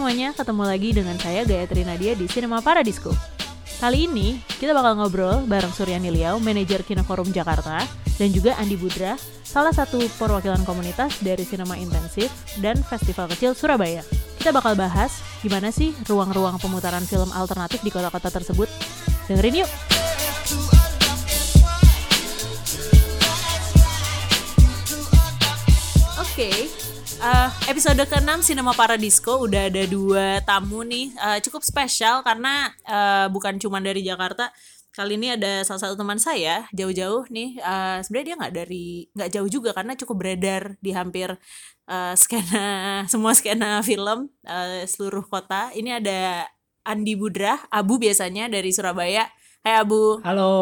semuanya, ketemu lagi dengan saya Gayatri Nadia di Cinema Paradisco. Kali ini kita bakal ngobrol bareng Suryani Liao, manajer Kinoforum Jakarta, dan juga Andi Budra, salah satu perwakilan komunitas dari Sinema Intensif dan Festival Kecil Surabaya. Kita bakal bahas gimana sih ruang-ruang pemutaran film alternatif di kota-kota tersebut. Dengerin yuk! Oke, uh, episode ke-6 Cinema Paradisco udah ada dua tamu nih. Uh, cukup spesial karena uh, bukan cuma dari Jakarta kali ini ada salah satu teman saya jauh-jauh nih. Uh, sebenarnya dia nggak dari nggak jauh juga karena cukup beredar di hampir uh, skena semua skena film uh, seluruh kota. Ini ada Andi Budra Abu biasanya dari Surabaya. Hai Abu. Halo.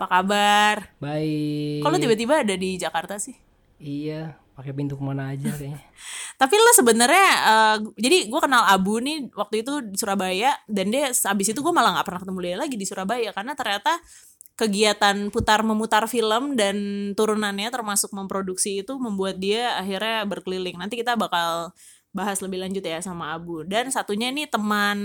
Apa kabar? Baik. Kalau tiba-tiba ada di Jakarta sih? Iya pakai pintu ke mana aja kayaknya. Tapi lo sebenarnya uh, jadi gue kenal Abu nih waktu itu di Surabaya dan dia abis itu gue malah nggak pernah ketemu dia lagi di Surabaya karena ternyata kegiatan putar memutar film dan turunannya termasuk memproduksi itu membuat dia akhirnya berkeliling. Nanti kita bakal bahas lebih lanjut ya sama Abu. Dan satunya ini teman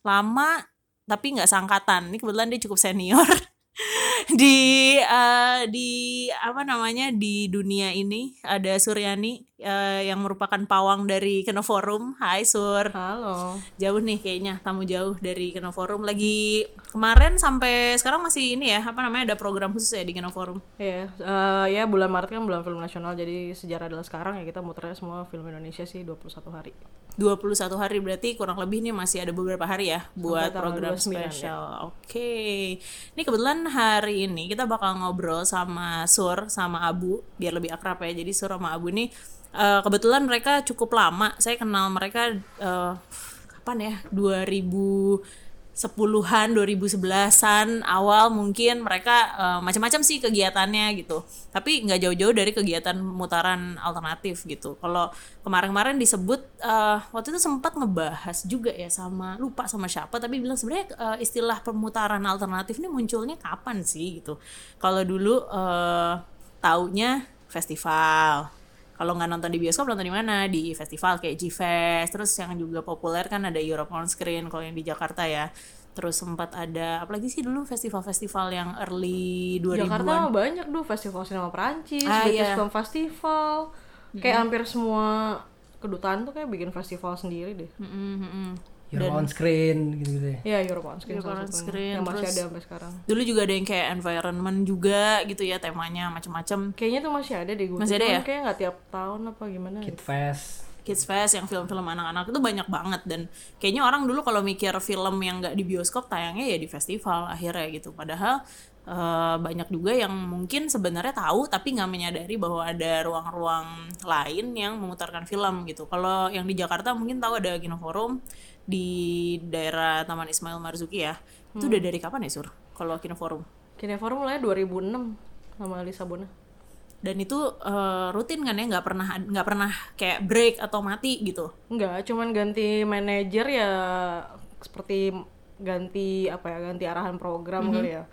lama tapi nggak sangkatan. Ini kebetulan dia cukup senior. di uh, di apa namanya di dunia ini ada Suryani uh, yang merupakan pawang dari Kenoforum. Hai Sur. Halo. Jauh nih kayaknya tamu jauh dari Kenoforum. Lagi kemarin sampai sekarang masih ini ya apa namanya ada program khusus ya di Kenoforum. Iya, uh, ya bulan Maret kan bulan film nasional jadi sejarah adalah sekarang ya kita muternya semua film Indonesia sih 21 hari. 21 hari berarti kurang lebih nih masih ada beberapa hari ya buat program 29, spesial. Oke. Ini kebetulan hari ini kita bakal ngobrol sama Sur sama Abu biar lebih akrab ya. Jadi Sur sama Abu ini uh, kebetulan mereka cukup lama. Saya kenal mereka uh, kapan ya? 2000 sepuluhan 2011an awal mungkin mereka uh, macam-macam sih kegiatannya gitu tapi nggak jauh-jauh dari kegiatan mutaran alternatif gitu kalau kemarin-kemarin disebut uh, waktu itu sempat ngebahas juga ya sama lupa sama siapa tapi bilang sebenarnya uh, istilah pemutaran alternatif ini munculnya kapan sih gitu kalau dulu uh, taunya festival kalau nggak nonton di bioskop nonton di mana di festival kayak G-Fest terus yang juga populer kan ada Europe on Screen kalau yang di Jakarta ya terus sempat ada apalagi sih dulu festival-festival yang early 2000-an Jakarta mah banyak dulu festival sinema Perancis, Ah, British iya. Film Festival. Kayak hampir semua kedutaan tuh kayak bikin festival sendiri deh. Mm-mm, You're on screen gitu-gitu ya. Iya, Europe on Screen Europe on. Screen, yang masih ada sampai sekarang. dulu juga ada yang kayak environment juga gitu ya temanya macam-macam Kayaknya tuh masih ada deh gue. Masih ada ya? Kayak nggak tiap tahun apa gimana? Kid gitu. Fest. Kids Fest yang film-film anak-anak itu banyak banget dan kayaknya orang dulu kalau mikir film yang nggak di bioskop tayangnya ya di festival akhirnya gitu padahal eh, banyak juga yang mungkin sebenarnya tahu tapi nggak menyadari bahwa ada ruang-ruang lain yang memutarkan film gitu kalau yang di Jakarta mungkin tahu ada Kinoforum di daerah Taman Ismail Marzuki ya. Itu udah dari kapan ya sur? Kalau Kinoforum Kineforum mulai 2006 sama Lisa Bona. dan itu eh, rutin kan ya? Nggak pernah nggak pernah kayak break atau mati gitu? Enggak, cuman ganti manajer ya seperti ganti apa ya ganti arahan program kali ya.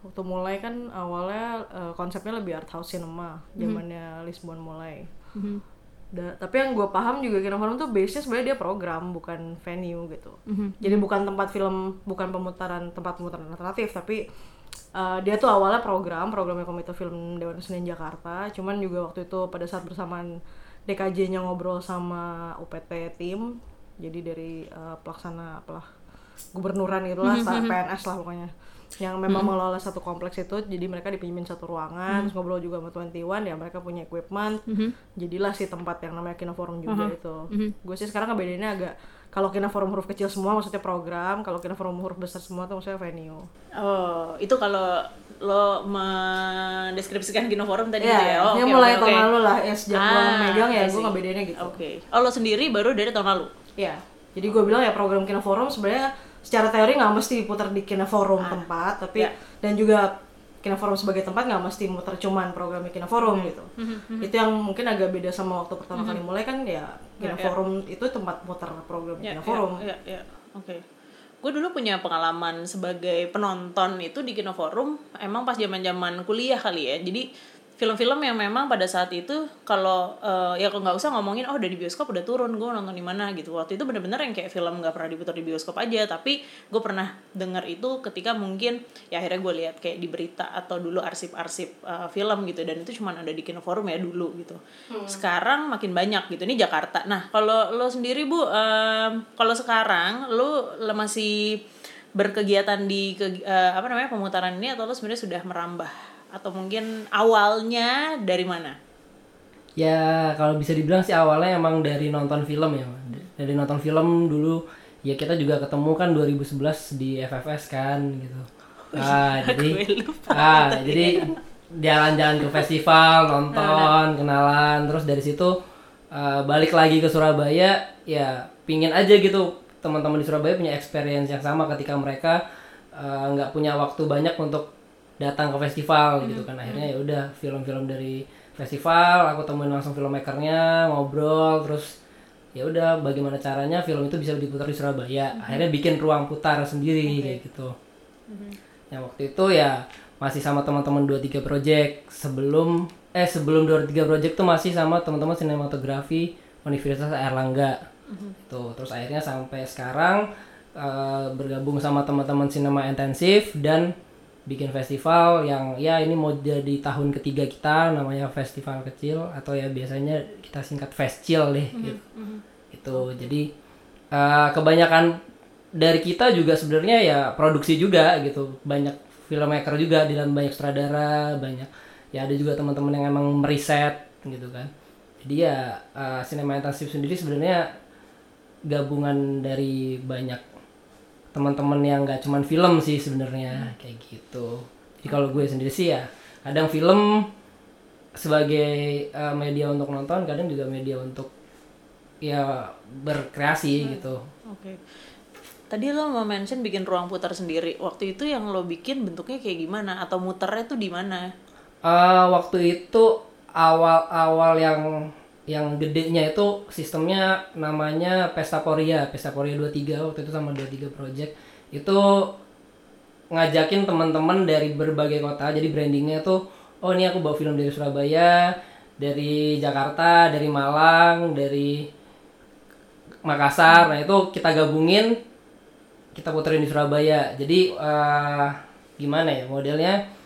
Waktu mulai kan awalnya eh, konsepnya lebih art house cinema, zamannya Lisbon mulai. Da- tapi yang gue paham juga Kinoforum tuh base-nya sebenarnya dia program bukan venue gitu. Jadi bukan tempat film, bukan pemutaran tempat pemutaran alternatif, tapi eh, dia tuh awalnya program, programnya Komite Film Dewan Seni Jakarta. Cuman juga waktu itu pada saat bersamaan DKJ-nya ngobrol sama UPT tim, jadi dari eh, pelaksana apalah gubernuran gitu lah, PNS lah pokoknya yang memang mengelola satu kompleks itu jadi mereka dipinjemin satu ruangan terus ngobrol juga sama 21 ya mereka punya equipment. Jadilah si tempat yang namanya Kinoforum juga itu. Gue sih sekarang ngebedainnya agak kalau Kinoforum huruf kecil semua maksudnya program kalau Kinoforum huruf besar semua tuh maksudnya venue. Oh, itu kalau lo mendeskripsikan Kinoforum tadi Iya, gitu ya? Oh, ya oke, mulai oke, tahun oke. lalu lah ya sejak gue Ah, megang ya I gue ngebedainnya gitu. Oke. Oh, lo sendiri baru dari tahun lalu? Ya, jadi gue bilang ya program Kinoforum sebenarnya secara teori nggak mesti diputar di Kinoforum tempat, tapi ya. dan juga Kinoforum sebagai tempat nggak mesti muter cuman programnya Kinoforum gitu. Itu yang mungkin agak beda sama waktu pertama kali mulai kan ya Kinoforum itu tempat muter program Ya, Kinoforum. ya, ya, ya. Oke. Gue dulu punya pengalaman sebagai penonton itu di Kinoforum emang pas zaman-zaman kuliah kali ya. Jadi film-film yang memang pada saat itu kalau uh, ya kalau nggak usah ngomongin oh udah di bioskop udah turun gue nonton di mana gitu. Waktu itu bener-bener yang kayak film nggak pernah diputar di bioskop aja tapi gue pernah dengar itu ketika mungkin ya akhirnya gue lihat kayak di berita atau dulu arsip-arsip uh, film gitu dan itu cuma ada di Kino Forum ya dulu gitu. Hmm. sekarang makin banyak gitu ini Jakarta. Nah kalau lo sendiri bu um, kalau sekarang lo, lo masih berkegiatan di ke, uh, apa namanya pemutaran ini atau lo sebenarnya sudah merambah atau mungkin awalnya dari mana? Ya kalau bisa dibilang sih awalnya emang dari nonton film ya, dari nonton film dulu ya kita juga ketemu kan 2011 di FFS kan gitu. Ah jadi ah jadi jalan-jalan ke festival nonton kenalan. Terus dari situ uh, balik lagi ke Surabaya ya pingin aja gitu. Teman-teman di Surabaya punya experience yang sama ketika mereka eh, nggak uh, punya waktu banyak untuk datang ke festival hmm. gitu kan akhirnya ya udah film-film dari festival aku temuin langsung filmmakernya ngobrol terus ya udah bagaimana caranya film itu bisa diputar di Surabaya hmm. akhirnya bikin ruang putar sendiri okay. kayak gitu hmm. yang waktu itu ya masih sama teman-teman dua tiga project sebelum eh sebelum dua tiga project tuh masih sama teman-teman sinematografi Universitas Erlangga hmm. itu terus akhirnya sampai sekarang uh, bergabung sama teman-teman sinema intensif dan bikin festival yang ya ini mau jadi tahun ketiga kita namanya festival kecil atau ya biasanya kita singkat festival deh mm-hmm. gitu mm-hmm. itu jadi uh, kebanyakan dari kita juga sebenarnya ya produksi juga gitu banyak filmmaker juga di dalam banyak sutradara banyak ya ada juga teman-teman yang emang meriset gitu kan jadi ya uh, cinema intensif sendiri sebenarnya gabungan dari banyak teman-teman yang nggak cuman film sih sebenarnya hmm. kayak gitu jadi kalau gue sendiri sih ya kadang film sebagai uh, media untuk nonton kadang juga media untuk ya berkreasi hmm. gitu oke okay. tadi lo mau mention bikin ruang putar sendiri waktu itu yang lo bikin bentuknya kayak gimana atau muternya tuh di mana uh, waktu itu awal-awal yang yang gedenya itu sistemnya namanya Pestaporia, Pestaporia 23 waktu itu sama 23 Project. Itu ngajakin teman-teman dari berbagai kota. Jadi brandingnya tuh oh ini aku bawa film dari Surabaya, dari Jakarta, dari Malang, dari Makassar. Nah, itu kita gabungin kita puterin di Surabaya. Jadi uh, gimana ya modelnya?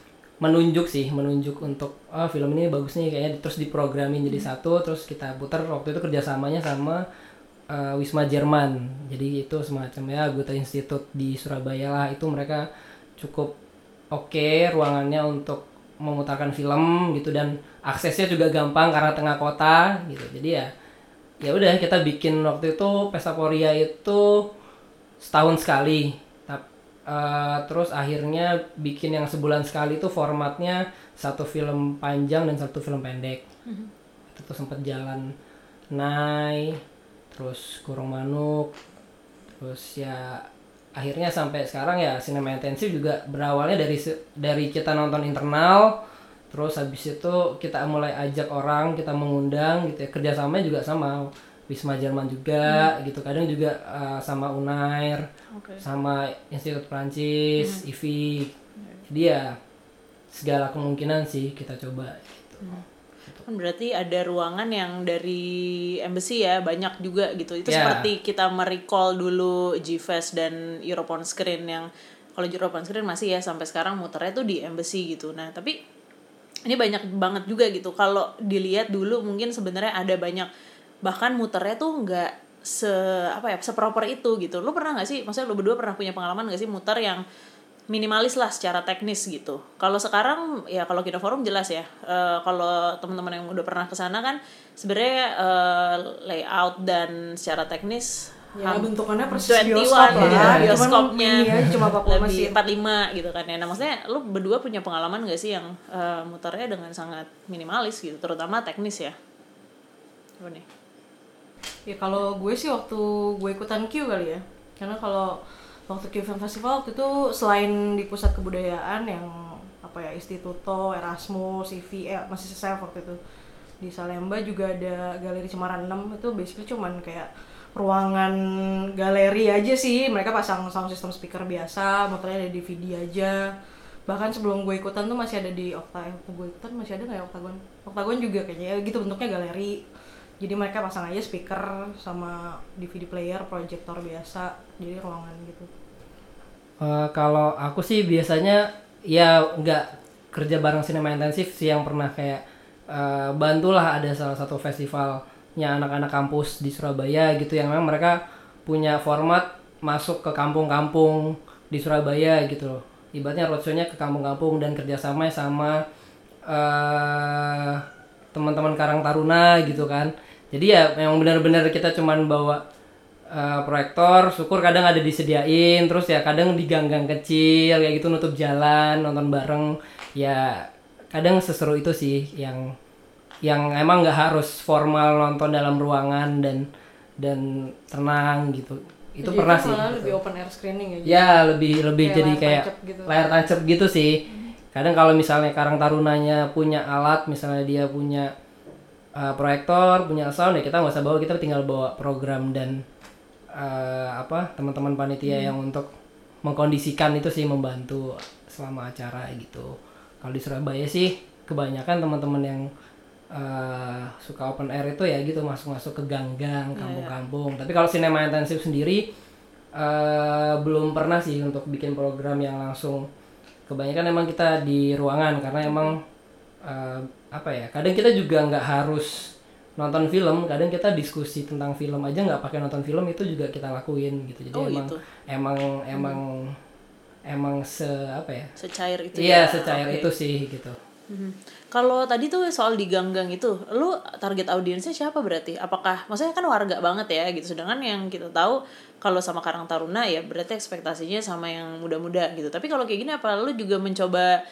Menunjuk sih menunjuk untuk oh film ini bagus nih kayaknya terus diprogramin jadi satu terus kita putar waktu itu kerjasamanya sama uh, Wisma Jerman. Jadi itu semacam ya Goethe Institute di Surabaya lah. Itu mereka cukup oke okay, ruangannya untuk memutarkan film gitu dan aksesnya juga gampang karena tengah kota gitu. Jadi ya ya udah kita bikin waktu itu Pesta Poria itu setahun sekali uh, terus akhirnya bikin yang sebulan sekali tuh formatnya satu film panjang dan satu film pendek. Mm-hmm. itu tuh sempat jalan naik terus kurung manuk terus ya akhirnya sampai sekarang ya sinema intensif juga berawalnya dari dari kita nonton internal terus habis itu kita mulai ajak orang kita mengundang gitu ya. Kerjasamanya juga sama Wisma Jerman juga hmm. gitu kadang juga uh, sama Unair okay. sama Institut Prancis hmm. IVI jadi ya segala kemungkinan sih kita coba gitu. Hmm. Kan berarti ada ruangan yang dari embassy ya banyak juga gitu. Itu yeah. seperti kita merecall dulu G-Fest dan Europe on Screen yang kalau Europe on Screen masih ya sampai sekarang muternya tuh di embassy gitu. Nah, tapi ini banyak banget juga gitu. Kalau dilihat dulu mungkin sebenarnya ada banyak bahkan muternya tuh nggak se apa ya seproper itu gitu. Lo pernah nggak sih maksudnya lo berdua pernah punya pengalaman nggak sih muter yang minimalis lah secara teknis gitu? Kalau sekarang ya kalau kita forum jelas ya. Uh, kalau teman-teman yang udah pernah ke sana kan sebenarnya uh, layout dan secara teknis ya bentukannya persis bioskop lah. ya, bioskopnya. cuma lebih 45 gitu kan ya. Nah maksudnya lu berdua punya pengalaman gak sih yang uh, muternya dengan sangat minimalis gitu terutama teknis ya? Apa nih ya kalau gue sih waktu gue ikutan Q kali ya. Karena kalau waktu Q Film Festival waktu itu selain di pusat kebudayaan yang apa ya Instituto Erasmus CV eh masih saya waktu itu. Di Salemba juga ada galeri Cemaran 6 itu basically cuman kayak ruangan galeri aja sih. Mereka pasang sound system speaker biasa motornya ada DVD aja. Bahkan sebelum gue ikutan tuh masih ada di Okta eh, gue ikutan masih ada nggak ya Oktagon Oktagon juga kayaknya. Ya gitu bentuknya galeri jadi mereka pasang aja speaker sama DVD player proyektor biasa jadi ruangan gitu. Eh, kalau aku sih biasanya ya nggak kerja bareng sinema intensif sih yang pernah kayak eh, bantulah ada salah satu festivalnya anak-anak kampus di Surabaya gitu yang memang mereka punya format masuk ke kampung-kampung di Surabaya gitu loh. Ibaratnya roadshow-nya ke kampung-kampung dan kerjasama sama eh teman-teman Karang Taruna gitu kan jadi ya memang benar-benar kita cuman bawa eh, proyektor syukur kadang ada disediain terus ya kadang di gang-gang kecil kayak gitu nutup jalan nonton bareng ya kadang seseru itu sih yang yang emang nggak harus formal nonton dalam ruangan dan dan tenang gitu itu Jadi pernah kan sih gitu. lebih open air screening ya ya lebih lebih Kayak jadi layar kayak gitu. layar tancap gitu sih kadang kalau misalnya Karang Tarunanya punya alat misalnya dia punya uh, proyektor punya sound ya kita nggak usah bawa kita tinggal bawa program dan uh, apa teman-teman panitia yang untuk mengkondisikan itu sih membantu selama acara gitu. Kalau di Surabaya sih kebanyakan teman-teman yang uh, suka open air itu ya gitu masuk-masuk ke gang-gang kampung-kampung. Tapi kalau sinema intensif sendiri eh, belum pernah sih untuk bikin program yang langsung. Kebanyakan emang kita di ruangan karena emang eh, apa ya kadang kita juga nggak harus nonton film kadang kita diskusi tentang film aja nggak pakai nonton film itu juga kita lakuin gitu jadi Oh, emang gitu. emang emang emang se apa ya secair itu iya ya. secair Oke. itu sih gitu Mhm. Kalau tadi tuh soal di gang-gang itu, lu target audiensnya siapa berarti? Apakah maksudnya kan warga banget ya gitu. Sedangkan yang kita tahu kalau sama Karang Taruna ya berarti ekspektasinya sama yang muda-muda gitu. Tapi kalau kayak gini apa lu juga mencoba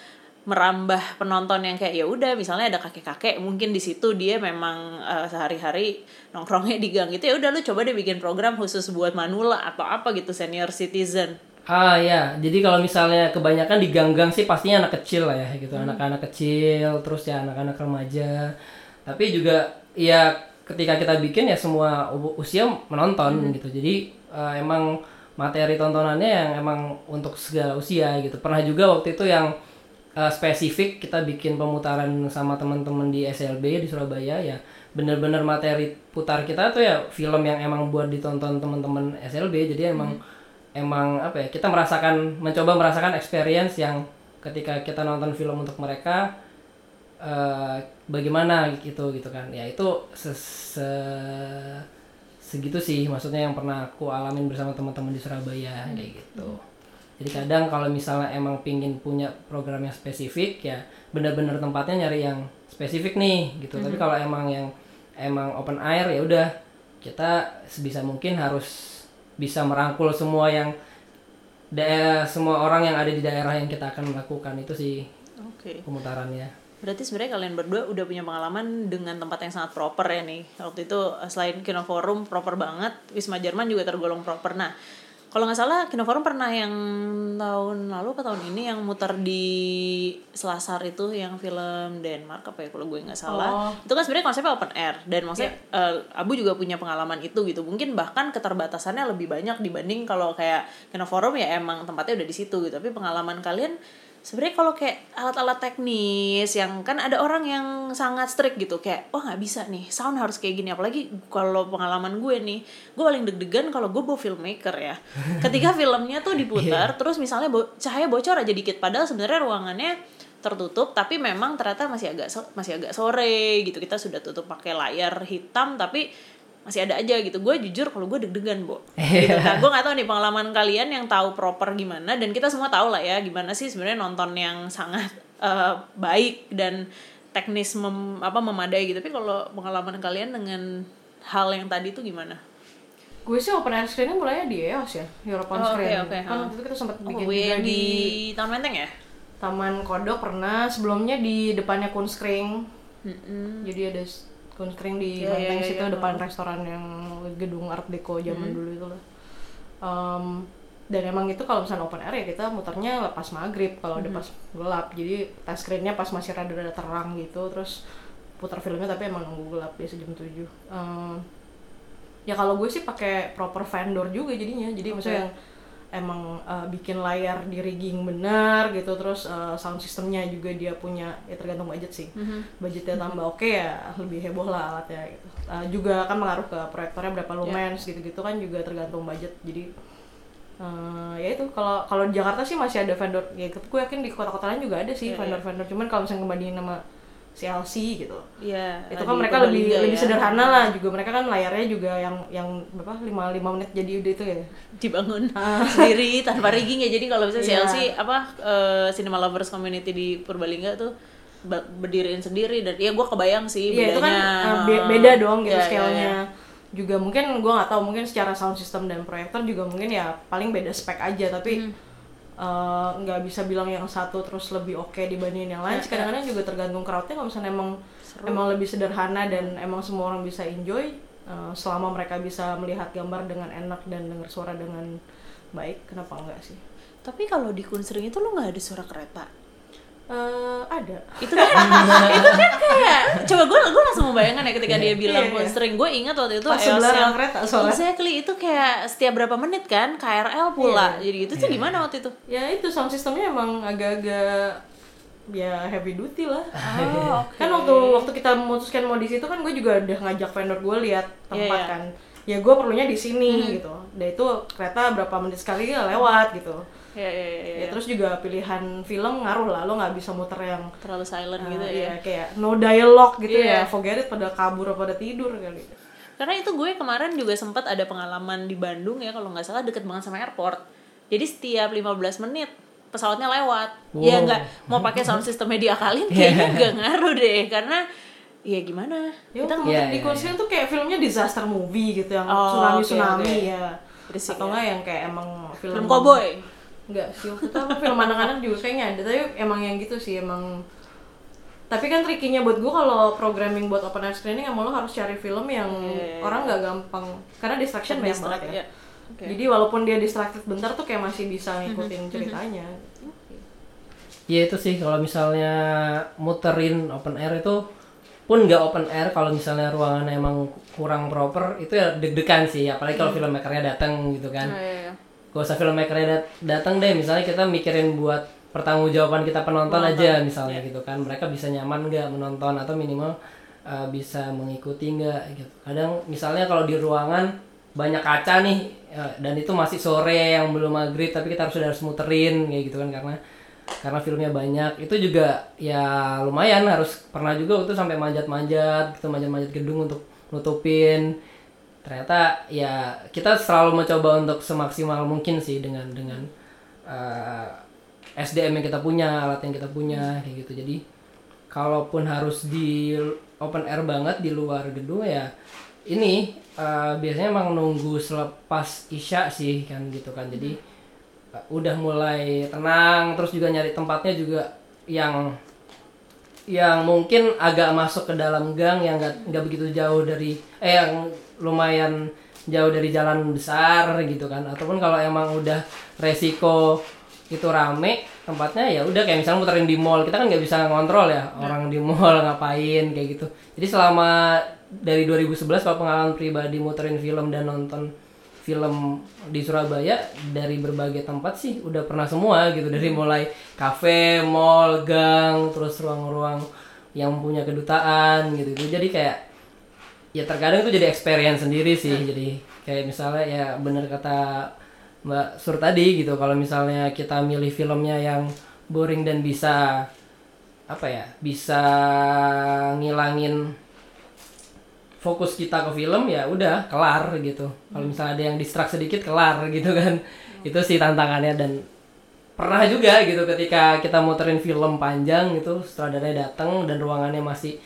merambah penonton yang kayak ya udah misalnya ada kakek-kakek mungkin di situ dia memang eh, sehari-hari nongkrongnya di gang itu ya udah lu coba deh bikin program khusus buat manula atau apa gitu senior citizen. Ah ya, jadi kalau misalnya kebanyakan di gang-gang sih pastinya anak kecil lah ya gitu, anak-anak kecil, terus ya anak-anak remaja. Tapi juga ya ketika kita bikin ya semua usia menonton gitu. Jadi eh, emang materi tontonannya yang emang untuk segala usia gitu. Pernah juga waktu itu yang eh, spesifik kita bikin pemutaran sama teman-teman di SLB di Surabaya ya. Bener-bener materi putar kita tuh ya film yang emang buat ditonton teman-teman SLB jadi emang emang apa ya kita merasakan mencoba merasakan experience yang ketika kita nonton film untuk mereka eh, bagaimana gitu gitu kan. Ya itu se, se- segitu sih maksudnya yang pernah aku alamin bersama teman-teman di Surabaya kayak gitu jadi kadang kalau misalnya emang pingin punya program yang spesifik ya benar-benar tempatnya nyari yang spesifik nih gitu tapi kalau emang yang emang open air ya udah kita sebisa mungkin harus bisa merangkul semua yang daerah semua orang yang ada di daerah yang kita akan melakukan itu sih Oke. pemutarannya Berarti sebenarnya kalian berdua udah punya pengalaman dengan tempat yang sangat proper ya nih. Waktu itu eh, selain Kino Forum proper banget, Wisma Jerman juga tergolong proper. Nah, kalau nggak salah Kino Forum pernah yang tahun lalu atau tahun ini yang muter di Selasar itu yang film Denmark apa ya kalau gue nggak salah. Itu kan sebenarnya konsepnya open air dan maksudnya eh, Abu juga punya pengalaman itu gitu. Mungkin bahkan keterbatasannya lebih banyak dibanding kalau kayak Kino Forum ya emang tempatnya udah di situ gitu. Tapi pengalaman kalian sebenarnya kalau kayak alat-alat teknis yang kan ada orang yang sangat strict gitu kayak wah nggak bisa nih sound harus kayak gini. Apalagi kalau pengalaman gue nih gue paling deg-degan kalau gue bawa filmmaker ya. Ketika filmnya tuh diputar terus misalnya bo- cahaya bocor aja dikit padahal sebenarnya ruangannya tertutup tapi memang ternyata masih agak so- masih agak sore gitu kita sudah tutup pakai layar hitam tapi masih ada aja gitu. Gue jujur kalau gue deg-degan bo. Gitu. Kan gue nggak tahu nih pengalaman kalian yang tahu proper gimana dan kita semua tahu lah ya gimana sih sebenarnya nonton yang sangat eh, baik dan teknis mem, apa memadai gitu. Tapi kalau pengalaman kalian dengan hal yang tadi itu gimana? Gue sih open air screening mulainya di EOS ya European Oh, Screen. oke, kan ha. waktu itu kita sempat oh, bikin gue juga di, di Taman Menteng ya? Taman Kodok pernah sebelumnya di depannya Kunskring jadi ada Kunskring di Iya, iya, Menteng iya, situ iya. depan restoran yang gedung Art Deco zaman dulu itu lah. Em, dan emang itu kalau misalnya open air ya kita muternya lepas maghrib kalau udah pas gelap. Jadi tes screennya pas masih rada-rada terang gitu terus putar filmnya tapi emang nunggu gelap biasa jam 7 Em, ya kalau gue sih pakai proper vendor juga jadinya. Jadi maksudnya yang emang uh, bikin layar di rigging benar gitu terus uh, sound systemnya juga dia punya ya tergantung budget sih. Budgetnya tambah oke ya lebih heboh lah alatnya gitu. Uh, juga kan mengaruh ke proyektornya berapa lumens gitu-gitu kan juga tergantung budget. Jadi uh, ya itu kalau kalau di Jakarta sih masih ada vendor ya gue yakin di kota-kota lain juga ada sih Iya, vendor-vendor. Cuman kalau misalnya kebandingin sama CLC gitu Iya. itu kan mereka lebih Purbalingga lebih ya. sederhana lah juga mereka kan layarnya juga yang yang berapa lima lima menit jadi udah itu ya dibangun sendiri tanpa rigging ya jadi kalau bisa Iya. CLC apa eh, Cinema Lovers Community di Purbalingga tuh berdiriin sendiri dan ya gue kebayang sih Iya itu kan bedanya. uh, be- beda dong gitu Iya, iya, scale-nya. iya. Juga mungkin gua nggak tahu mungkin secara sound system dan proyektor juga mungkin ya paling beda spek aja tapi Hmm. Uh, nggak bisa bilang yang satu terus lebih oke dibandingin yang lain. Iya, Kadang-kadang juga tergantung crowdnya kalau misalnya emang emang lebih sederhana dan emang semua orang bisa enjoy uh, selama mereka bisa melihat gambar dengan enak dan dengar suara dengan baik kenapa enggak sih? Tapi kalau di Kunstring itu lu nggak ada suara kereta. Eh, ada. Itu kan itu kan kayak coba gue gue langsung membayangkan ya ketika dia bilang Iya, iya. Kunstring. Gue ingat waktu itu Pas sebelah yang- rel kereta soalnya. Exactly itu kayak setiap berapa menit kan KRL pula. Iya. Jadi itu tuh gimana waktu itu? Ya itu sound systemnya emang agak-agak ya heavy duty lah. Oh, oke. kan waktu waktu kita memutuskan mau di situ kan gue juga udah ngajak vendor gue lihat tempat Iya, iya. kan ya gue perlunya di sini gitu dan itu kereta berapa menit sekali ya lewat gitu Ya, ya, ya, ya. ya terus juga pilihan film ngaruh lah lo nggak bisa muter yang terlalu silent uh, gitu ya. ya kayak no dialogue gitu Iya. ya forget it pada kabur atau pada tidur kali Karena itu gue kemarin juga sempat ada pengalaman di Bandung ya kalau nggak salah deket banget sama airport. Jadi setiap 15 menit pesawatnya lewat. Ya Wow. nggak mau pakai sound systemnya diakalin kayaknya nggak ngaruh deh karena ya gimana? ya Kita waktu Iya, di iya, kursi tuh kayak filmnya disaster movie gitu yang Oh, tsunami oke, tsunami oke. ya Berisik atau ya. enggak yang kayak emang film film cowboy. Enggak sih, waktu itu apa film anak-anak juga kayaknya ada, tapi emang yang gitu sih, emang tapi kan trikinya buat gua kalau programming buat open air screening emang lo harus cari film yang Iya, iya, orang nggak gampang karena distraction banyak banget ya. ya. Oke. Jadi walaupun dia distracted bentar tuh kayak masih bisa ngikutin ceritanya. Ya itu sih kalau misalnya muterin open air itu pun nggak open air kalau misalnya ruangannya emang kurang proper itu ya deg-degan sih apalagi kalau filmmakernya datang gitu kan. Oh, iya, iya. Gak usah filmmakernya dat- datang deh. Misalnya kita mikirin buat pertanggungjawaban kita penonton aja misalnya gitu kan. Mereka bisa nyaman nggak menonton atau minimal uh, bisa mengikuti nggak gitu. Kadang misalnya kalau di ruangan banyak kaca nih ya, dan itu masih sore yang belum maghrib tapi kita harus sudah harus muterin kayak gitu kan karena karena filmnya banyak. Itu juga ya lumayan harus pernah juga itu sampai manjat-manjat gitu manjat-manjat gedung untuk nutupin ternyata ya kita selalu mencoba untuk semaksimal mungkin sih dengan dengan uh, SDM yang kita punya alat yang kita punya kayak gitu. Jadi kalaupun harus di open air banget di luar gedung ya ini uh, biasanya emang nunggu selepas isya sih kan gitu kan. Jadi uh, udah mulai tenang terus juga nyari tempatnya juga yang yang mungkin agak masuk ke dalam gang yang nggak begitu jauh dari eh yang lumayan jauh dari jalan besar gitu kan. Ataupun kalau emang udah resiko itu rame tempatnya ya udah kayak misalnya muterin di mall kita kan nggak bisa ngontrol ya. Orang di mall ngapain kayak gitu. Jadi selama dari 2011 kalau pengalaman pribadi muterin film dan nonton film di Surabaya dari berbagai tempat sih udah pernah semua gitu. Dari mulai kafe, mall, gang, terus ruang-ruang yang punya kedutaan gitu gitu jadi kayak ya terkadang itu jadi experience sendiri sih. Jadi kayak misalnya ya bener kata Mbak Sur tadi gitu kalau misalnya kita milih filmnya yang boring dan bisa apa ya bisa ngilangin fokus kita ke film ya udah kelar gitu. Kalau misalnya ada yang distract sedikit kelar gitu kan. Itu sih tantangannya dan pernah juga gitu ketika kita muterin film panjang gitu sutradaranya datang dan ruangannya masih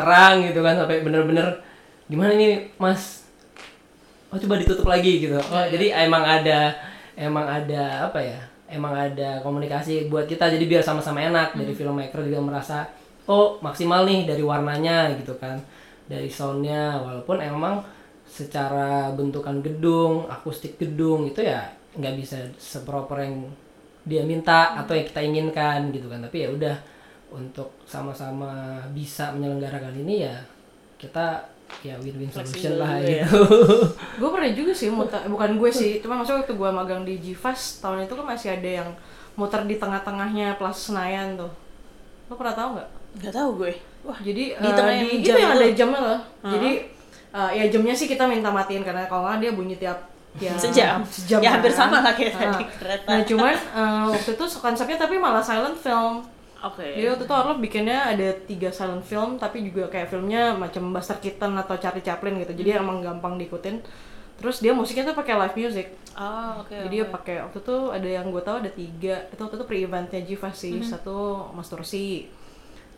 terang gitu kan sampai bener-bener gimana nih mas? Oh coba ditutup lagi gitu. Oh jadi emang ada emang ada apa ya emang ada komunikasi buat kita jadi biar sama-sama enak. Dari filmmaker juga merasa oh maksimal nih dari warnanya gitu kan. Dari soundnya walaupun emang secara bentukan gedung akustik gedung itu ya nggak bisa seproper yang dia minta atau yang kita inginkan gitu kan. Tapi ya udah untuk sama-sama bisa menyelenggarakan ini ya kita ya win-win solution lah ya. gitu gue pernah juga sih muter bukan gue sih cuma maksudnya waktu gue magang di Jivas tahun itu kan masih ada yang muter di tengah-tengahnya Plaza Senayan tuh lo pernah tahu nggak nggak tahu gue wah jadi Di eh, tengah di, yang itu jam yang itu? ada jamnya loh jadi eh, ya jamnya sih kita minta matiin karena kalau nggak dia bunyi tiap ya, Sejam. sejam Ya, hampir kan. sama lah kayak Nah, tadi, kereta. nah cuman eh, waktu itu konsepnya tapi malah silent film oke Jadi waktu itu Orlov bikinnya ada tiga silent film tapi juga kayak filmnya macam Buster Keaton atau Charlie Chaplin gitu. Jadi Hmm. emang gampang diikutin. Terus dia musiknya tuh pakai live music. oh oke Jadi dia pakai waktu itu ada yang gue tahu ada tiga. Itu waktu itu pre-eventnya Jiva sih. Hmm. Satu Mas Tursi,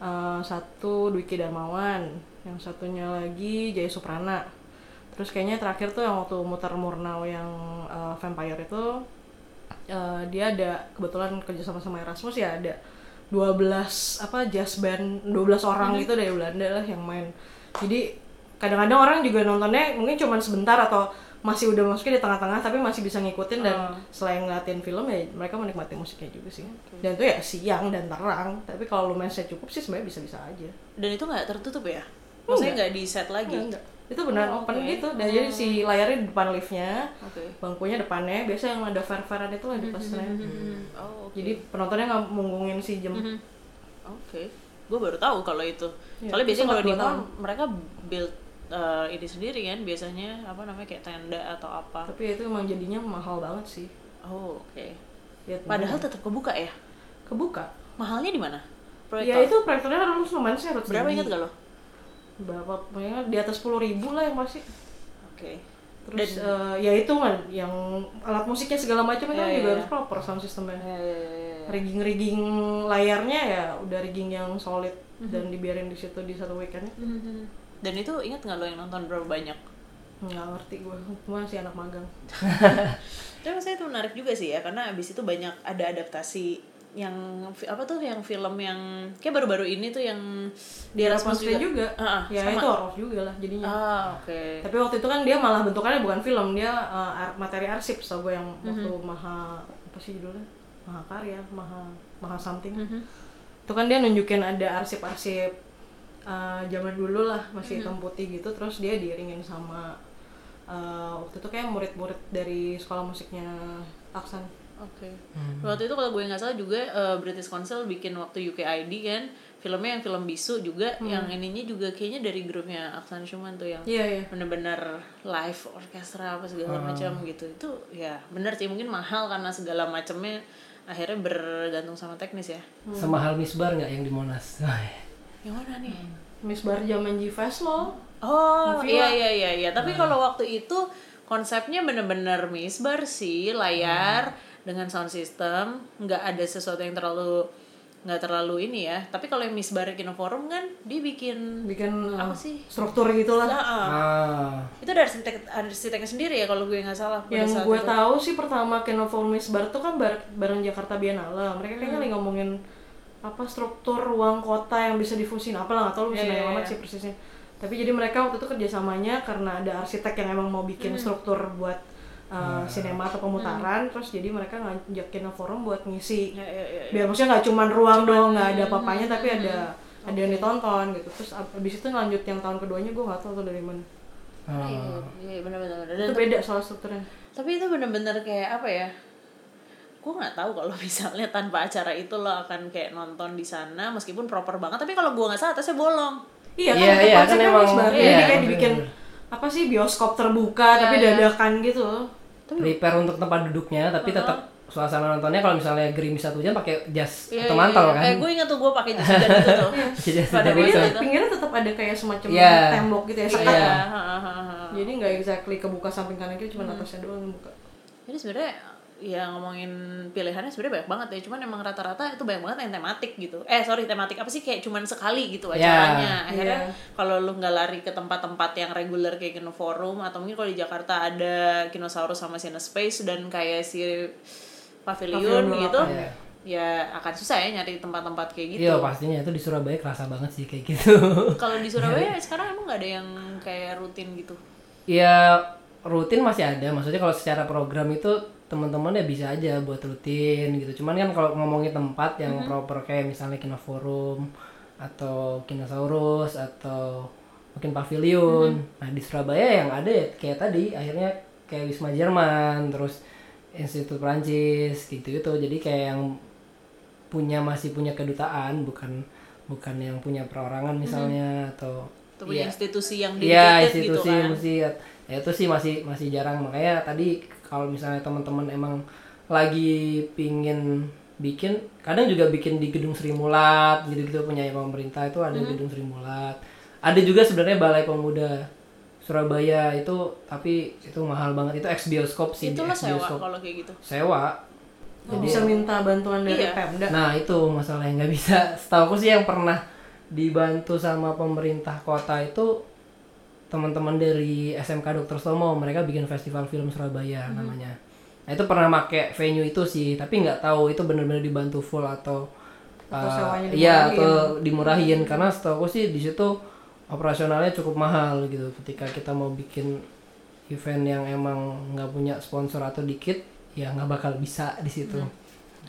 eh, satu Dwiki Darmawan, yang satunya lagi Jaya Suprana. Terus kayaknya terakhir tuh yang waktu muter Murnau yang eh, Vampire itu eh, dia ada kebetulan kerja sama sama Erasmus ya ada 12 apa jazz band 12 orang gitu dari Belanda lah yang main. Jadi kadang-kadang orang juga nontonnya mungkin cuma sebentar atau masih udah masuknya di tengah-tengah tapi masih bisa ngikutin dan selain ngeliatin film ya mereka menikmati musiknya juga sih. Dan itu ya siang dan terang. Tapi kalau lumayan cukup sih sebenarnya bisa-bisa aja. dan itu nggak tertutup ya maksudnya nggak di set lagi Enggak, enggak. Itu benar Oh, open oke. gitu. Dan jadi si layarnya di depan liftnya, oke bangkunya depannya. Biasa yang ada fair-fairan itu lah di pas oh oke Jadi penontonnya nggak munggungin si jam. Oke, gue baru tahu kalau itu. Ya, Soalnya biasanya kalau di mall mereka build uh, ini sendiri kan, biasanya apa namanya kayak tenda atau apa. Tapi itu emang jadinya mahal banget sih. Oh oke. Ya, Padahal tetap kebuka ya. kebuka. Mahalnya di mana? Ya itu proyektornya harus lumayan sih harus Berapa ingat gak lo? Berapa? Pokoknya di atas 10 ribu lah yang pasti. Oke. Terus eh, ya itu kan yang alat musiknya segala macam kan Ya, juga ya, harus proper sound systemnya. Ya, ya, ya, ya. Rigging-rigging layarnya ya udah rigging yang solid Mhm. dan dibiarin di situ di satu weekendnya. Dan itu ingat nggak lo yang nonton berapa banyak? Nggak ngerti gue, gue masih anak magang. Tapi saya itu menarik juga sih ya, karena abis itu banyak ada adaptasi yang apa tuh yang film yang kayak baru-baru ini tuh yang di Erasmus juga. juga. Ah, ya sama. itu horror juga lah jadinya. Ah oke. Tapi waktu itu kan dia malah bentukannya bukan film, dia uh, materi arsip so gue yang waktu Mhm. Maha apa sih judulnya? Maha Karya, Maha Maha something. Mhm. Itu kan dia nunjukin ada arsip-arsip uh, zaman dulu lah, Mhm. masih hitam putih gitu terus dia diiringin sama uh, waktu itu kayak murid-murid dari sekolah musiknya Aksan. Oke. Waktu itu kalau gue nggak salah juga eh, British Council bikin waktu UKID kan. Filmnya yang film bisu juga yang ininya juga kayaknya dari grupnya Aksan Schumann tuh yang Iya, iya. bener-bener live orkestra apa segala macam gitu. Itu ya bener sih mungkin mahal karena segala macamnya akhirnya bergantung sama teknis ya. Semahal misbar nggak yang di Monas? Yang mana nih? Miss Bar zaman G-Fest loh. oh iya iya iya iya. Tapi kalau waktu itu konsepnya bener-bener misbar sih layar dengan sound system nggak ada sesuatu yang terlalu nggak terlalu ini ya tapi kalau yang misbar Kinoforum kan dia bikin Bikin uh, Apa sih? struktur gitulah. Ah, ah. ah itu ada arsitek arsiteknya sendiri ya kalau gue nggak salah yang saat gue itu. tahu sih pertama Kenoformis Bar tuh kan bar bareng Jakarta Biennale mereka kayaknya Hmm. lagi ngomongin apa struktur ruang kota yang bisa difusin apalah nggak tahu lu bisa Iya, nanya iya, amat iya. sih persisnya tapi jadi mereka waktu itu kerjasamanya karena ada arsitek yang emang mau Hmm. bikin struktur buat uh, sinema atau pemutaran terus jadi mereka ngajak Kenoforum buat ngisi Ya, ya, ya, ya. biar maksudnya nggak cuman ruang doang nggak Hmm. ada apa-apanya tapi ada ada yang ditonton gitu terus ab- abis itu lanjut yang tahun keduanya gue nggak tahu tuh dari mana ah. Iya, iya benar-benar. Itu beda soal strukturnya tapi itu bener-bener kayak apa ya gue nggak tahu kalau misalnya tanpa acara itu lo akan kayak nonton di sana meskipun proper banget tapi kalau gue nggak salah atasnya bolong Iya kan, Iya, itu iya, kan konsepnya emang- iya, Jadi kayak dibikin apa sih bioskop terbuka tapi iya. dadakan gitu. Prepare untuk tempat duduknya tapi tetap suasana nontonnya kalau misalnya gerimis satu jam pakai jas Iya, atau iya, mantel iya. kan eh gue ingat tuh gue pakai jas hujan itu tuh Tapi bisa. itu. pinggirnya tetap ada kayak semacam Iya. tembok gitu ya Iya, sekat. Iya. ha. Jadi nggak exactly kebuka samping kanan kiri Hmm. cuma atasnya doang yang buka. jadi sebenarnya ya ngomongin pilihannya sebenarnya banyak banget ya. Cuman emang rata-rata itu banyak banget yang tematik gitu. Eh sorry tematik apa sih? Kayak cuman sekali gitu Iya. acaranya. Akhirnya Iya. kalau lu nggak lari ke tempat-tempat yang reguler kayak Kino Forum atau mungkin kalau di Jakarta ada Kinosaurus sama Cinespace dan kayak si Pavilion gitu Iya. ya akan susah ya nyari tempat-tempat kayak gitu. Iya pastinya. Itu di Surabaya kerasa banget sih kayak gitu. Kalau di Surabaya sekarang emang nggak ada yang kayak rutin gitu? Ya rutin masih ada. Maksudnya kalau secara program itu teman-teman ya bisa aja buat rutin gitu. Cuman kan kalau ngomongin tempat yang proper kayak misalnya Kino Forum atau Kinosaurus atau bikin pavilion. Nah di Surabaya yang ada ya kayak tadi akhirnya kayak Wisma Jerman terus Institut Prancis gitu itu jadi kayak yang punya masih punya kedutaan bukan bukan yang punya perorangan misalnya atau Itu punya Iya. institusi yang dedicated gitu institusi kan. mesti ya itu sih masih masih jarang. Makanya tadi kalau misalnya teman-teman emang lagi pingin bikin kadang juga bikin di gedung Sri Mulat gitu-gitu punya pemerintah itu ada gedung Sri Mulat ada juga sebenarnya Balai Pemuda Surabaya itu tapi itu mahal banget itu ex bioskop sih Itu ex sewa bioskop kalau kayak gitu. sewa Oh, bisa minta bantuan dari Iya. Pemda. Nah itu masalahnya nggak bisa. Setahu aku sih yang pernah dibantu sama pemerintah kota itu teman-teman dari SMK Dr. Stomo mereka bikin festival film Surabaya Hmm. namanya. Nah itu pernah make venue itu sih, tapi nggak tahu itu benar-benar dibantu full atau Atau uh, sewanya iya dimurahin. atau dimurahin karena setahu aku sih di situ operasionalnya cukup mahal gitu ketika kita mau bikin event yang emang nggak punya sponsor atau dikit ya nggak bakal bisa di situ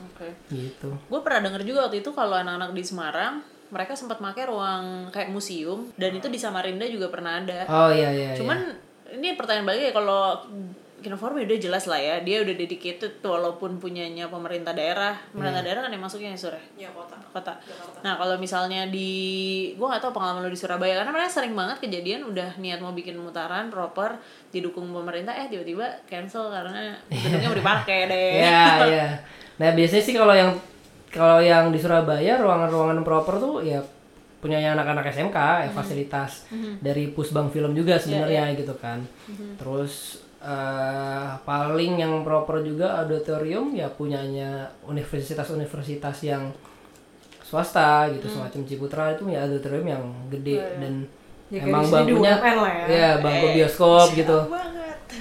Oke. gitu. Gue pernah denger juga waktu itu kalau anak-anak di Semarang mereka sempat pakai ruang kayak museum dan itu di Samarinda juga pernah ada. Oh iya iya. iya. Cuman ini pertanyaan balik ya kalau Kinoforum udah jelas lah ya dia udah dedicated tuh walaupun punyanya pemerintah daerah pemerintah Iya. daerah kan yang masuknya ya sore Ya kota. kota nah kalau misalnya di gue gak tahu pengalaman lo di Surabaya karena mereka sering banget kejadian udah niat mau bikin mutaran proper didukung pemerintah eh tiba-tiba cancel karena gedungnya mau dipakai deh Iya, iya. Nah, biasanya sih kalau yang kalau yang di Surabaya ruangan-ruangan proper tuh ya punyanya anak-anak SMK ya fasilitas dari Pusbang Film juga sebenarnya gitu kan. Terus eh, paling yang proper juga auditorium ya punyanya universitas-universitas yang swasta gitu semacam Ciputra itu ya auditorium yang gede dan Ya, emang bangkunya ya. ya bangku bioskop gitu.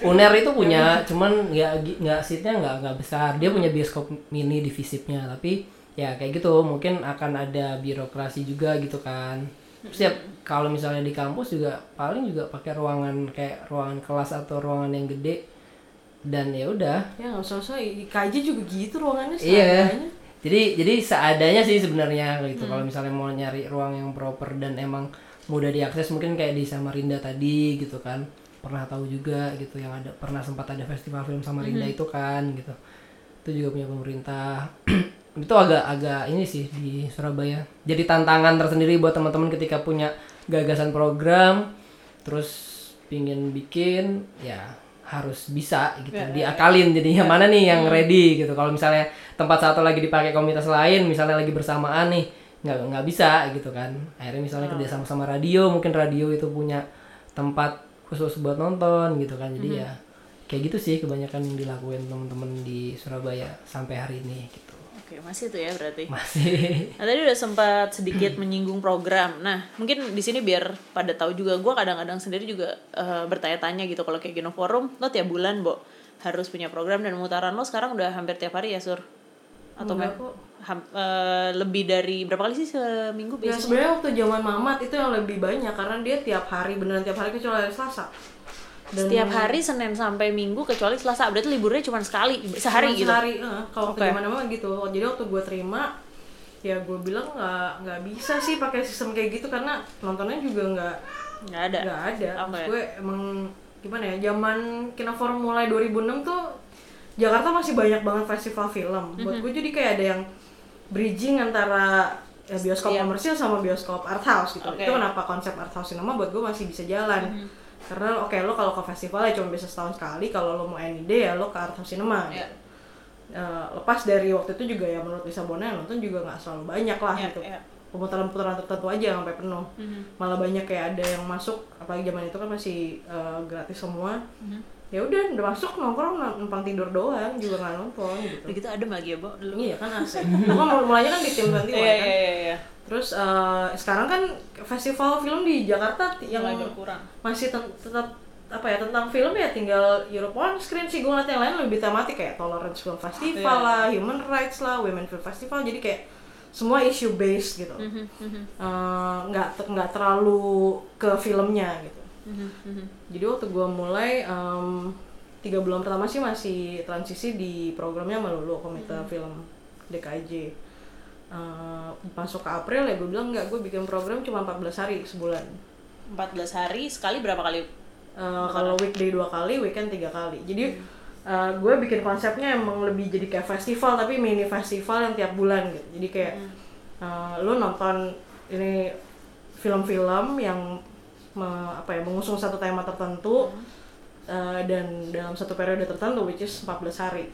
Uner itu punya, cuman nggak nggak seatnya nggak nggak besar. Dia punya bioskop mini di visipnya, tapi ya kayak gitu. Mungkin akan ada birokrasi juga gitu kan. Terus ya kalau misalnya di kampus juga paling juga pakai ruangan kayak ruangan kelas atau ruangan yang gede dan ya udah. Ya nggak usah-usah IKJ juga gitu ruangannya Iya. seadanya. Jadi jadi seadanya sih sebenarnya gitu. Kalau misalnya mau nyari ruang yang proper dan emang mudah diakses mungkin kayak di Samarinda tadi gitu kan. Pernah tahu juga gitu yang ada pernah sempat ada festival film Samarinda itu kan gitu. Itu juga punya pemerintah. itu agak agak ini sih di Surabaya. Jadi tantangan tersendiri buat teman-teman ketika punya gagasan program terus pingin bikin ya harus bisa gitu. Diakalin jadinya mana nih yang ready? gitu. Kalau misalnya tempat satu lagi dipakai komunitas lain misalnya lagi bersamaan nih nggak nggak bisa gitu kan. Akhirnya misalnya kerja sama sama radio mungkin radio itu punya tempat khusus buat nonton gitu kan. Jadi ya kayak gitu sih kebanyakan yang dilakuin teman-teman di Surabaya sampai hari ini gitu oke masih tuh ya berarti masih Nah tadi udah sempat sedikit menyinggung program. Nah mungkin di sini biar pada tahu juga, gue kadang-kadang sendiri juga eh, bertanya-tanya gitu kalau kayak Gino Forum, lo tiap bulan, Bo, harus punya program dan mutaran lo sekarang udah hampir tiap hari ya, Sur? Atau Enggak kok. ham- eh, lebih dari berapa kali sih seminggu Ya biasanya? sebenarnya waktu zaman Mamat itu yang lebih banyak karena dia tiap hari beneran tiap hari kecuali hari Selasa. Dan Setiap hari Senin sampai Minggu kecuali Selasa, berarti liburnya cuma sekali, sehari Cuma gitu. Sehari, eh, kalau Oke. zaman Mamat gitu. Jadi waktu gue terima ya gue bilang nggak nggak bisa sih pakai sistem kayak gitu karena nontonnya juga nggak Nggak ada. nggak ada. Maksud gue emang gimana ya zaman Kinoforum mulai 2006 tuh Jakarta masih banyak banget festival film. Buat Mhm. gue jadi kayak ada yang bridging antara ya, bioskop Iya. komersil sama bioskop art house gitu. Oke. Itu kenapa konsep art house cinema buat gue masih bisa jalan. Mhm. Karena oke lo kalau ke festival ya cuma bisa setahun sekali. Kalau lo mau any day ya lo ke art house cinema. Iya. gitu. Eh, lepas dari waktu itu juga ya menurut Lisa Bona yang nonton juga nggak selalu banyak lah Iya, gitu. iya. Pemutaran-putaran tertentu aja yang sampai penuh. Mhm. Malah banyak kayak ada yang masuk apalagi zaman itu kan masih eh, gratis semua. Mhm. Ya udah udah masuk nongkrong numpang tidur doang juga nggak nonton gitu. Begitu adem lagi ya, Bo? dulu. Iya kan asik. Aku kan mulainya kan di tim 21 Iya, kan. iya, iya, iya. Terus eh, sekarang kan festival film di Jakarta yang Mulai berkurang. masih tetap apa ya tentang film ya tinggal Europe on screen sih gue ngeliat yang lain lebih tematik kayak tolerance film festival Iya. lah, human rights lah, women film festival jadi kayak semua issue based gitu Mhm, mhm, Eh, nggak te- nggak terlalu ke filmnya gitu jadi waktu gue mulai em, tiga bulan pertama sih masih transisi di programnya melulu komite film DKJ Eh, masuk ke April ya gue bilang nggak gue bikin program cuma 14 hari sebulan 14 hari sekali berapa kali? Uh, kalau weekday dua kali, weekend tiga kali. Jadi uh, gue bikin konsepnya emang lebih jadi kayak festival tapi mini festival yang tiap bulan gitu. Jadi kayak uh, lu nonton ini film-film yang me- apa ya mengusung satu tema tertentu uh, dan dalam satu periode tertentu which is 14 hari.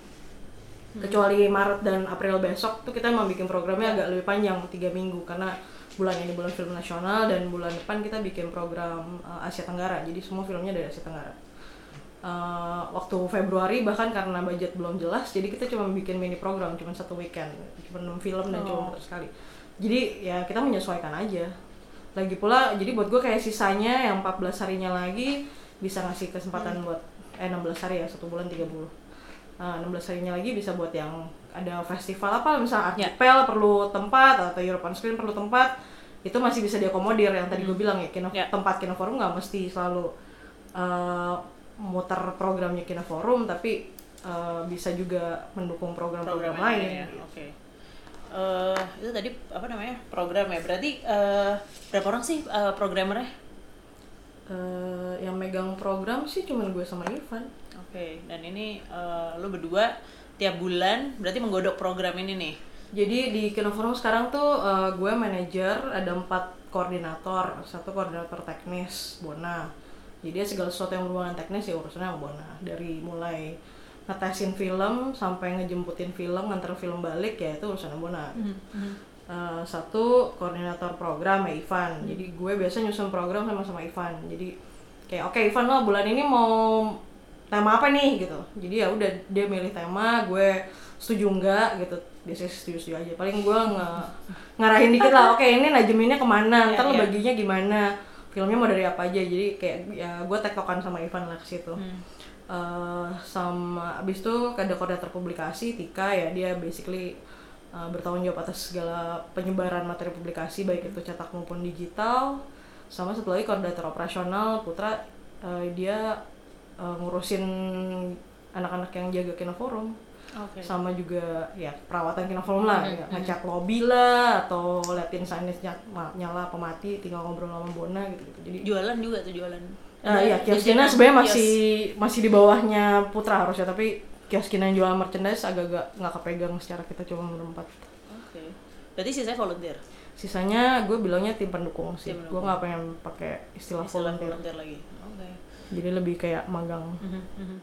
Kecuali Maret dan April besok tuh kita emang bikin programnya agak lebih panjang tiga minggu. Karena bulan ini bulan film nasional dan bulan depan kita bikin program uh, Asia Tenggara. Jadi semua filmnya dari Asia Tenggara. Uh, waktu Februari bahkan karena budget belum jelas jadi kita cuma bikin mini program cuma satu weekend. Cuma 6 film dan cuma muter sekali. Jadi ya kita menyesuaikan aja lagi pula jadi buat gue kayak sisanya yang 14 harinya lagi bisa ngasih kesempatan buat eh 16 hari ya satu bulan 30 uh, 16 harinya lagi bisa buat yang ada festival apa misalnya Ya. archipel perlu tempat atau European Screen perlu tempat itu masih bisa diakomodir yang tadi gue bilang ya kino, Ya. tempat kino forum nggak mesti selalu uh, muter programnya kino forum tapi uh, bisa juga mendukung program-program Program lain ya. Oke. Eh, itu tadi apa namanya? Program ya. Berarti eh, berapa orang sih eh, programmernya? Uh, yang megang program sih cuman gue sama Ivan Oke, dan ini eh, lu berdua tiap bulan berarti menggodok program ini nih. Jadi di Kino Forum sekarang tuh uh, gue manajer, ada empat koordinator, satu koordinator teknis, Bona. Jadi segala sesuatu yang berhubungan teknis ya urusannya sama Bona. Dari mulai ngetesin film sampai ngejemputin film, nganter film balik ya itu urusannya Bona. Uh, satu koordinator program ya Ivan. Jadi gue biasa nyusun program sama sama Ivan. Jadi kayak oke Ivan lo bulan ini mau tema apa nih gitu. Jadi ya udah dia milih tema, gue setuju enggak gitu. Biasanya setuju setuju aja. Paling gue nge ngarahin dikit lah. Oke ini najeminnya ke mana? Ntar lo Iya, iya. baginya gimana? Filmnya mau dari apa aja. Jadi kayak ya gue tektokan sama Ivan lah ke situ. Eh, sama abis itu ada koordinator publikasi Tika ya dia basically uh, bertanggung jawab atas segala penyebaran materi publikasi baik itu cetak maupun digital sama satu lagi koordinator operasional Putra uh, dia uh, ngurusin anak-anak yang jaga Kino Forum Oke. sama juga ya perawatan Kino Forum lah ya, ngecat lobby lah atau liatin signage nyala, nyala apa mati tinggal ngobrol sama Bona gitu, gitu. jadi Jualan juga tuh jualan. Ah iya, kios Jajanan, Kina sebenarnya kios. masih masih di bawahnya Putra harusnya, tapi kios Kina yang jual merchandise agak-agak nggak kepegang secara kita cuma berempat. Oke. Berarti sih saya volunteer. Sisanya gue bilangnya tim pendukung sih. Tim Gue nggak pengen pakai istilah, Istilah volunteer. volunteer lagi. Oke. Jadi lebih kayak magang. Mhm, mhm.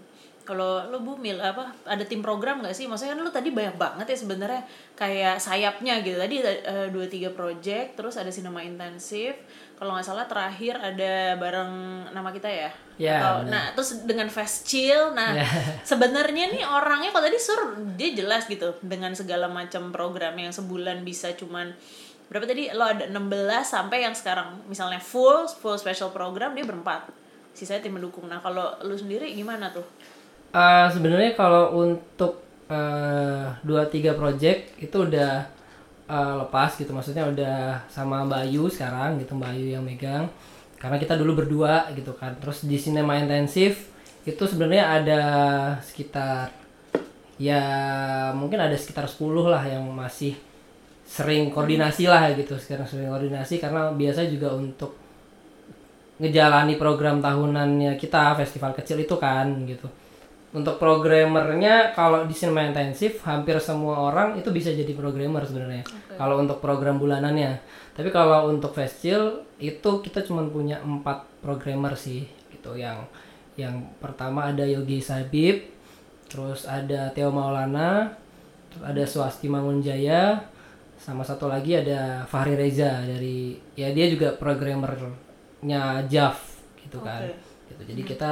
Kalau lu Bu Mil apa ada tim program nggak sih? Maksudnya kan lu tadi banyak banget ya sebenarnya kayak sayapnya gitu. Tadi eh, dua tiga project, terus ada sinema intensif. Kalau nggak salah terakhir ada bareng nama kita ya. Ya, Atau- benar. nah terus dengan fast chill. Nah Ya. sebenarnya nih orangnya kalau tadi sur dia jelas gitu dengan segala macam program yang sebulan bisa cuman berapa tadi lo ada 16 sampai yang sekarang misalnya full full special program dia berempat sisanya tim mendukung nah kalau lu sendiri gimana tuh Eh, sebenarnya kalau untuk eh, dua tiga project itu udah eh, lepas gitu. Maksudnya udah sama Mbak Ayu sekarang gitu Mbak Ayu yang megang. Karena kita dulu berdua gitu kan. Terus di sinema intensif itu sebenarnya ada sekitar ya mungkin ada sekitar 10 lah yang masih sering koordinasi lah gitu. Sekarang sering koordinasi karena biasa juga untuk ngejalani program tahunannya kita festival kecil itu kan gitu untuk programmernya kalau di sinema intensif hampir semua orang itu bisa jadi programmer sebenarnya. Kalau untuk program bulanannya. Tapi kalau untuk festival itu kita cuma punya empat programmer sih gitu. Yang yang pertama ada Yogi Sabib terus ada Theo Maulana terus ada Swasti Mangunjaya sama satu lagi ada Fahri Reza dari ya dia juga programmernya JAV gitu kan. Gitu. Jadi kita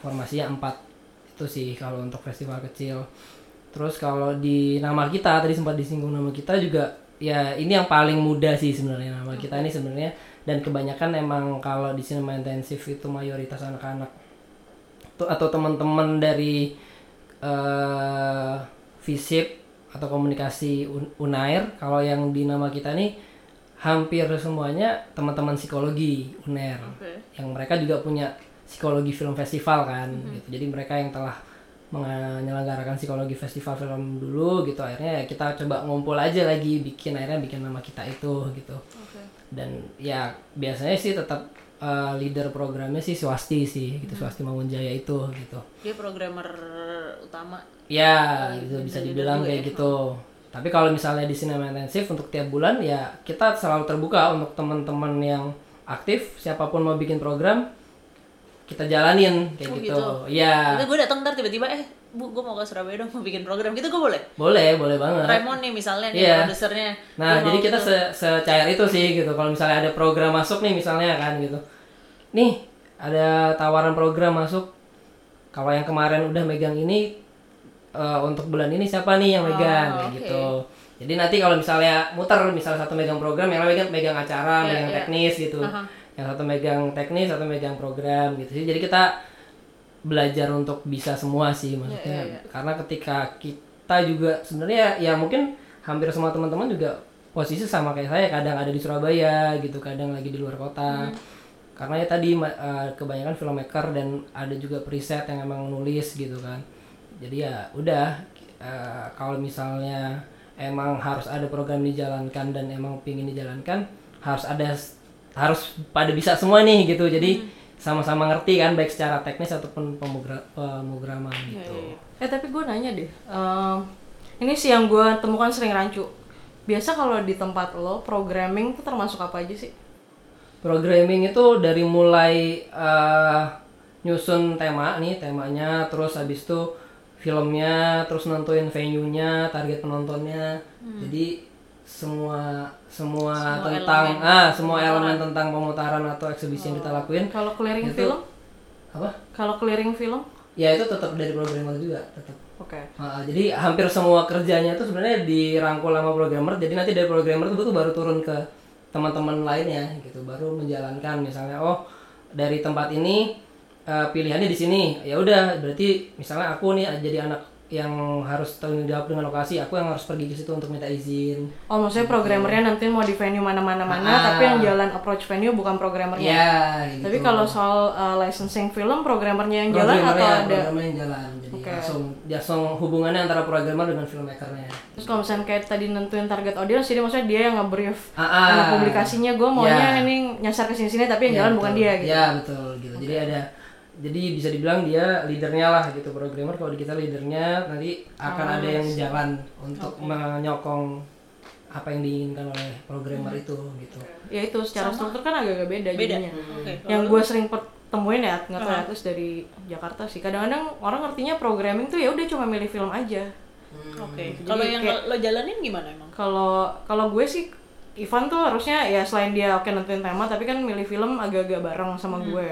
formasinya empat itu sih kalau untuk festival kecil. Terus kalau di nama kita tadi sempat disinggung nama kita juga ya ini yang paling muda sih sebenarnya nama kita ini sebenarnya. Dan kebanyakan emang kalau di sinema intensif itu mayoritas anak-anak atau teman-teman dari eh FISIP atau komunikasi Un- Unair kalau yang di nama kita nih hampir semuanya teman-teman psikologi Unair. Oke. yang mereka juga punya psikologi film festival kan gitu. Jadi mereka yang telah menyelenggarakan psikologi festival film dulu gitu. Akhirnya ya kita coba ngumpul aja lagi bikin akhirnya bikin nama kita itu gitu. Dan ya biasanya sih tetap eh, leader programnya sih Swasti sih gitu. Swasti Mangunjaya itu gitu. Dia programmer utama. ya gitu. bisa dibilang kayak gitu. Tapi kalau misalnya di sinema intensif untuk tiap bulan ya kita selalu terbuka untuk teman-teman yang aktif siapa pun mau bikin program kita jalanin kayak Oh, gitu gitu. ya Kita gue datang ntar tiba-tiba eh bu gue mau ke Surabaya dong mau bikin program gitu gue boleh. boleh boleh banget Raymond nih misalnya nih Iya. produsernya. Nah, Gua jadi kita gitu. se secair itu sih gitu. Kalau misalnya ada program masuk nih misalnya kan gitu. Nih, ada tawaran program masuk. Kalau yang kemarin udah megang ini eh, untuk bulan ini siapa nih yang megang kayak oke. gitu. Jadi nanti kalau misalnya muter misalnya satu megang program, yang lain megang megang acara, Iya, megang iya. teknis gitu. Aha. Yang satu megang teknis, satu megang program gitu. Sih. Jadi kita belajar untuk bisa semua sih maksudnya. Karena ketika kita juga sebenarnya ya mungkin hampir semua teman-teman juga posisi sama kayak saya. Kadang ada di Surabaya gitu kadang lagi di luar kota. Karena ya tadi eh, kebanyakan filmmaker dan ada juga preset yang emang nulis gitu kan. Jadi ya udah eh, kalau misalnya emang harus ada program dijalankan dan emang pingin dijalankan harus ada harus pada bisa semua nih gitu jadi sama-sama ngerti kan baik secara teknis ataupun pemrograman gitu Eh tapi gue nanya deh, em, ini sih yang gue temukan sering rancu. Biasa kalau di tempat lo programming tuh termasuk apa aja sih? Programming itu dari mulai eh, nyusun tema nih temanya, terus habis itu filmnya, terus nentuin venue-nya, target penontonnya. Jadi semua semua, tentang ah semua elemen tentang pemutaran atau eksibisi yang kita lakuin Kalau clearing Itu- film? apa? Kalau clearing film? Ya itu tetap dari programmer juga tetap. Oke. Ah, jadi hampir semua kerjanya itu sebenarnya dirangkul sama programmer. Jadi nanti dari programmer itu tuh baru turun ke teman-teman lainnya gitu, baru menjalankan misalnya oh dari tempat ini eh, pilihannya di sini. Ya udah berarti misalnya aku nih jadi anak yang harus tanggung jawab dengan lokasi, aku yang harus pergi ke situ untuk minta izin. Oh maksudnya programmernya nanti mau di venue mana-mana mana, Ah. tapi yang jalan approach venue bukan programmernya. Ya, gitu. Tapi kalau soal uh, licensing film, programmernya yang jalan atau ada? programmernya yang jalan. Jadi Oke. langsung langsung hubungannya antara programmer dengan filmmakernya. Terus kalau misalnya kayak tadi nentuin target audience, jadi maksudnya dia yang nge-brief Ah, ah. publikasinya, gue maunya Ya. ini nyasar ke sini-sini, tapi yang Ya, jalan betul. bukan dia gitu. Ya betul gitu. Jadi ada jadi bisa dibilang dia leadernya lah gitu programmer kalau di kita leadernya nanti akan Oh, ada yang jalan untuk menyokong apa yang diinginkan oleh programmer Hmm. itu gitu. Ya itu secara struktur kan agak-agak beda, Beda. jadinya. Oke. Yang gue sering temuin ya, nggak tahu ya, terus dari Jakarta sih. Kadang-kadang orang ngertinya programming tuh ya udah cuma milih film aja. Oke. Kalau yang lo, lo jalanin gimana emang? Kalau kalau gue sih Ivan tuh harusnya ya selain dia oke nentuin tema tapi kan milih film agak-agak bareng sama Hmm. gue.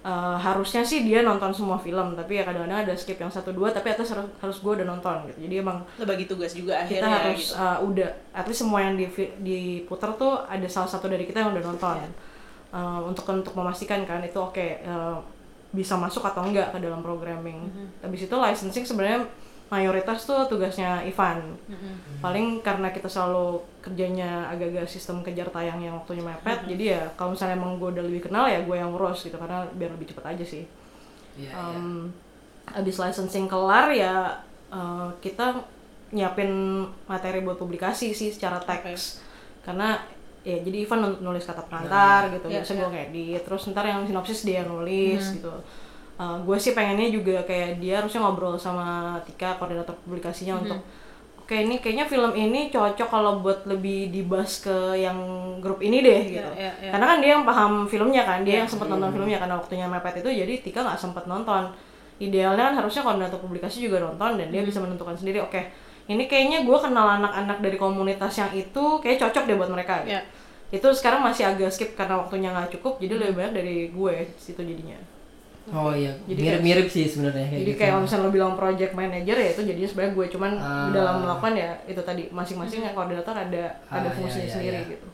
Eh, harusnya sih dia nonton semua film tapi ya kadang-kadang ada skip yang satu dua tapi atas harus, harus gue udah nonton gitu. Jadi emang bagi tugas juga kita akhirnya harus gitu. eh, udah at least semua yang di diputar tuh ada salah satu dari kita yang udah nonton. Eh, untuk untuk memastikan kan itu oke eh, bisa masuk atau enggak ke dalam programming. Habis itu licensing sebenarnya mayoritas tuh tugasnya Ivan. Paling karena kita selalu kerjanya agak-agak sistem kejar tayang yang waktunya mepet, jadi ya kalau misalnya emang gue udah lebih kenal ya gue yang ngurus gitu karena biar lebih cepet aja sih. Iya. Um, abis licensing kelar ya uh, kita nyiapin materi buat publikasi sih secara teks. Karena ya jadi Ivan nul- nulis kata pengantar gitu Ya, biasa gue ngedit terus ntar yang sinopsis dia nulis gitu. Uh, gue sih pengennya juga kayak dia harusnya ngobrol sama Tika koordinator publikasinya untuk oke ini kayaknya film ini cocok kalau buat lebih dibahas ke yang grup ini deh gitu ya, ya. karena kan dia yang paham filmnya kan dia yang sempat nonton filmnya karena waktunya mepet itu jadi Tika nggak sempat nonton idealnya kan harusnya koordinator publikasi juga nonton dan dia bisa menentukan sendiri oke ini kayaknya gue kenal anak-anak dari komunitas yang itu kayak cocok deh buat mereka gitu. Ya. itu sekarang masih agak skip karena waktunya nggak cukup jadi lebih banyak dari gue situ jadinya Oh iya, Jadi mirip-mirip sih sebenarnya kayak jadi gitu. kayak kalau misalnya lo bilang project manager ya itu jadinya sebenarnya gue cuman Ah. di dalam melakukan ya itu tadi masing-masing yang koordinator ada ada Ah, fungsinya iya, iya, sendiri iya. gitu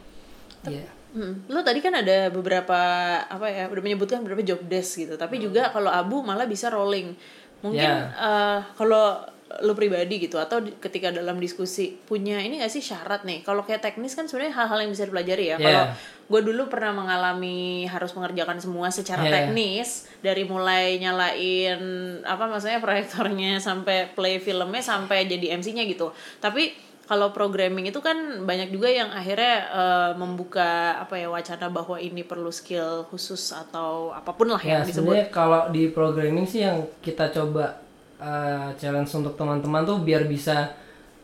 Iya. Hmm. Lo tadi kan ada beberapa apa ya udah menyebutkan beberapa job desk gitu, tapi juga kalau Abu malah bisa rolling. Mungkin Ya. eh, kalau lo pribadi gitu atau di- ketika dalam diskusi punya ini gak sih syarat nih? Kalau kayak teknis kan sebenarnya hal-hal yang bisa dipelajari ya. Ya. Kalau gue dulu pernah mengalami harus mengerjakan semua secara Ya. teknis dari mulai nyalain apa maksudnya proyektornya sampai play filmnya sampai jadi MC-nya gitu. Tapi kalau programming itu kan banyak juga yang akhirnya eh, membuka apa ya wacana bahwa ini perlu skill khusus atau apa pun lah Ya yang disebut. sebenarnya kalau di programming sih yang kita coba uh, challenge untuk teman-teman tuh biar bisa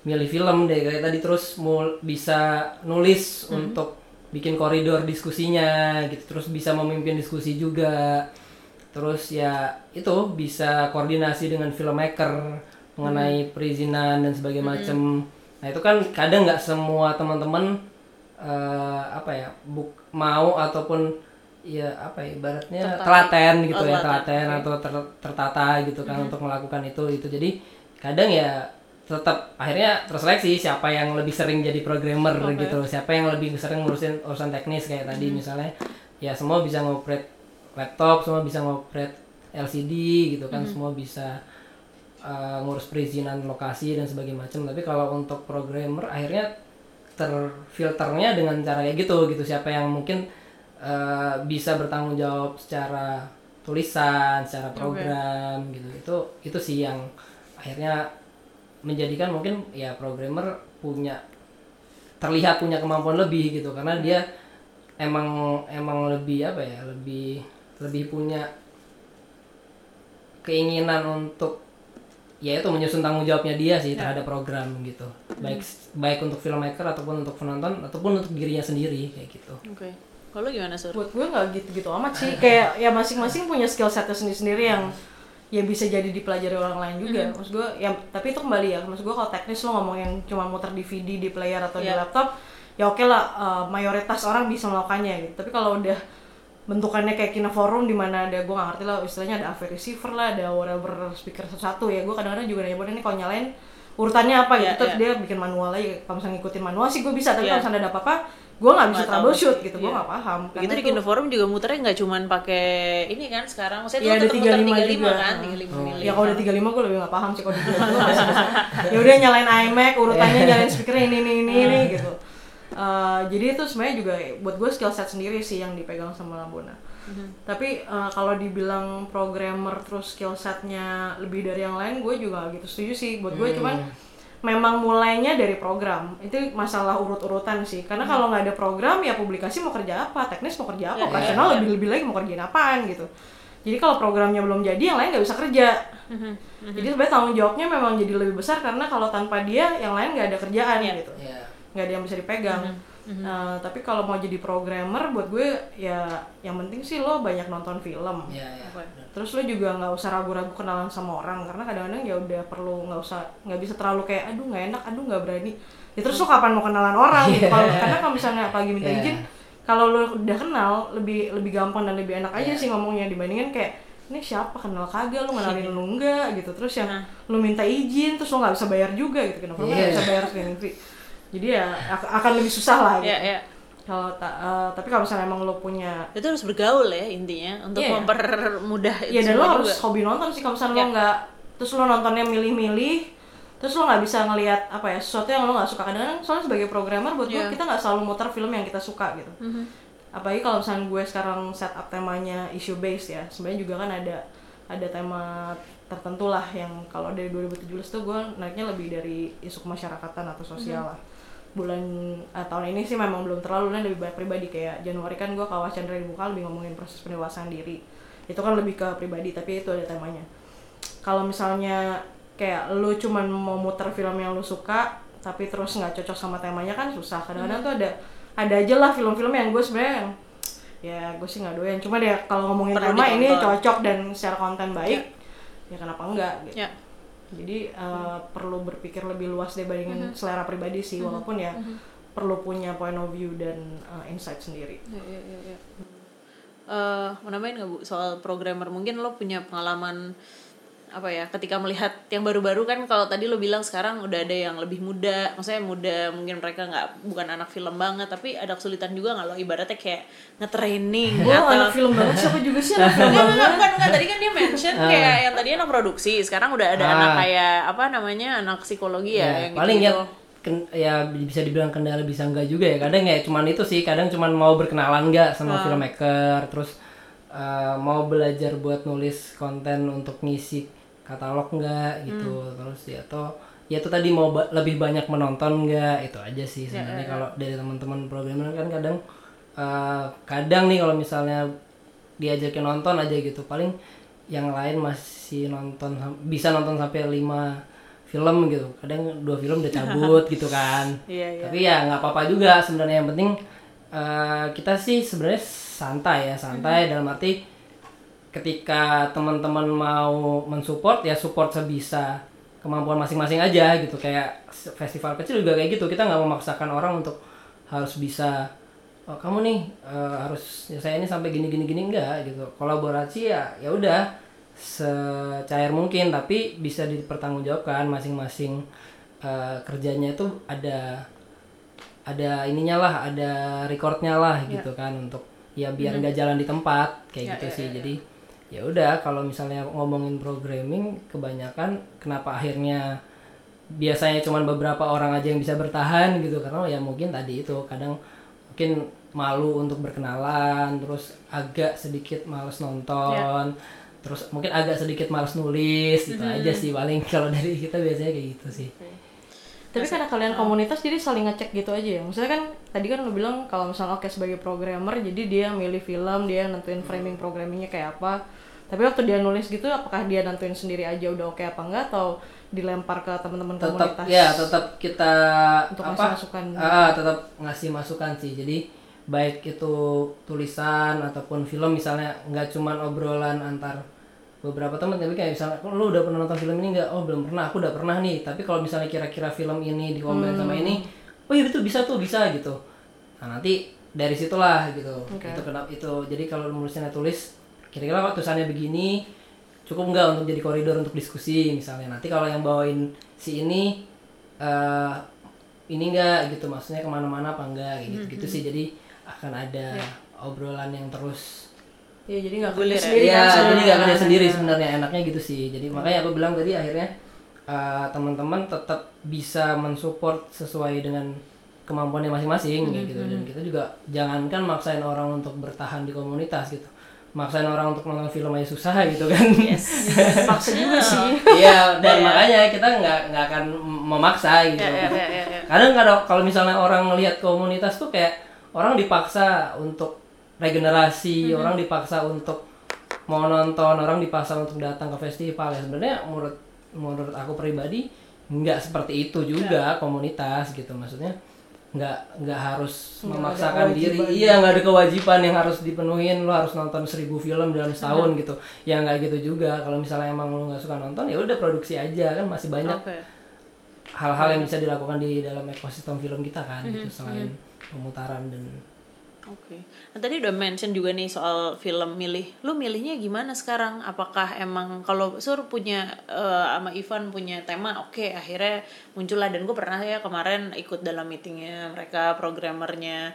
milih film deh kayak tadi terus mul bisa nulis untuk bikin koridor diskusinya gitu. Terus bisa memimpin diskusi juga. Terus ya itu bisa koordinasi dengan filmmaker mengenai perizinan dan sebagainya macem. Nah itu kan kadang nggak semua teman-teman eh, apa ya buk mau ataupun ya apa ya ibaratnya telaten gitu ya telaten atau ter- tertata gitu kan untuk melakukan itu itu jadi kadang ya tetap akhirnya terseleksi siapa yang lebih sering jadi programmer gitu siapa yang lebih sering ngurusin urusan teknis kayak tadi misalnya. Ya semua bisa ngoperate laptop semua bisa ngoperate LCD gitu kan semua bisa uh, ngurus perizinan lokasi dan sebagainya macam tapi kalau untuk programmer akhirnya terfilternya dengan cara kayak gitu gitu. Siapa yang mungkin uh, bisa bertanggung jawab secara tulisan secara program gitu. Itu itu sih yang akhirnya menjadikan mungkin ya programmer punya terlihat punya kemampuan lebih gitu. Karena dia emang emang lebih apa ya lebih lebih punya keinginan untuk ya itu menyusun tanggung jawabnya dia sih terhadap program gitu. Baik baik untuk filmmaker ataupun untuk penonton ataupun untuk dirinya sendiri kayak gitu. Oke. Kalau lu gimana sur? buat gue nggak gitu-gitu amat sih. Kayak ya masing-masing punya skill setnya sendiri-sendiri yang ya bisa jadi dipelajari orang lain juga. Maksud gue ya tapi itu kembali ya. Maksud gue kalau teknis lo ngomong yang cuma muter DVD di player atau di Iya. laptop ya oke lah eh, mayoritas orang bisa melakukannya gitu. Tapi kalau udah bentukannya kayak kina forum di mana ada gue gak ngerti lah istilahnya ada AV receiver lah ada whatever speaker satu-satu ya. Gue kadang-kadang juga nanya ini kalau nyalain urutannya apa gitu Iya, terus iya. dia bikin manual aja kalau misalnya ngikutin manual sih gue bisa tapi Iya. kalau misalnya ada apa-apa gue nggak bisa Nggak troubleshoot gitu gue Iya. nggak paham Begitu Karena di itu- Kino Forum juga muternya nggak cuman pakai ini kan sekarang. Maksudnya Iya, itu ada tetap muter 35 35 juga. kan, Hmm. 35 Ya kalau udah 35 gue lebih gak paham sih kalau di 35 Ya udah nyalain iMac, urutannya nyalain speakernya ini ini ini, ini gitu. Eh, jadi itu sebenarnya juga buat gue skill set sendiri sih yang dipegang sama Lambona. Tapi eh, kalau dibilang programmer terus skill setnya lebih dari yang lain, gue juga gitu setuju sih. Buat gue cuman memang mulainya dari program. Itu masalah urut-urutan sih. Karena kalau nggak ada program ya publikasi mau kerja apa teknis mau kerja apa operasional lebih lebih lagi mau kerjain apaan gitu. Jadi kalau programnya belum jadi yang lain nggak bisa kerja. Jadi sebenarnya tanggung jawabnya memang jadi lebih besar karena kalau tanpa dia yang lain nggak ada kerjaan gitu. Ya nggak ada yang bisa dipegang Nah, tapi kalau mau jadi programmer buat gue ya yang penting sih lo banyak nonton film. Ya ya terus lo juga nggak usah ragu-ragu kenalan sama orang karena kadang-kadang ya udah perlu nggak usah nggak bisa terlalu kayak aduh nggak enak aduh nggak berani. Ya terus lo kapan mau kenalan orang gitu. Kalau karena kalau misalnya apalagi minta Yeah. izin kalau lo udah kenal lebih lebih gampang dan lebih enak aja sih ngomongnya dibandingin kayak ini siapa? Kenal kagak? Lo kenalin lu enggak gitu. Terus yang lo minta izin terus lo nggak bisa bayar juga gitu. Kenapa lo nggak Iya. bisa bayar fee jadi ya ak- akan lebih susah lah gitu Iya, iya. kalau ta- eh, tapi kalau misalnya emang lo punya Itu harus bergaul ya intinya untuk Iya. mempermudah itu Iya dan lo harus hobi nonton sih kalau misalnya Ya. lo nggak terus lo nontonnya milih-milih terus lo nggak bisa ngelihat apa ya sesuatu yang lo nggak suka kadang-kadang soalnya sebagai programmer buat gue Iya. kita nggak selalu muter film yang kita suka gitu Mhm. apalagi kalau misalnya gue sekarang setup temanya issue based ya sebenarnya juga kan ada ada tema tertentu lah yang kalau dari 2017 tuh gue naiknya lebih dari isu kemasyarakatan atau sosial lah bulan eh, tahun ini sih memang belum terlalu lah lebih banyak pribadi. Kayak Januari kan gue kawas Chandra dibuka lebih ngomongin proses pendewasaan diri. Itu kan lebih ke pribadi tapi itu ada temanya. Kalau misalnya kayak lu cuman mau muter film yang lu suka tapi terus nggak cocok sama temanya kan susah. Kadang-kadang tuh ada ada aja lah film-film yang gue sebenarnya yang ya gue sih nggak doyan. Cuma deh kalau ngomongin Perlu tema ini cocok dan secara konten baik ya kenapa enggak gitu. Ya. Jadi eh, perlu berpikir lebih luas dibandingin selera pribadi sih walaupun ya perlu punya point of view dan eh, insight sendiri. Iya, iya, iya, iya. Eh, mau nambahin nggak bu soal programmer? Mungkin lo punya pengalaman apa ya ketika melihat yang baru-baru kan kalau tadi lo bilang sekarang udah ada yang lebih muda maksudnya muda mungkin mereka nggak bukan anak film banget tapi ada kesulitan juga nggak lo ibaratnya kayak nge-training gue atau anak film banget siapa juga sih anak film banget enggak, bukan, bukan. Tadi kan dia mention kayak yang tadi anak produksi, sekarang udah ada Ah. anak kayak apa namanya anak psikologi ya, Ya, yang paling gitu. ya ken- ya bisa dibilang kendala bisa enggak juga ya kadang ya cuman itu sih kadang cuman mau berkenalan enggak sama filmmaker terus uh, mau belajar buat nulis konten untuk ngisi katalog enggak gitu. Terus ya atau ya itu tadi mau ba- lebih banyak menonton nggak? Itu aja sih Ya, sebenarnya kalau dari teman-teman programmer kan kadang eh, kadang nih kalau misalnya diajakin nonton aja gitu. Paling yang lain masih nonton bisa nonton sampai lima film gitu. Kadang dua film udah cabut gitu kan. Iya, iya. tapi ya nggak apa-apa juga sebenarnya. Yang penting eh, kita sih sebenarnya santai ya santai dalam arti ketika teman-teman mau mensupport ya support sebisa kemampuan masing-masing aja gitu. Kayak festival kecil juga kayak gitu. Kita nggak memaksakan orang untuk harus bisa oh, kamu nih eh, harus ya saya ini sampai gini gini gini. Enggak gitu. Kolaborasi ya ya udah secair mungkin tapi bisa dipertanggungjawabkan masing-masing eh, kerjanya itu ada ada ininya lah ada recordnya lah gitu kan untuk ya biar nggak jalan di tempat kayak gitu sih. jadi ya udah kalau misalnya ngomongin programming kebanyakan kenapa akhirnya biasanya cuma beberapa orang aja yang bisa bertahan gitu. Karena ya mungkin tadi itu kadang mungkin malu untuk berkenalan terus agak sedikit males nonton terus mungkin agak sedikit males nulis gitu aja sih paling kalau dari kita biasanya kayak gitu sih. Tapi karena kalian komunitas jadi saling ngecek gitu aja ya. Maksudnya kan tadi kan lu bilang kalau misalnya oke sebagai programmer jadi dia milih film, dia nentuin framing programmingnya kayak apa. Tapi waktu dia nulis gitu apakah dia nentuin sendiri aja udah oke apa enggak? Atau dilempar ke teman-teman komunitas? ya tetap kita Untuk apa? ngasih masukan. ah, tetap ngasih masukan sih. Jadi baik itu tulisan ataupun film misalnya nggak cuman obrolan antar beberapa teman tapi kayak misalnya "Oh, lu udah pernah nonton film ini nggak? Oh belum pernah aku udah pernah nih. Tapi kalau misalnya kira-kira film ini dikomen sama ini oh iya itu bisa tuh bisa gitu. Nah nanti dari situlah gitu. Itu kenapa itu. Jadi kalau nulisnya tulis kira-kira kok tulisannya begini cukup nggak untuk jadi koridor untuk diskusi misalnya? Nanti kalau yang bawain si ini eh ini enggak gitu. Maksudnya ke mana-mana apa enggak gitu gitu sih. Jadi akan ada obrolan yang terus Iya, jadi nggak kerja ya? sendiri Iya, kan jadi nggak kerja sendiri sebenarnya. Enaknya gitu sih. Jadi makanya aku bilang tadi akhirnya uh, teman-teman tetap bisa mensupport sesuai dengan kemampuannya masing-masing kayak gitu. Dan kita juga jangankan maksain orang untuk bertahan di komunitas gitu. Maksain orang untuk nonton film aja susah gitu kan. Paksa juga sih. Iya, dan makanya kita nggak nggak akan memaksa gitu. Ya, ya, ya, ya, ya. Kadang kadang kalau misalnya orang ngelihat komunitas tuh kayak orang dipaksa untuk regenerasi, orang dipaksa untuk mau nonton, orang dipaksa untuk datang ke festival ya sebenarnya menurut menurut aku pribadi nggak seperti itu juga komunitas gitu maksudnya nggak nggak harus memaksakan diri. iya nggak ada kewajiban yang harus dipenuhin. Lo harus nonton seribu film dalam setahun gitu. Ya nggak gitu juga. Kalau misalnya emang lo nggak suka nonton ya udah produksi aja. Kan masih banyak hal-hal yang bisa dilakukan di dalam ekosistem film kita kan gitu. Selain pemutaran dan Oke. Nah tadi udah mention juga nih soal film milih. Lu milihnya gimana sekarang? Apakah emang kalau Sur punya eh, sama Ivan punya tema, oke akhirnya muncullah dan gue pernah ya kemarin ikut dalam meetingnya mereka programmernya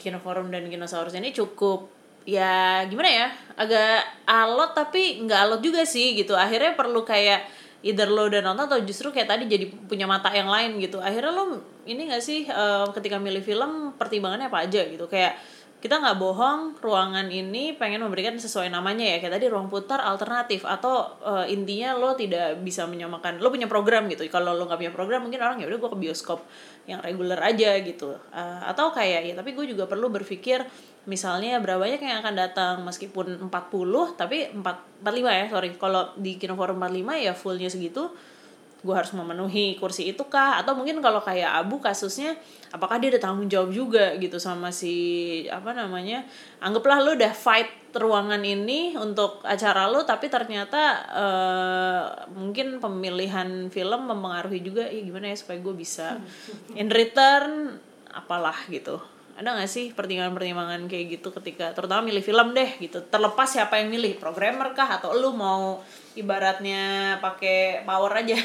Kino Forum dan Kinosaurus ini cukup ya gimana ya agak alot tapi nggak alot juga sih gitu akhirnya perlu kayak either lo udah nonton atau justru kayak tadi jadi punya mata yang lain gitu. Akhirnya lo ini gak sih eh, ketika milih film pertimbangannya apa aja gitu? Kayak kita nggak bohong ruangan ini pengen memberikan sesuai namanya ya. Kayak tadi ruang putar alternatif atau eh, intinya lo tidak bisa menyamakan lo punya program gitu. Kalau lo nggak punya program mungkin orang ya udah gue ke bioskop yang reguler aja gitu. Eh, atau kayak ya tapi gue juga perlu berpikir misalnya berapa banyak yang akan datang? Meskipun 40 tapi 4 45 ya sorry. Kalau di Kino Forum 45 ya fullnya segitu gue harus memenuhi kursi itu kah? Atau mungkin kalau kayak Abu kasusnya apakah dia ada tanggung jawab juga gitu sama si apa namanya anggaplah lu udah fight ruangan ini untuk acara lu tapi ternyata eh, mungkin pemilihan film mempengaruhi juga ya gimana ya supaya gue bisa in return? Apalah gitu. Ada gak sih pertimbangan-pertimbangan kayak gitu ketika terutama milih film deh gitu terlepas siapa yang milih programmer kah? Atau lu mau ibaratnya pakai power aja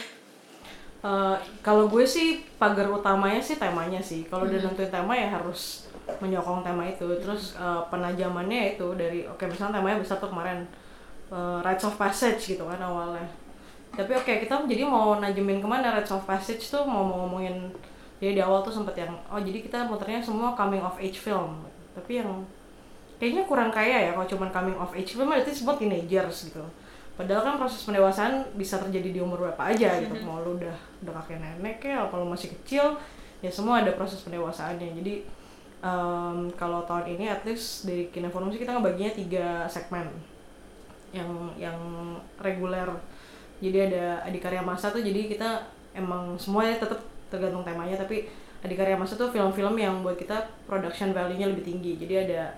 Eh, kalau gue sih pagar utamanya sih temanya sih. Kalau udah nentuin tema ya harus menyokong tema itu. Terus eh, penajamannya itu dari oke misalnya temanya besar tuh kemarin eh, rites of passage gitu kan awalnya. Tapi oke kita jadi mau najemin ke mana rites of passage tuh mau mau ngomongin jadi di awal tuh sempet yang oh jadi kita muternya semua coming of age film. Tapi yang kayaknya kurang kaya ya kalau cuman coming of age film berarti semua teenagers gitu. padahal kan proses pendewasaan bisa terjadi di umur berapa aja gitu mau lu udah udah kakek nenek ya kalau masih kecil ya semua ada proses pendewasaannya. Jadi em, kalau tahun ini at least dari Kineforum sih kita ngebaginya tiga segmen. Yang yang reguler. Jadi ada adikarya masa tuh jadi kita emang semuanya tetap tergantung temanya tapi adikarya masa tuh film-film yang buat kita production value-nya lebih tinggi. Jadi ada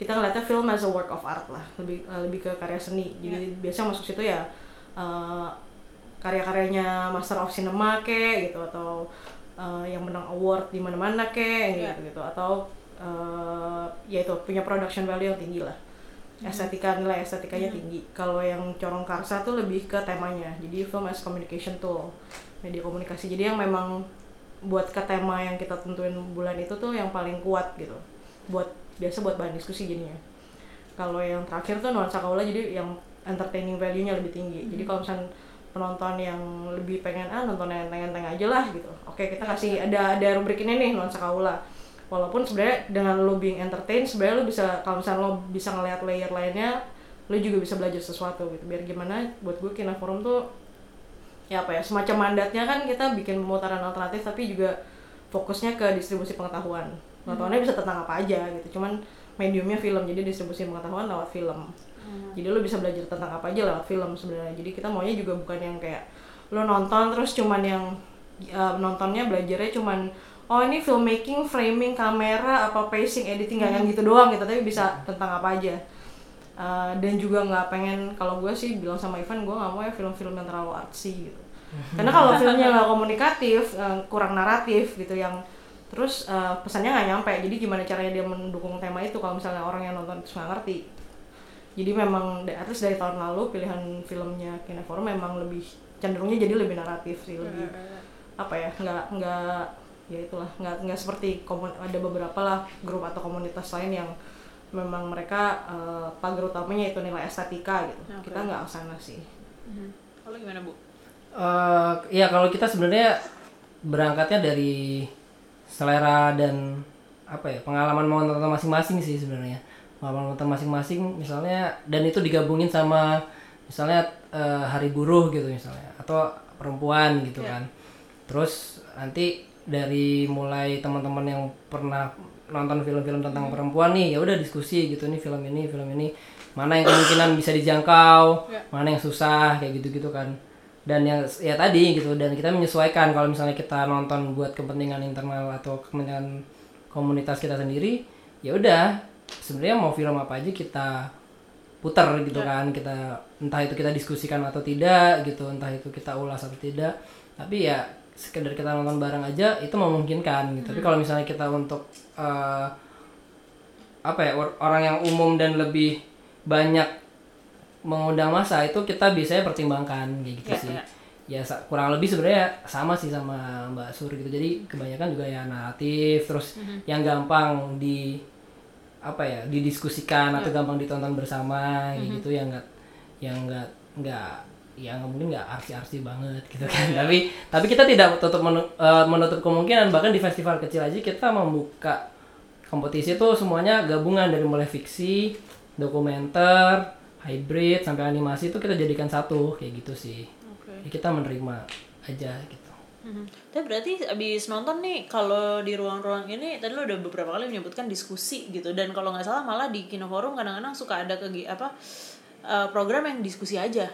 kita ngeliatnya film as a work of art lah lebih eh, lebih ke karya seni. Jadi biasanya masuk situ ya eh, karya-karyanya master of cinema ke gitu atau eh, yang menang award di mana-mana ke Iya. gitu. Gitu atau eh, ya itu punya production value yang tinggi lah. Estetika nilai estetikanya tinggi. Kalau yang corong karsa tuh lebih ke temanya. Jadi film as communication tool media komunikasi. Jadi yang memang buat ke tema yang kita tentuin bulan itu tuh yang paling kuat gitu. Buat biasa buat bahan diskusi jadinya. Kalau yang terakhir tuh nuansa kaula jadi yang entertaining value-nya lebih tinggi. Jadi kalau misalnya penonton yang lebih pengen ah nonton yang enteng-enteng aja lah gitu. Oke kita kasih ada ada rubrik ini nih nuansa kaula. Walaupun sebenarnya dengan lo being entertain sebenarnya lo bisa kalau misalnya lo bisa ngelihat layer lainnya lo juga bisa belajar sesuatu gitu. Biar gimana buat gue kina forum tuh ya apa ya semacam mandatnya kan kita bikin pemutaran alternatif tapi juga fokusnya ke distribusi pengetahuan. Pengetahuannya bisa tentang apa aja gitu cuman mediumnya film. Jadi distribusi pengetahuan lewat film jadi lo bisa belajar tentang apa aja lewat film sebenarnya. Jadi kita maunya juga bukan yang kayak lo nonton terus cuman yang uh, nontonnya belajarnya cuman oh ini filmmaking framing kamera apa pacing editing nggak yang gitu doang gitu. Tapi bisa tentang apa aja. Uh, dan juga nggak pengen kalau gue sih bilang sama Ivan gue nggak mau ya film-film yang terlalu artsy gitu. Karena kalau filmnya nggak komunikatif uh, kurang naratif gitu yang terus uh, pesannya nggak nyampe. Jadi gimana caranya dia mendukung tema itu kalau misalnya orang yang nonton itu nggak ngerti jadi memang least dari tahun lalu pilihan filmnya Kineforum memang lebih cenderungnya jadi lebih naratif sih lebih apa ya nggak nggak ya itulah nggak nggak seperti komun- ada beberapa lah grup atau komunitas lain yang memang mereka eh, pagar utamanya itu nilai estetika gitu Oke. kita nggak sana sih Mhm. Kalau gimana bu? Eh, ya kalau kita sebenarnya berangkatnya dari selera dan apa ya pengalaman menonton masing-masing sih sebenarnya pengalaman menonton masing-masing misalnya dan itu digabungin sama misalnya eh, hari buruh gitu misalnya atau perempuan gitu kan. Terus nanti dari mulai teman-teman yang pernah nonton film-film tentang perempuan nih ya udah diskusi gitu nih film ini film ini mana yang kemungkinan bisa dijangkau mana yang susah kayak gitu-gitu kan. Dan yang ya tadi gitu dan kita menyesuaikan kalau misalnya kita nonton buat kepentingan internal atau kepentingan komunitas kita sendiri ya udah sebenarnya mau film apa aja kita putar gitu kan. Kita entah itu kita diskusikan atau tidak gitu entah itu kita ulas atau tidak. Tapi ya sekedar kita nonton bareng aja itu memungkinkan gitu. Tapi kalau misalnya kita untuk eh, apa ya or- orang yang umum dan lebih banyak mengundang masa itu kita biasanya pertimbangkan kayak gitu Ya, sih. ya. ya sa- kurang lebih sebenarnya sama sih sama Mbak Sur gitu. Jadi kebanyakan juga ya naratif terus yang gampang di apa ya didiskusikan atau gampang ditonton bersama kayak gitu yang enggak yang enggak enggak ya nggak mungkin nggak arsi-arsi banget gitu kan. Tapi tapi kita tidak tutup eh, menutup kemungkinan bahkan di festival kecil aja kita membuka kompetisi itu semuanya gabungan dari mulai fiksi dokumenter hybrid sampai animasi itu kita jadikan satu kayak gitu sih. Oke. Ya, kita menerima aja gitu Mhm. Tapi berarti abis nonton nih kalau di ruang-ruang ini tadi lo udah beberapa kali menyebutkan diskusi gitu. Dan kalau nggak salah malah di Kino Forum kadang-kadang suka ada kegi apa eh, program yang diskusi aja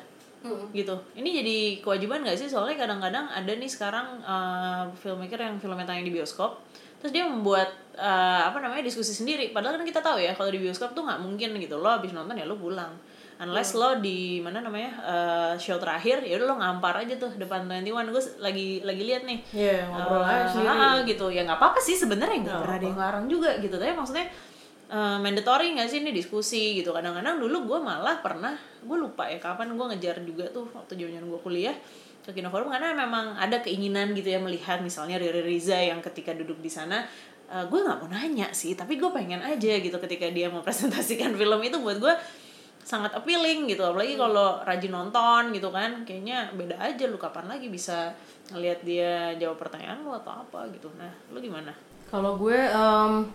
gitu. Ini jadi kewajiban nggak sih? Soalnya kadang-kadang ada nih sekarang eh, filmmaker yang filmnya tayang di bioskop terus dia membuat eh, apa namanya diskusi sendiri. Padahal kan kita tahu ya kalau di bioskop tuh nggak mungkin gitu. Lo abis nonton ya lo pulang unless lo di mana namanya eh, show terakhir ya lo ngampar aja tuh depan 21 gue lagi lagi lihat nih. Iya, ngobrol Eh, aja ah, gitu. Ya nggak apa-apa sih sebenarnya nggak pernah ada yang larang juga gitu. Tapi maksudnya eh, mandatory nggak sih ini diskusi gitu. Kadang-kadang dulu gue malah pernah gue lupa ya kapan gue ngejar juga tuh waktu zaman gue kuliah ke Kino Forum. Karena memang ada keinginan gitu ya melihat misalnya Riri Riza yang ketika duduk di sana eh, gue nggak mau nanya sih. Tapi gue pengen aja gitu ketika dia mau presentasikan film itu. Buat gue sangat appealing gitu. Apalagi kalau rajin nonton gitu kan kayaknya beda aja lu kapan lagi bisa ngelihat dia jawab pertanyaan lu atau apa gitu. Nah lu gimana? Kalau gue em,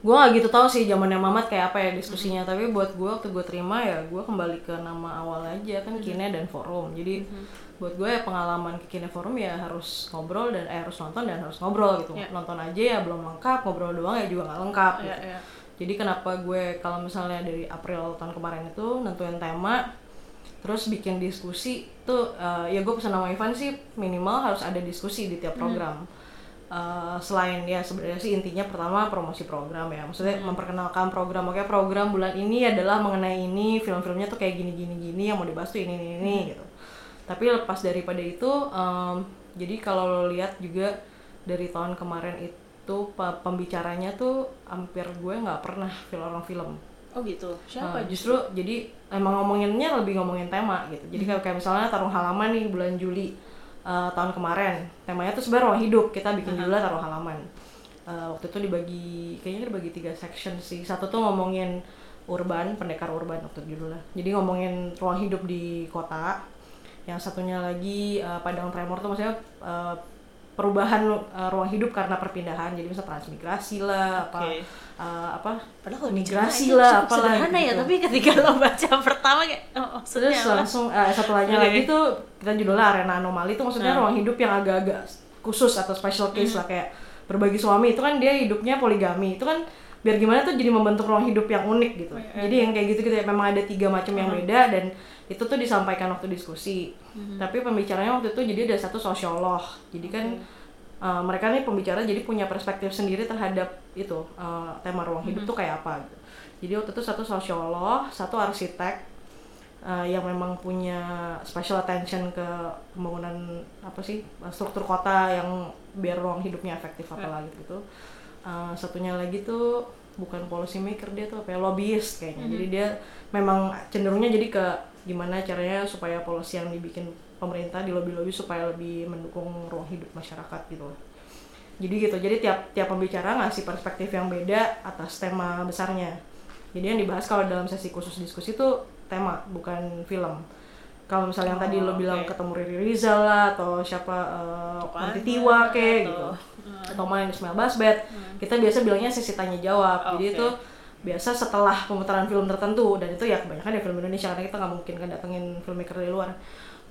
gue nggak gitu tahu sih zamannya Mamat kayak apa ya diskusinya. Tapi buat gue waktu gue terima ya gue kembali ke nama awal aja kan Kine dan Forum. Jadi buat gue ya pengalaman ke Kine Forum ya harus ngobrol dan eh, harus nonton dan harus ngobrol gitu. Nonton aja ya belum lengkap ngobrol doang ya juga nggak lengkap gitu. Iya, iya. Jadi kenapa gue kalau misalnya dari April tahun kemarin itu nentuin tema terus bikin diskusi tuh eh, ya gue pesan sama Ivan sih minimal harus ada diskusi di tiap program. Eh, selain ya sebenarnya sih intinya pertama promosi program ya. Maksudnya memperkenalkan program. Oke program bulan ini adalah mengenai ini film-filmnya tuh kayak gini gini gini yang mau dibahas tuh ini ini, ini gitu. Tapi lepas daripada itu em, jadi kalau lo lihat juga dari tahun kemarin itu pe- pembicaranya tuh hampir gue nggak pernah film orang film Oh gitu. Uh, justru jadi emang ngomonginnya lebih ngomongin tema gitu. Jadi kayak, kayak misalnya tarung halaman nih bulan Juli uh, tahun kemarin. Temanya tuh sebenarnya ruang hidup. Kita bikin judulnya tarung halaman. Uh, waktu itu dibagi kayaknya dibagi tiga section sih. Satu tuh ngomongin urban, pendekar urban waktu itu judulnya. Jadi ngomongin ruang hidup di kota. Yang satunya lagi uh, padang tremor tuh maksudnya uh, perubahan uh, ruang hidup karena perpindahan. Jadi misalnya transmigrasi lah, apa Oke. uh, apa Padahal kalau migrasi lah apalah sederhana ya, gitu. tapi ketika lo baca pertama kayak oh, Terus apa? langsung eh, satu lagi Oke. lagi tuh kita judulnya arena anomali itu maksudnya Nah. ruang hidup yang agak-agak khusus atau special case lah kayak berbagi suami itu kan dia hidupnya poligami itu kan biar gimana tuh jadi membentuk ruang hidup yang unik gitu. Jadi yang kayak gitu gitu ya memang ada tiga macam yang beda dan itu tuh disampaikan waktu diskusi. Tapi pembicaranya waktu itu jadi ada satu sosiolog. Jadi kan uh, mereka nih pembicara jadi punya perspektif sendiri terhadap itu uh, tema ruang hidup tuh kayak apa. Gitu. Jadi waktu itu satu sosiolog, satu arsitek, uh, yang memang punya special attention ke pembangunan apa sih struktur kota yang biar ruang hidupnya efektif apalagi gitu. Uh, satunya lagi tuh bukan policy maker dia tuh apa ya lobbyist kayaknya. Jadi dia memang cenderungnya jadi ke gimana caranya supaya policy yang dibikin pemerintah di lobby-lobby supaya lebih mendukung ruang hidup masyarakat gitu loh. Jadi gitu. Jadi tiap tiap pembicara ngasih perspektif yang beda atas tema besarnya. Jadi yang dibahas kalau dalam sesi khusus diskusi itu tema, bukan film. Kalau misalnya yang tadi lo Oh, bilang oke. ketemu Riri Rizal lah atau siapa uh, Nanti Tiwa kayak atau- gitu. Atau main Ismail Basbet. Kita biasa bilangnya sesi tanya jawab. Jadi Oke. itu biasa setelah pemutaran film tertentu dan itu ya kebanyakan ya film Indonesia karena kita nggak mungkin kan datengin filmmaker dari luar.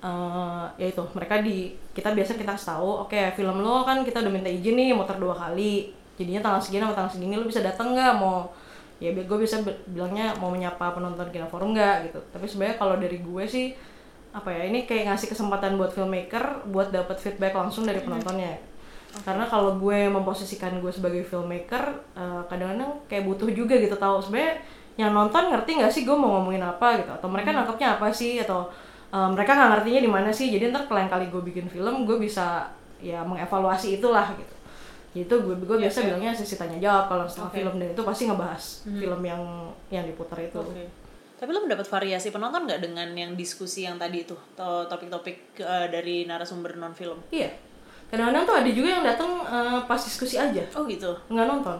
Eh, ya itu mereka di kita biasa kita kasih tahu oke film lo kan kita udah minta izin nih muter dua kali. Jadinya tanggal segini sama tanggal segini lo bisa datang nggak? Mau ya gue bisa bi- bilangnya mau menyapa penonton kino forum nggak? Gitu. Tapi sebenarnya kalau dari gue sih apa ya ini kayak ngasih kesempatan buat filmmaker buat dapat feedback langsung dari penontonnya karena kalau gue memposisikan gue sebagai filmmaker eh, kadang-kadang kayak butuh juga gitu tahu sebenarnya yang nonton ngerti nggak sih gue mau ngomongin apa gitu? Atau mereka nangkepnya apa sih? Atau eh, mereka nggak ngertinya di mana sih? Jadi ntar lain kali gue bikin film gue bisa ya mengevaluasi itulah gitu. Itu gue gue biasa bilangnya sesi tanya jawab kalau setelah Oke. film dan itu pasti ngebahas film yang yang diputar itu. Oke. Tapi lo mendapat variasi penonton nggak dengan yang diskusi yang tadi itu atau topik-topik eh, dari narasumber non film? iya kadang-kadang tuh ada juga yang datang eh, pas diskusi aja Oh gitu. nggak nonton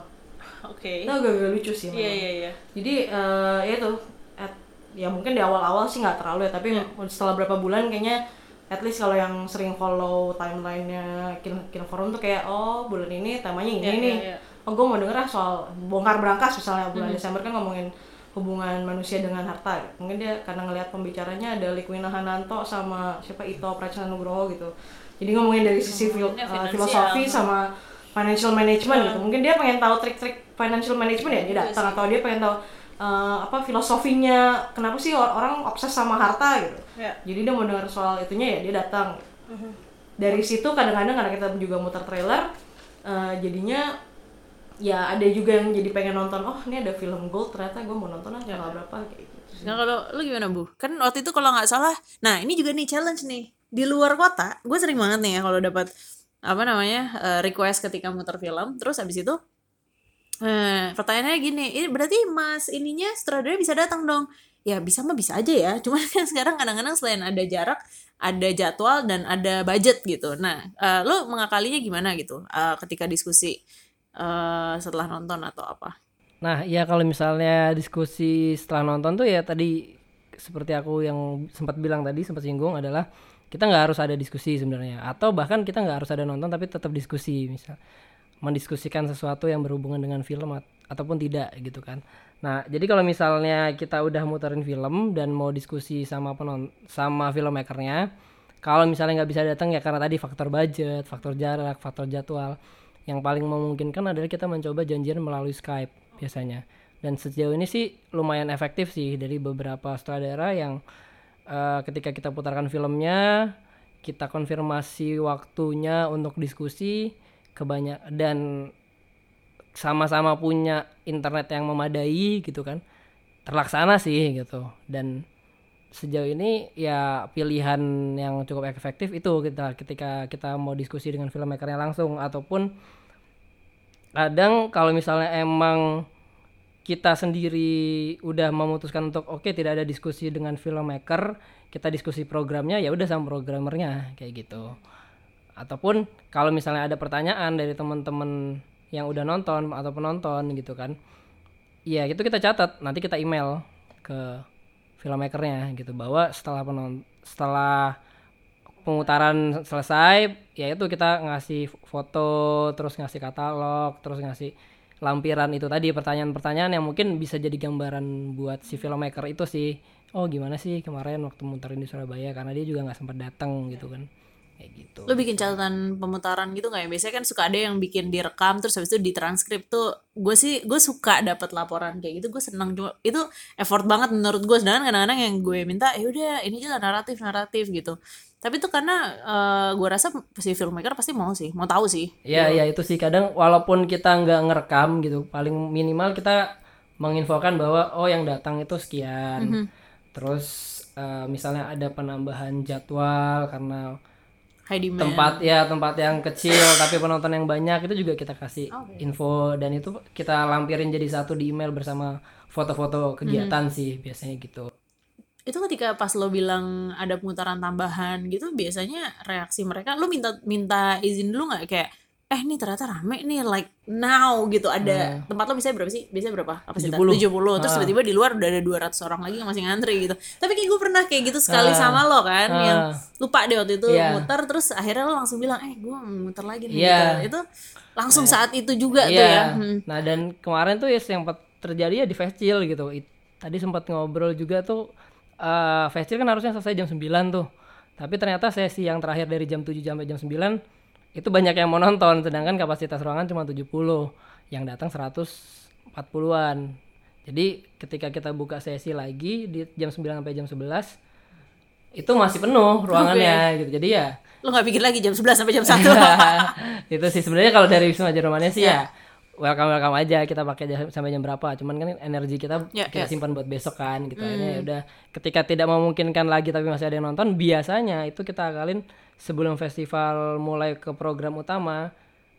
Oke. itu agak-agak lucu sih Iya iya iya. jadi eh, ya itu at- ya mungkin di awal-awal sih nggak terlalu ya tapi setelah berapa bulan kayaknya at least kalau yang sering follow timelinenya Kino Forum tuh kayak oh bulan ini temanya ini Iya, nih iya, iya. oh gue mau denger ah soal bongkar berangkas misalnya bulan Desember kan ngomongin hubungan manusia dengan harta mungkin dia karena ngelihat pembicaranya ada Likwina Hananto sama siapa Ito Pracana Nugroho gitu jadi ngomongin dari sisi fil- finansial. filosofi sama financial management gitu. Mungkin dia pengen tahu trik-trik financial management ya? Dia datang atau dia pengen tahu eh, apa filosofinya kenapa sih or- orang obses sama harta gitu. Ya. jadi dia mau dengar soal itunya ya dia datang. Dari situ kadang-kadang karena kita juga muter trailer eh, jadinya ya ada juga yang jadi pengen nonton oh ini ada film gold ternyata gue mau nonton ah tanggal berapa kayak gitu Nah kalau lu gimana bu? Kan waktu itu kalau nggak salah, nah ini juga nih challenge nih di luar kota, gue sering banget nih ya kalau dapat apa namanya eh, request ketika muter film, terus habis itu eh, pertanyaannya gini, ini berarti mas ininya sutradara bisa datang dong? Ya bisa mah bisa aja ya, cuman kan sekarang kadang-kadang selain ada jarak, ada jadwal dan ada budget gitu. Nah, eh, lu mengakalinya gimana gitu eh, ketika diskusi eh, setelah nonton atau apa? Nah, ya kalau misalnya diskusi setelah nonton tuh ya tadi seperti aku yang sempat bilang tadi sempat singgung adalah kita nggak harus ada diskusi sebenarnya atau bahkan kita nggak harus ada nonton tapi tetap diskusi misal mendiskusikan sesuatu yang berhubungan dengan film at- ataupun tidak gitu kan. Nah, jadi kalau misalnya kita udah muterin film dan mau diskusi sama penon sama filmmakernya, kalau misalnya nggak bisa datang ya karena tadi faktor budget, faktor jarak, faktor jadwal. Yang paling memungkinkan adalah kita mencoba janjian melalui Skype biasanya. Dan sejauh ini sih lumayan efektif sih dari beberapa sutradara yang eh, ketika kita putarkan filmnya, kita konfirmasi waktunya untuk diskusi kebanyak dan sama-sama punya internet yang memadai gitu kan. Terlaksana sih gitu. Dan sejauh ini ya pilihan yang cukup efektif itu kita ketika kita mau diskusi dengan filmmakernya langsung. Ataupun kadang kalau misalnya emang kita sendiri udah memutuskan untuk oke tidak ada diskusi dengan filmmaker kita diskusi programnya ya udah sama programmernya kayak gitu. Ataupun kalau misalnya ada pertanyaan dari teman-teman yang udah nonton atau penonton gitu kan ya itu kita catat nanti kita email ke filmmakernya gitu bahwa setelah penon setelah pemutaran selesai ya itu kita ngasih foto terus ngasih katalog terus ngasih lampiran itu tadi pertanyaan-pertanyaan yang mungkin bisa jadi gambaran buat si filmmaker itu sih oh gimana sih kemarin waktu muterin di Surabaya karena dia juga nggak sempat datang gitu kan kayak gitu Lo bikin catatan pemutaran gitu nggak ya? Biasanya kan suka ada yang bikin direkam terus habis itu ditranskrip tuh. Gue sih gue suka dapat laporan kayak gitu. Gue seneng cuma itu effort banget menurut gue. Sedangkan kadang-kadang yang gue minta ya udah ini aja naratif naratif gitu. Tapi itu karena eh, gue rasa si filmmaker pasti mau sih, mau tahu sih. Ya, ya itu sih kadang walaupun kita nggak ngerekam gitu, paling minimal kita menginfokan bahwa oh yang datang itu sekian. Terus eh, misalnya ada penambahan jadwal karena tempat ya tempat yang kecil tapi penonton yang banyak itu juga kita kasih info dan itu kita lampirin jadi satu di email bersama foto-foto kegiatan sih biasanya gitu. Itu ketika pas lo bilang ada pemutaran tambahan gitu biasanya reaksi mereka lo minta minta izin dulu nggak kayak eh nih ternyata rame nih like now gitu ada tempat lo bisa berapa sih biasanya berapa kapasitas 70. 70 terus tiba-tiba di luar udah ada 200 orang lagi yang masih ngantri gitu tapi kayak gue pernah kayak gitu sekali sama lo kan Ah. yang lupa deh waktu itu Iya. muter terus akhirnya lo langsung bilang eh gue muter lagi nih Iya. gitu. itu langsung saat itu juga tuh Iya. ya Hmm. Nah dan kemarin tuh ya yang terjadi ya di Festival gitu. It- tadi sempat ngobrol juga tuh eh Festival kan harusnya selesai jam 9 tuh. Tapi ternyata sesi yang terakhir dari jam 7 sampai jam 9 itu banyak yang mau nonton sedangkan kapasitas ruangan cuma 70 yang datang 140-an. Jadi ketika kita buka sesi lagi di jam 9 sampai jam 11 itu masih penuh ruangannya gitu. Jadi ya lo nggak pikir lagi jam 11 sampai jam 1 itu sih sebenarnya kalau dari Wisma Jermannya sih ya welcome welcome aja. Kita pakai jam- sampai jam berapa. Cuman kan energi kita Ya, kita ya. simpan buat besok kan gitu akhirnya ya udah ketika tidak memungkinkan lagi tapi masih ada yang nonton biasanya itu kita akalin sebelum festival mulai ke program utama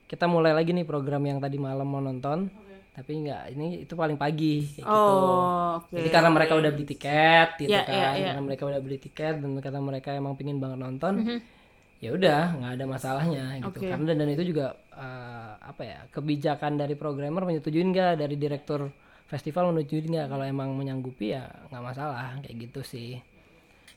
kita mulai lagi nih program yang tadi malam mau nonton. Tapi enggak ini itu paling pagi kayak gitu. Oh oke. Jadi karena mereka udah beli tiket gitu Ya, kan, ya, ya. karena mereka udah beli tiket dan karena mereka emang pingin banget nonton, Mhm. Ya udah nggak ada masalahnya gitu. Oke. Karena dan itu juga eh, apa ya kebijakan dari programmer menyetujuin nggak, dari direktur festival menyetujuin nggak kalau emang menyanggupi ya nggak masalah kayak gitu sih.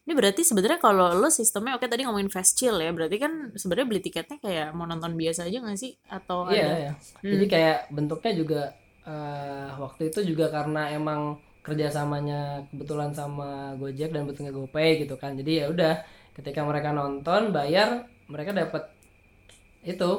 Ini berarti sebenarnya kalau lo sistemnya oke tadi ngomongin fast chill ya, berarti kan sebenarnya beli tiketnya kayak mau nonton biasa aja nggak sih? Atau Iya, ada? iya. Jadi kayak bentuknya juga eh, waktu itu juga karena emang kerjasamanya kebetulan sama Gojek dan bentuknya GoPay gitu kan. Jadi ya udah ketika mereka nonton bayar mereka dapat itu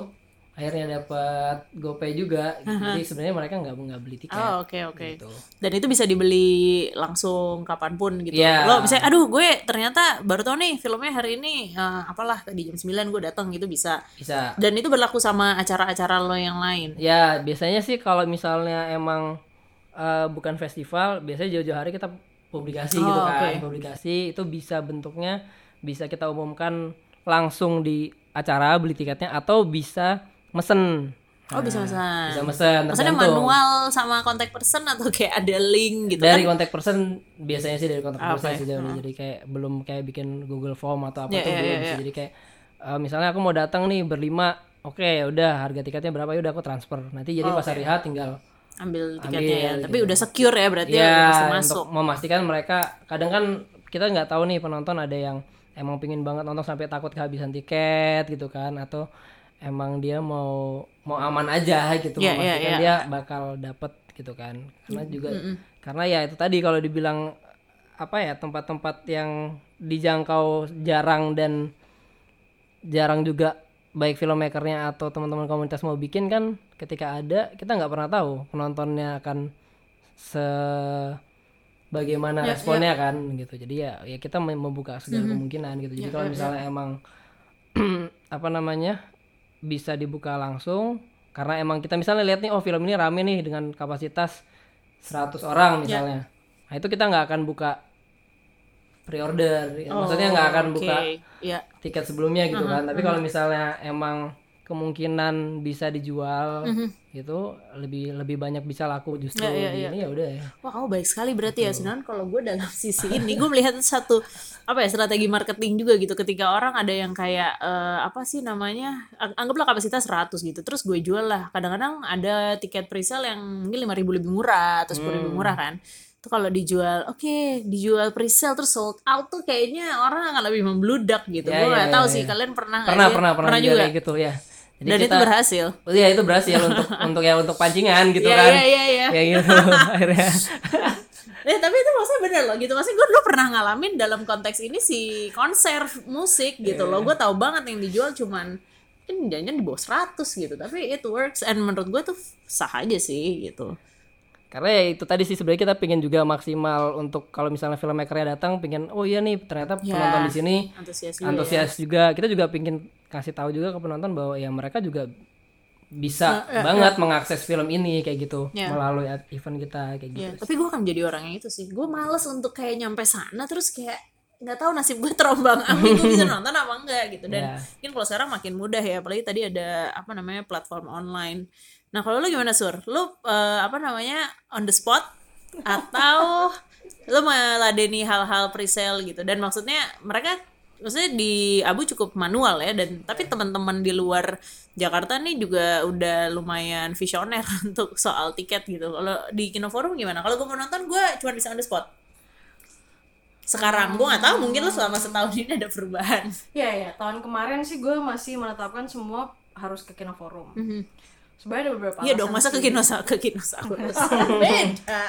akhirnya dapat GoPay juga. Jadi sebenarnya mereka nggak nggak beli tiket. Oh oke oke. Gitu. Dan itu bisa dibeli langsung kapan pun gitu. Iya. Lo misalnya, aduh gue ternyata baru tau nih filmnya hari ini eh, apalah tadi jam 9 gue datang gitu bisa. Bisa. Dan itu berlaku sama acara-acara lo yang lain. Ya biasanya sih kalau misalnya emang eh, bukan festival, biasanya jauh-jauh hari kita publikasi Oh, gitu kan. oke. Publikasi itu bisa bentuknya bisa kita umumkan langsung di acara beli tiketnya atau bisa mesen. Oh bisa pesan. Nah, Bisa mesen. Maksudnya tergantung. manual sama kontak person atau kayak ada link gitu Dari kan? kontak person biasanya sih dari kontak Ah, person sih jauh jadi kayak belum kayak bikin Google Form atau apa Ya, tuh ya, belum ya, sih. ya. Jadi kayak eh, misalnya aku mau datang nih berlima, oke ya udah harga tiketnya berapa ya udah aku transfer. Nanti jadi pas hari H tinggal Ambil tiketnya Ambil, ya. Tapi gitu. udah secure ya berarti ya udah pasti untuk masuk. memastikan mereka kadang kan kita nggak tahu nih penonton ada yang emang pingin banget nonton sampai takut kehabisan tiket gitu kan atau emang dia mau mau aman aja gitu Iya, iya, memastikan iya. dia bakal dapet gitu kan. Karena juga karena ya itu tadi kalau dibilang apa ya tempat-tempat yang dijangkau jarang dan jarang juga baik filmmakernya atau teman-teman komunitas mau bikin kan ketika ada kita nggak pernah tahu penontonnya akan se bagaimana responnya kan gitu. Jadi ya ya kita mem- membuka segala kemungkinan gitu. Jadi kalau misalnya emang apa namanya bisa dibuka langsung karena emang kita misalnya lihat nih oh film ini rame nih dengan kapasitas 100 orang misalnya. Nah itu kita nggak akan buka pre-order ya, maksudnya nggak akan buka Oke, ya. tiket sebelumnya gitu kan. Tapi kalau misalnya emang kemungkinan bisa dijual gitu. Lebih lebih banyak bisa laku justru di ini ya udah ya. Wah kamu baik sekali berarti ya. Sedangkan kalau gue dalam sisi ini. Gue melihat satu apa ya strategi marketing juga gitu. Ketika orang ada yang kayak eh, Apa sih namanya ang- Anggaplah kapasitas 100 gitu. Terus gue jual lah. Kadang-kadang ada tiket presale yang mungkin 5000 lebih murah Atau 10.000 lebih murah kan. Itu kalau dijual oke dijual presale terus sold out tuh kayaknya orang akan lebih membludak gitu. Ya, gue ya, nggak ya, tahu ya. sih kalian pernah pernah sih? pernah pernah, juga? gitu ya Jadi dan itu kita- berhasil. Oh iya itu berhasil untuk untuk ya untuk pancingan gitu Iya, kan. iya, iya, iya. Kayak gitu akhirnya. Eh tapi itu maksudnya bener loh gitu. Maksudnya gue dulu pernah ngalamin dalam konteks ini si konser musik gitu loh. Gue tahu banget yang dijual cuman Ini jangan di bawah 100 gitu. Tapi it works. And menurut gue tuh sah aja sih gitu Karena ya itu tadi sih sebenarnya kita pengen juga maksimal untuk kalau misalnya filmmakernya datang pengen oh iya nih ternyata Ya, penonton di sini Antusias juga antusias juga. Kita juga pengen kasih tahu juga ke penonton bahwa ya mereka juga bisa banget mengakses film ini kayak gitu Ya. melalui event kita kayak gitu. Ya, tapi gue akan jadi orang yang itu sih. Gue males untuk kayak nyampe sana terus kayak nggak tahu nasib gue terombang ambing gue bisa nonton apa enggak gitu dan Ya. mungkin kalau sekarang makin mudah ya apalagi tadi ada apa namanya platform online nah kalau lu gimana sur lu eh, apa namanya on the spot atau lu meladeni hal-hal presale gitu dan maksudnya mereka maksudnya di Abu cukup manual ya dan tapi teman-teman di luar Jakarta nih juga udah lumayan visioner untuk soal tiket gitu. Kalau di Kinoforum gimana? Kalau gue mau nonton gue cuma bisa on the spot. Sekarang gue nggak tahu mungkin lo selama setahun ini ada perubahan. Iya ya, tahun kemarin sih gue masih menetapkan semua harus ke Kino Forum. Sebenarnya ada beberapa Iya dong, masa ke sih. Kinosa ke Kinosaurus. Beda.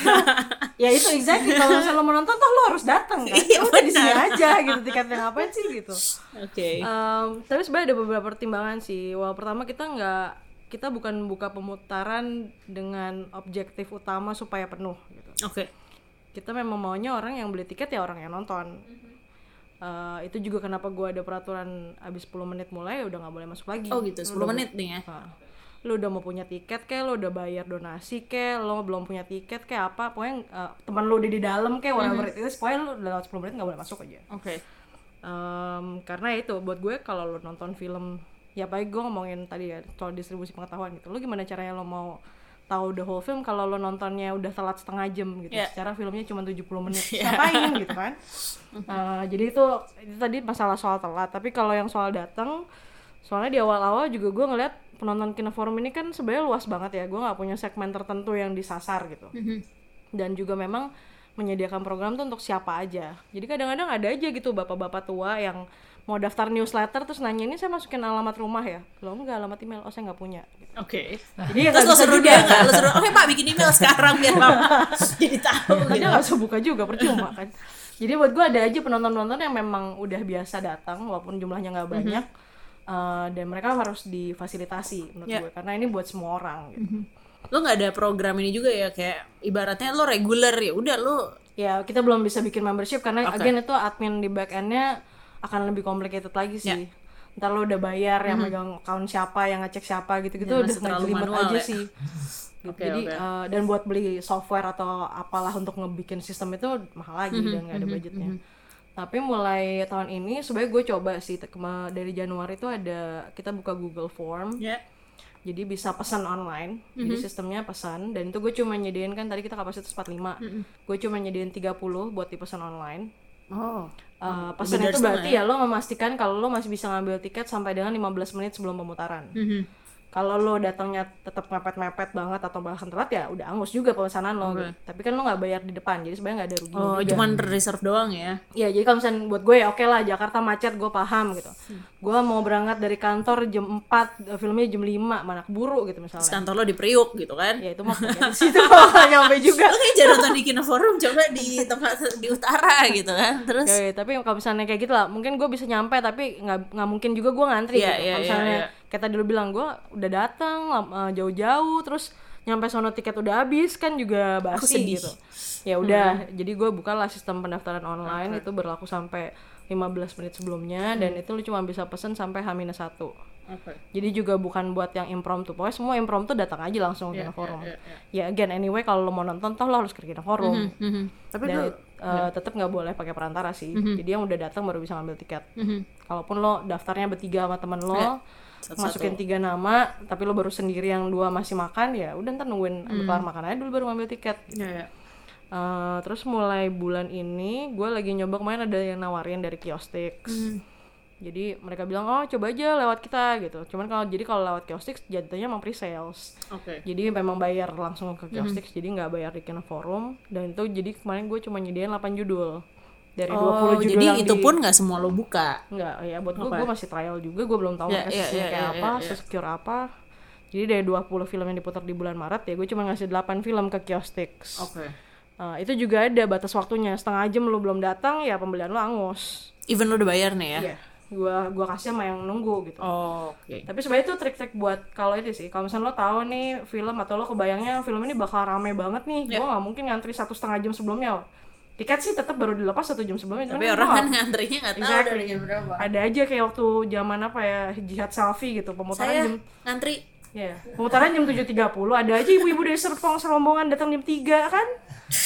ya itu exactly kalau misalnya lo mau nonton toh lo harus datang kan. Iya, Ya udah di sini aja gitu tiketnya ngapain sih gitu. Oke. Em, tapi sebenarnya ada beberapa pertimbangan sih. Wah pertama kita nggak kita bukan buka pemutaran dengan objektif utama supaya penuh gitu. Oke. Kita memang maunya orang yang beli tiket ya orang yang nonton. Eh, itu juga kenapa gua ada peraturan abis 10 menit mulai udah nggak boleh masuk lagi. Oh gitu, 10 menit nih ya. Nah, lu udah mau punya tiket kayak lu udah bayar donasi kayak lo belum punya tiket kayak apa pokoknya eh, teman lu udah di dalam kayak whatever Mm-hmm. it is pokoknya lu udah lewat 10 menit nggak boleh masuk aja Oke. Em, karena itu buat gue kalau lu nonton film ya baik gue ngomongin tadi ya soal distribusi pengetahuan gitu lu gimana caranya lo mau tahu the whole film kalau lo nontonnya udah telat setengah jam gitu Yeah. secara filmnya cuma 70 menit ngapain gitu kan Eh, jadi itu itu tadi masalah soal telat tapi kalau yang soal datang soalnya di awal-awal juga gue ngeliat penonton kinoforum ini kan sebenarnya luas banget ya gue nggak punya segmen tertentu yang disasar gitu dan juga memang menyediakan program tuh untuk siapa aja jadi kadang-kadang ada aja gitu bapak-bapak tua yang mau daftar newsletter terus nanya ini saya masukin alamat rumah ya lo enggak alamat email oh saya nggak punya gitu. Oke. jadi ya Terus lo juga. dia nggak? Lo suruh, oke pak bikin email sekarang biar mama jadi tahu. Gitu. dia nggak usah buka juga percuma kan jadi buat gue ada aja penonton-penonton yang memang udah biasa datang walaupun jumlahnya nggak banyak eh, dan mereka harus difasilitasi menurut Ya. gue karena ini buat semua orang gitu. Lo nggak ada program ini juga ya kayak ibaratnya lo reguler ya udah lo ya kita belum bisa bikin membership karena Oke. again itu admin di back endnya akan lebih complicated lagi sih ntar lo udah bayar yang megang account siapa yang ngecek siapa gitu-gitu Ya, udah manual aja ya. sih Oke, jadi oke. eh, dan buat beli software atau apalah untuk ngebikin sistem itu mahal lagi dan nggak ada budgetnya tapi mulai tahun ini sebenarnya gue coba sih dari Januari itu ada kita buka Google Form. Ya. Jadi bisa pesan online. Jadi sistemnya pesan. Dan itu gue cuma nyediain kan tadi kita kapasitas 45 gue cuma nyediain 30 buat dipesan online. Oh. Uh, pesan itu berarti ya? lo memastikan kalau lo masih bisa ngambil tiket sampai dengan 15 menit sebelum pemutaran. Mhm. Kalau lo datangnya tetap mepet-mepet banget atau bahkan telat ya udah angus juga pemesanan lo gitu. tapi kan lo nggak bayar di depan jadi sebenarnya nggak ada ruginya Oh, juga cuman reserve doang ya. ya jadi kalau misalnya buat gue ya oke lah Jakarta macet gue paham gitu gue mau berangkat dari kantor jam 4 filmnya jam 5 mana keburu gitu Terus misalnya kantor lo di Priuk gitu kan. ya itu di situ nyampe juga Lo kayak jangan nonton di Kino Forum, coba di tempat di utara gitu kan. Terus Ya, ya, tapi kalau misalnya kayak gitu lah, mungkin gue bisa nyampe tapi nggak nggak mungkin juga gue ngantri Iya, gitu. iya, kalau iya, misalnya iya. Kayak tadi lu bilang gue udah datang eh, jauh-jauh, terus nyampe sono tiket udah habis kan juga basi sedih. gitu. Ya udah, jadi gue bukalah sistem pendaftaran online itu berlaku sampai 15 menit sebelumnya dan itu lu cuma bisa pesen sampai H-1. Oke. Jadi juga bukan buat yang impromptu. Pokoknya semua impromptu datang aja langsung ke Kino Forum. iya, Ya again anyway kalau lo mau nonton toh lo harus ke Forum. Mhm. Tapi Dan gue eh, tetap nggak boleh pakai perantara sih. Jadi yang udah datang baru bisa ngambil tiket. Kalaupun lo daftarnya bertiga sama temen lo, Satu-satu. masukin tiga nama, tapi lo baru sendiri yang dua masih makan, ya udah ntar nungguin ambil kelar makan aja dulu baru ngambil tiket. ya, ya. Eh, terus mulai bulan ini, gue lagi nyoba kemarin ada yang nawarin dari Kiostix. Jadi mereka bilang oh coba aja lewat kita gitu. Cuman kalau jadi kalau lewat Kiostix jatuhnya emang pre-sales. Oke. Jadi memang bayar langsung ke Kiostix, jadi nggak bayar di Forum. Dan itu jadi kemarin gue cuma nyediain 8 judul dari 20 Oh, judul jadi yang itu di- pun nggak semua lo buka. Nggak, ya buat gue gue masih trial juga, gue belum tahu ya, sistemnya ya, kayak ya, apa, ya, ya. secure apa. Jadi dari 20 film yang diputar di bulan Maret ya gue cuma ngasih 8 film ke Kiostix. Oke. Uh, itu juga ada batas waktunya, setengah jam lu belum datang ya pembelian lu angus. Even lo udah bayar nih ya. Iya. Gua gua kasih sama yang nunggu gitu. Oh, Oke. Tapi sebenarnya itu trik-trik buat kalau itu sih, kalau misalnya lo tahu nih film atau lo kebayangnya film ini bakal rame banget nih, Iya. gua nggak mungkin ngantri satu setengah jam sebelumnya. Tiket sih tetap baru dilepas satu jam sebelumnya. Tapi cuman orang kan ngantrinya nggak tahu Exactly. dari jam berapa. ada aja kayak waktu zaman apa ya jihad selfie gitu pemutaran Saya jam ngantri. ya pemutaran jam 7.30 ada aja ibu-ibu dari Serpong serombongan datang jam 3 kan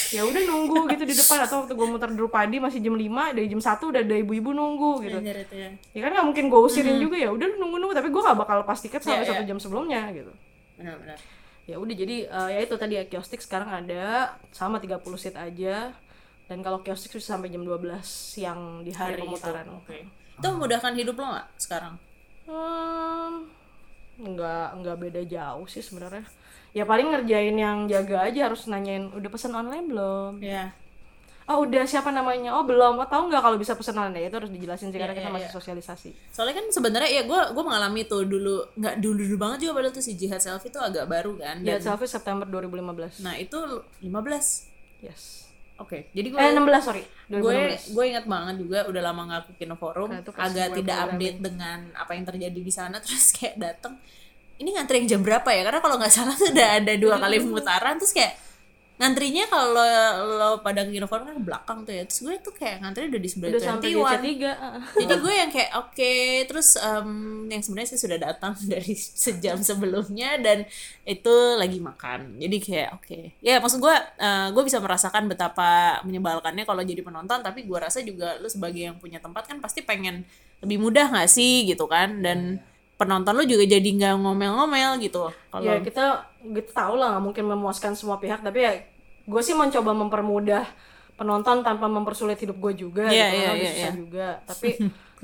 ya udah nunggu gitu di depan atau waktu gue muter Drupadi masih jam 5 dari jam 1 udah ada ibu-ibu nunggu gitu ya. ya kan nggak mungkin gue usirin juga ya udah lu nunggu-nunggu tapi gue gak bakal lepas tiket sampai Iya, satu iya. jam sebelumnya gitu Benar-benar. ya udah jadi eh, ya itu tadi kiostik sekarang ada sama 30 seat aja dan kalau kiostik bisa sampai jam 12 siang di hari, pemutaran Oke. Itu memudahkan hidup lo nggak sekarang? Hmm, nggak nggak beda jauh sih sebenarnya. Ya paling ngerjain yang jaga aja harus nanyain udah pesan online belum? Ya. Oh udah siapa namanya? Oh belum. Oh tahu nggak kalau bisa pesan online? Ya, itu harus dijelasin sih karena Iya, kita iya, masih sosialisasi. Soalnya kan sebenarnya ya gue gue mengalami tuh dulu nggak dulu dulu banget juga padahal tuh si jihad selfie itu agak baru kan. Ya Dan, selfie September 2015. nah itu 15 Yes. Oke, jadi gue Eh 16 sorry. gue 2016. gue ingat banget juga udah lama nggak ke Kino Forum Nah, agak gue tidak update dengan apa yang terjadi di sana terus kayak dateng ini ngantri yang jam berapa ya karena kalau nggak salah tuh udah ada dua kali pemutaran terus kayak ngantrinya kalau lo pada ke Kino Forum kan ke belakang tuh ya. Terus gue tuh kayak ngantri udah di sebelah Udah sampai di 21 C3. jadi gue yang kayak oke. Terus em, yang sebenarnya saya sudah datang dari sejam sebelumnya dan itu lagi makan. Jadi kayak oke. Ya maksud gue eh, gue bisa merasakan betapa menyebalkannya kalau jadi penonton. Tapi gue rasa juga lu sebagai yang punya tempat kan pasti pengen lebih mudah nggak sih gitu kan? Dan penonton lu juga jadi nggak ngomel-ngomel gitu. Kalau Ya kita kita tahu lah nggak mungkin memuaskan semua pihak tapi ya gue sih mencoba mempermudah penonton tanpa mempersulit hidup gue juga Iya, gitu. iya, karena udah iya, susah iya. juga. Tapi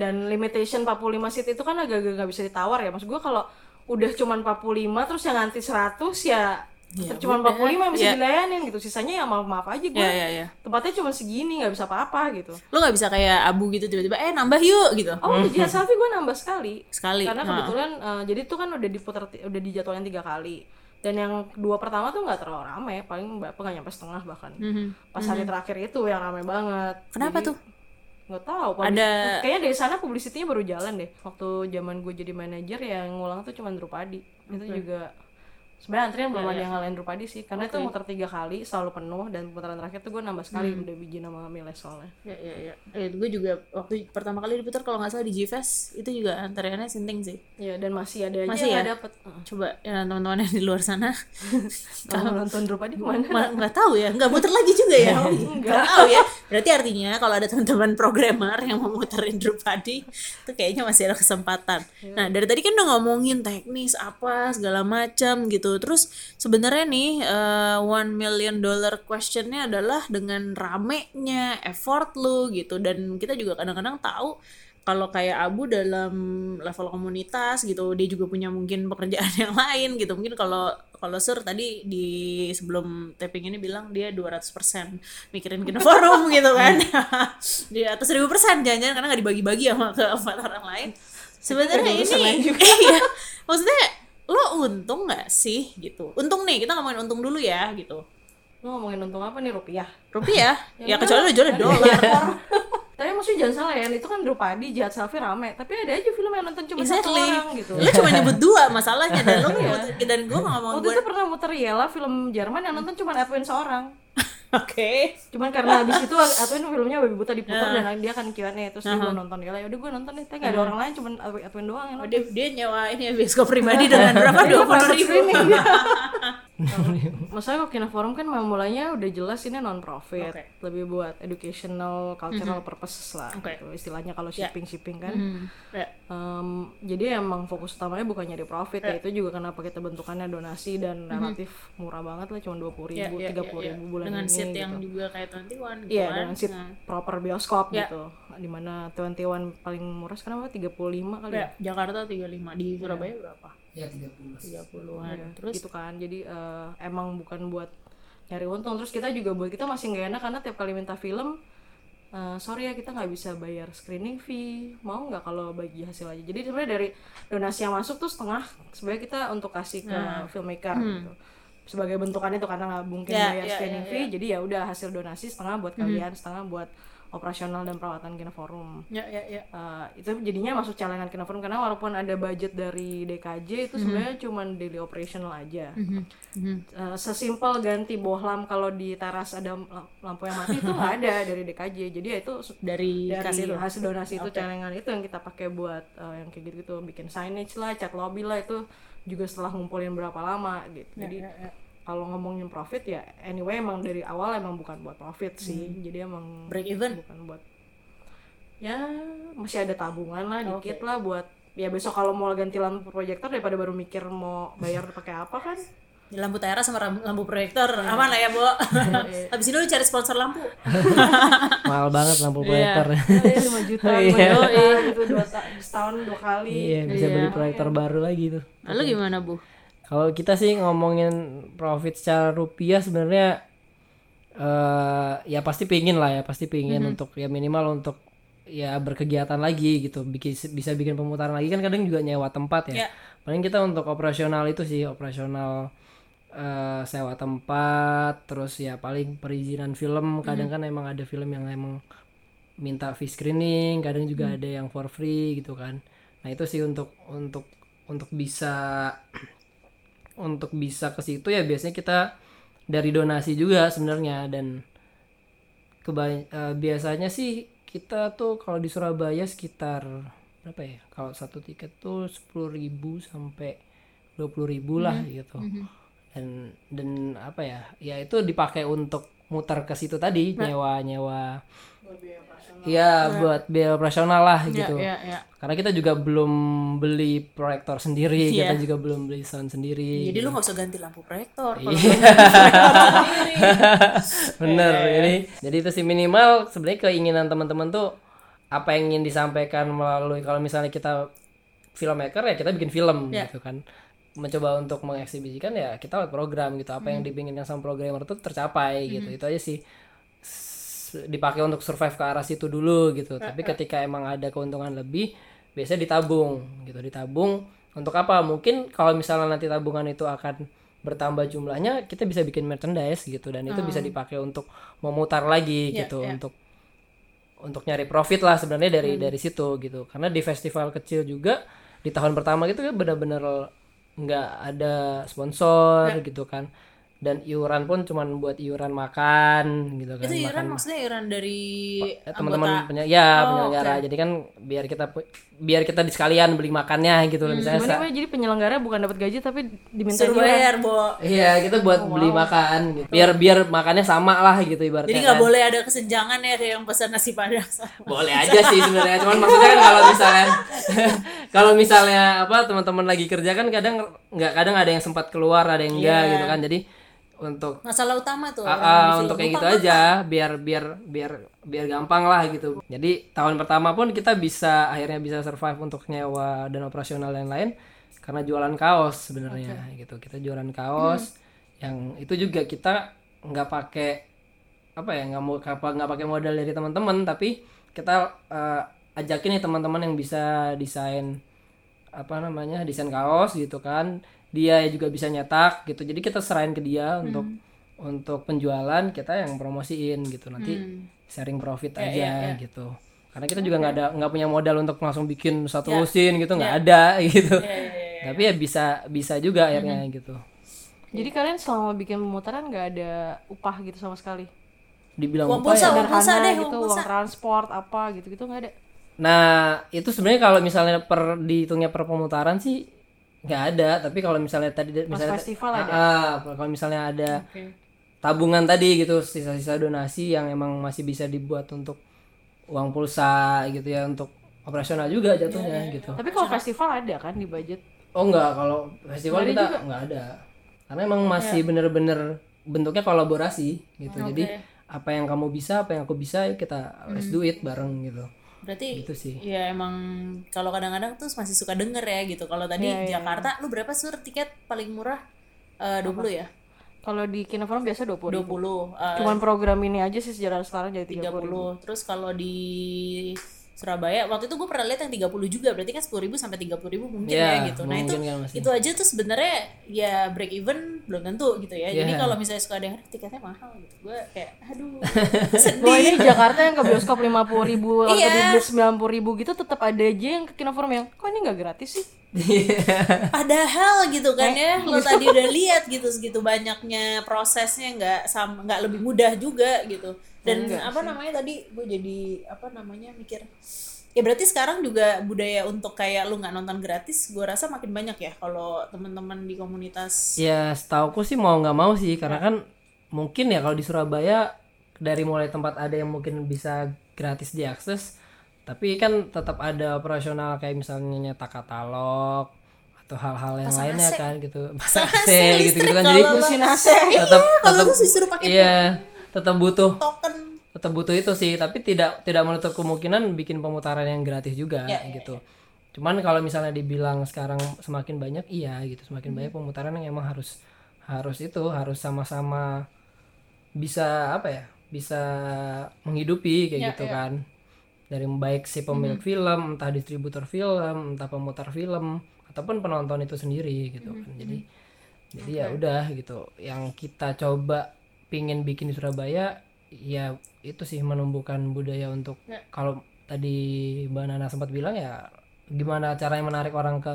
dan limitation 45 seat itu kan agak-agak nggak bisa ditawar ya. Maksud gue kalau udah cuman 45 terus yang anti 100 ya Ya cuma udah. 45 yang bisa Ya. dilayanin gitu. Sisanya ya maaf maaf aja gue ya ya ya. tempatnya cuma segini nggak bisa apa-apa gitu. Lu nggak bisa kayak abu gitu tiba-tiba eh nambah yuk gitu. Oh di Jihad selfie gue nambah sekali. Sekali karena Nah. kebetulan eh, jadi itu kan udah diputar udah dijadwalin tiga kali. Dan yang dua pertama tuh nggak terlalu rame paling berapa nggak nyampe setengah bahkan. Pas hari terakhir itu yang rame banget. Kenapa Jadi, tuh? nggak tahu Ada- kayaknya dari sana publicity-nya baru jalan deh. Waktu zaman gue jadi manajer yang ngulang tuh cuma Drupadi. Itu juga sebenarnya antrian belum ada yang ngalahin Drupadi sih karena itu muter tiga kali selalu penuh dan putaran terakhir tuh gue nambah sekali Hmm. udah biji nama Miles soalnya Ya, ya, ya. Eh, gue juga waktu pertama kali diputar kalau nggak salah di GFest itu juga antreannya sinting sih. ya dan masih ada aja Masih yang ya? nggak dapet. Coba ya teman-teman yang di luar sana kalau nonton Drupadi ke mana Ma- nggak tahu ya, nggak muter lagi juga ya. Nggak tahu ya. Berarti artinya kalau ada teman-teman programmer yang mau muterin Drupadi, itu kayaknya masih ada kesempatan. Nah dari tadi kan udah ngomongin teknis apa segala macam gitu. Terus sebenarnya nih eh, one million dollar questionnya adalah dengan ramenya effort lu gitu. Dan kita juga kadang-kadang tahu kalau kayak Abu dalam level komunitas gitu dia juga punya mungkin pekerjaan yang lain gitu. Mungkin kalau kalau Sur tadi di sebelum taping ini bilang dia 200% mikirin Kino Forum gitu kan. Di atas 1000% jangan-jangan karena nggak dibagi-bagi sama ke empat orang lain. Sebenarnya ini iya. Maksudnya lo untung nggak sih gitu? Untung nih kita ngomongin untung dulu ya gitu. Lo ngomongin untung apa nih rupiah? rupiah? Ya kecuali lo jualnya dolar. Tapi maksudnya jangan salah ya, itu kan Drupadi, Jahat Selfie rame. Tapi ada aja film yang nonton cuma satu Exactly. orang gitu. Lo cuma nyebut dua masalahnya dan lo nyebut- dan gue ngomong Waktu gue itu pernah muter Yela film Jerman yang nonton cuma Edwin seorang Oke. Cuman karena habis itu Edwin filmnya babi buta diputar dan dia akan Q&A Terus dia gue nonton. Yela, yaudah gue nonton nih Tapi gak ada orang lain, cuma Edwin Edwin doang yang Oh, nonton. dia, dia nyewa ini ya bioskop pribadi dengan berapa? Dua puluh ribu. Maksudnya kok Kino Forum kan memang mulanya udah jelas ini non profit, Oke. lebih buat educational, cultural purposes lah. Oke. gitu. Istilahnya kalau shipping shipping kan. Ya. Em, jadi emang fokus utamanya bukan nyari profit ya. itu juga kenapa kita bentukannya donasi dan relatif murah banget lah cuma dua puluh Ya, ribu, ya, tiga ya, puluh ya. ribu bulan dengan ini. seat yang gitu. juga kayak 21 gitu Iya kan. dengan seat Nah, proper bioskop Ya. gitu. Di mana 21 paling murah sekarang apa? 35 kali ya? ya, Jakarta 35 di Surabaya berapa? Ya 30. 30-an. Iya, Terus? gitu kan. Jadi eh, emang bukan buat nyari untung. Terus kita juga buat kita masih nggak enak karena tiap kali minta film eh, sorry ya kita nggak bisa bayar screening fee. Mau nggak kalau bagi hasil aja? Jadi sebenarnya dari donasi yang masuk tuh setengah sebenarnya kita untuk kasih ke filmmaker gitu. Sebagai bentukannya tuh karena nggak mungkin Ya, bayar ya, screening ya, fee. jadi ya udah hasil donasi setengah buat kalian setengah buat operasional dan perawatan Kino Forum ya ya ya. Uh, itu jadinya masuk celengan Kino Forum karena walaupun ada budget dari DKJ itu sebenarnya cuma daily operational aja. Uh, sesimpel ganti bohlam kalau di teras ada lam- lampu yang mati itu nggak ada dari DKJ. Jadi ya itu Dari, dari kasih itu. hasil donasi itu celengan itu yang kita pakai buat uh, yang kayak gitu-gitu bikin signage lah, cat lobby lah itu juga setelah ngumpulin berapa lama gitu. Jadi Ya, ya. Kalau ngomongin profit ya anyway emang dari awal emang bukan buat profit sih. Jadi emang Break even. bukan buat ya masih ada tabungan lah dikit lah buat ya besok kalau mau ganti lampu proyektor daripada baru mikir mau bayar pakai apa kan Di lampu teras sama lampu proyektor aman lah ya, Bo. Habis itu lu cari sponsor lampu. Mahal banget lampu proyektor. ya, 5 juta lima juta gitu dua ta- setahun dua kali Iya, bisa beli proyektor baru lagi tuh. Lalu gimana, Bu? Kalau kita sih ngomongin profit secara rupiah sebenarnya eh ya pasti pingin lah ya, pasti pingin untuk ya minimal untuk ya berkegiatan lagi gitu, bikin bisa bikin pemutaran lagi kan kadang juga nyewa tempat ya. Ya. Paling kita untuk operasional itu sih operasional eh sewa tempat, terus ya paling perizinan film, kadang kan emang ada film yang emang minta fee screening, kadang juga ada yang for free gitu kan. Nah, itu sih untuk untuk untuk bisa untuk bisa ke situ ya biasanya kita dari donasi juga sebenarnya. Dan kebany- eh, biasanya sih kita tuh kalau di Surabaya sekitar berapa ya? Kalau satu tiket tuh sepuluh ribu sampai dua ribu lah gitu. Dan dan apa ya? Ya itu dipakai untuk muter ke situ tadi nyewa nyewa Iya buat biaya operasional lah gitu. Ya, ya. Karena kita juga belum beli proyektor sendiri, Iya. kita juga belum beli sound sendiri. Jadi lu nggak usah ganti lampu proyektor. Iya. lu ganti proyektor sendiri. Bener. Iya, Jadi jadi itu sih minimal sebenarnya keinginan teman-teman tuh apa yang ingin disampaikan melalui kalau misalnya kita filmmaker ya kita bikin film Iya. gitu kan. Mencoba untuk mengeksibisikan ya kita lewat program gitu. Apa Hmm. yang dipinginkan sama programmer tuh tercapai gitu. Itu aja sih dipakai untuk survive ke arah situ dulu gitu. Tapi ketika emang ada keuntungan lebih, biasanya ditabung gitu, ditabung untuk apa? Mungkin kalau misalnya nanti tabungan itu akan bertambah jumlahnya, kita bisa bikin merchandise gitu dan itu bisa dipakai untuk memutar lagi Ya, gitu ya. untuk untuk nyari profit lah sebenarnya dari dari situ gitu. Karena di festival kecil juga di tahun pertama gitu kan benar-benar nggak ada sponsor gitu kan. Dan iuran pun cuman buat iuran makan gitu kan. Itu makan iuran maksudnya iuran dari Ya, teman-teman punya ya Oh, penyelenggara jadi kan biar kita biar kita di sekalian beli makannya gitu loh misalnya Gimana jadi penyelenggara bukan dapat gaji tapi diminta Suruh bayar, Bo. iya kita buat beli makan gitu biar biar makannya sama lah gitu ibaratnya Jadi nggak kan. boleh ada kesenjangan ya kayak yang pesan nasi padang sama. boleh aja sih sebenarnya cuman maksudnya kan kalau misalnya kalau misalnya apa teman-teman lagi kerja kan kadang nggak kadang ada yang sempat keluar ada yang enggak Iya. gitu kan jadi untuk masalah utama tuh di film. untuk kayak gitu Lupa, aja biar biar biar biar gampang lah gitu. Jadi tahun pertama pun kita bisa akhirnya bisa survive untuk nyewa dan operasional dan lain karena jualan kaos sebenarnya gitu. Kita jualan kaos yang itu juga kita nggak pakai apa ya nggak mau apa nggak pakai modal dari teman-teman tapi kita eh, ajakin nih teman-teman yang bisa desain apa namanya desain kaos gitu kan dia juga bisa nyetak gitu. Jadi kita serahin ke dia untuk untuk penjualan kita yang promosiin gitu. Nanti sharing profit aja gitu. Karena kita juga nggak ada nggak punya modal untuk langsung bikin satu lusin gitu nggak ada gitu. Tapi ya bisa bisa juga akhirnya gitu. Jadi kalian selama bikin pemutaran nggak ada upah gitu sama sekali? dibilang Uang apa pulsa, ya. uang pulsa Sederhana deh, gitu, uang uang transport apa gitu-gitu nggak ada? Nah, itu sebenarnya kalau misalnya per dihitungnya per pemutaran sih nggak ada, tapi kalau misalnya tadi misalnya festival Ah, ada? ah, kalau misalnya ada tabungan tadi gitu, sisa-sisa donasi yang emang masih bisa dibuat untuk uang pulsa gitu ya untuk operasional juga jatuhnya gitu. Tapi kalau festival ada kan di budget? Oh enggak, kalau festival kita nggak ada. Karena emang masih bener-bener bentuknya kolaborasi gitu. Jadi apa yang kamu bisa, apa yang aku bisa, kita let's do it bareng gitu. Berarti Gitu sih. ya emang kalau kadang-kadang tuh masih suka denger ya gitu. Kalau tadi Jakarta lu berapa sur tiket paling murah? Eh 20 ya? Kalau di Kinoforum biasa 20 20 ribu. eh, Cuman program ini aja sih sejarah sekarang jadi 30 30 terus kalau di Surabaya waktu itu gue pernah lihat yang 30 juga berarti kan 10.000 sampai 30.000 mungkin Ya, ya gitu nah itu kan masih. itu aja tuh sebenarnya ya break even belum tentu gitu ya jadi Iya. kalau misalnya suka ada yang tiketnya mahal gitu gue kayak aduh Wah ini Jakarta yang ke bioskop 50 ribu atau Iya. di bus 90 ribu gitu tetap ada aja yang ke Kinoforum yang kok ini nggak gratis sih? Padahal gitu kan ya, lo tadi udah lihat gitu segitu banyaknya prosesnya nggak sama nggak lebih mudah juga gitu. Dan apa namanya tadi gue jadi apa namanya mikir ya berarti sekarang juga budaya untuk kayak lu nggak nonton gratis gue rasa makin banyak ya kalau teman-teman di komunitas. Ya setauku sih mau nggak mau sih karena kan mungkin ya kalau di Surabaya dari mulai tempat ada yang mungkin bisa gratis diakses tapi kan tetap ada operasional kayak misalnya nyetak katalog atau hal-hal yang lainnya kan gitu. Pasang AC gitu gitu kan. Jadi mesin AC tetap kalau tetap disuruh pakai iya tetap butuh. Token. Tetap butuh itu sih tapi tidak tidak menutup kemungkinan bikin pemutaran yang gratis juga gitu. cuman kalau misalnya dibilang sekarang semakin banyak iya gitu. Semakin banyak pemutaran yang emang harus harus itu harus sama-sama bisa apa ya bisa menghidupi kayak gitu kan. Dari baik si pemilik film entah distributor film entah pemutar film ataupun penonton itu sendiri gitu kan. jadi jadi ya udah gitu. Yang kita coba pingin bikin di Surabaya ya itu sih menumbuhkan budaya untuk kalau tadi Mbak Nana sempat bilang ya gimana caranya menarik orang ke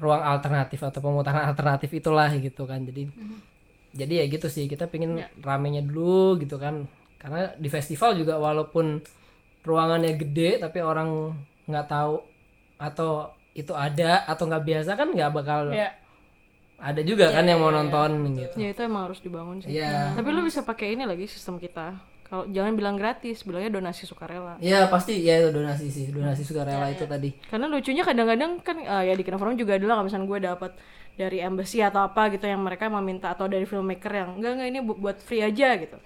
ruang alternatif atau pemutaran alternatif itulah gitu kan. Jadi jadi ya gitu sih kita pingin ramenya dulu gitu kan. Karena di festival juga walaupun ruangannya gede tapi orang nggak tahu atau itu ada atau nggak biasa kan nggak bakal ya ada juga kan yang mau nonton gitu Ya itu emang harus dibangun sih. Iya. Tapi lu bisa pakai ini lagi sistem kita. Kalau jangan bilang gratis, bilangnya donasi sukarela. ya pasti ya itu donasi sih donasi sukarela itu tadi Karena lucunya kadang-kadang kan eh, ya di Kinoforum juga adalah kalau misalnya gue dapat dari embassy atau apa gitu yang mereka meminta atau dari filmmaker yang enggak enggak ini bu- buat free aja gitu.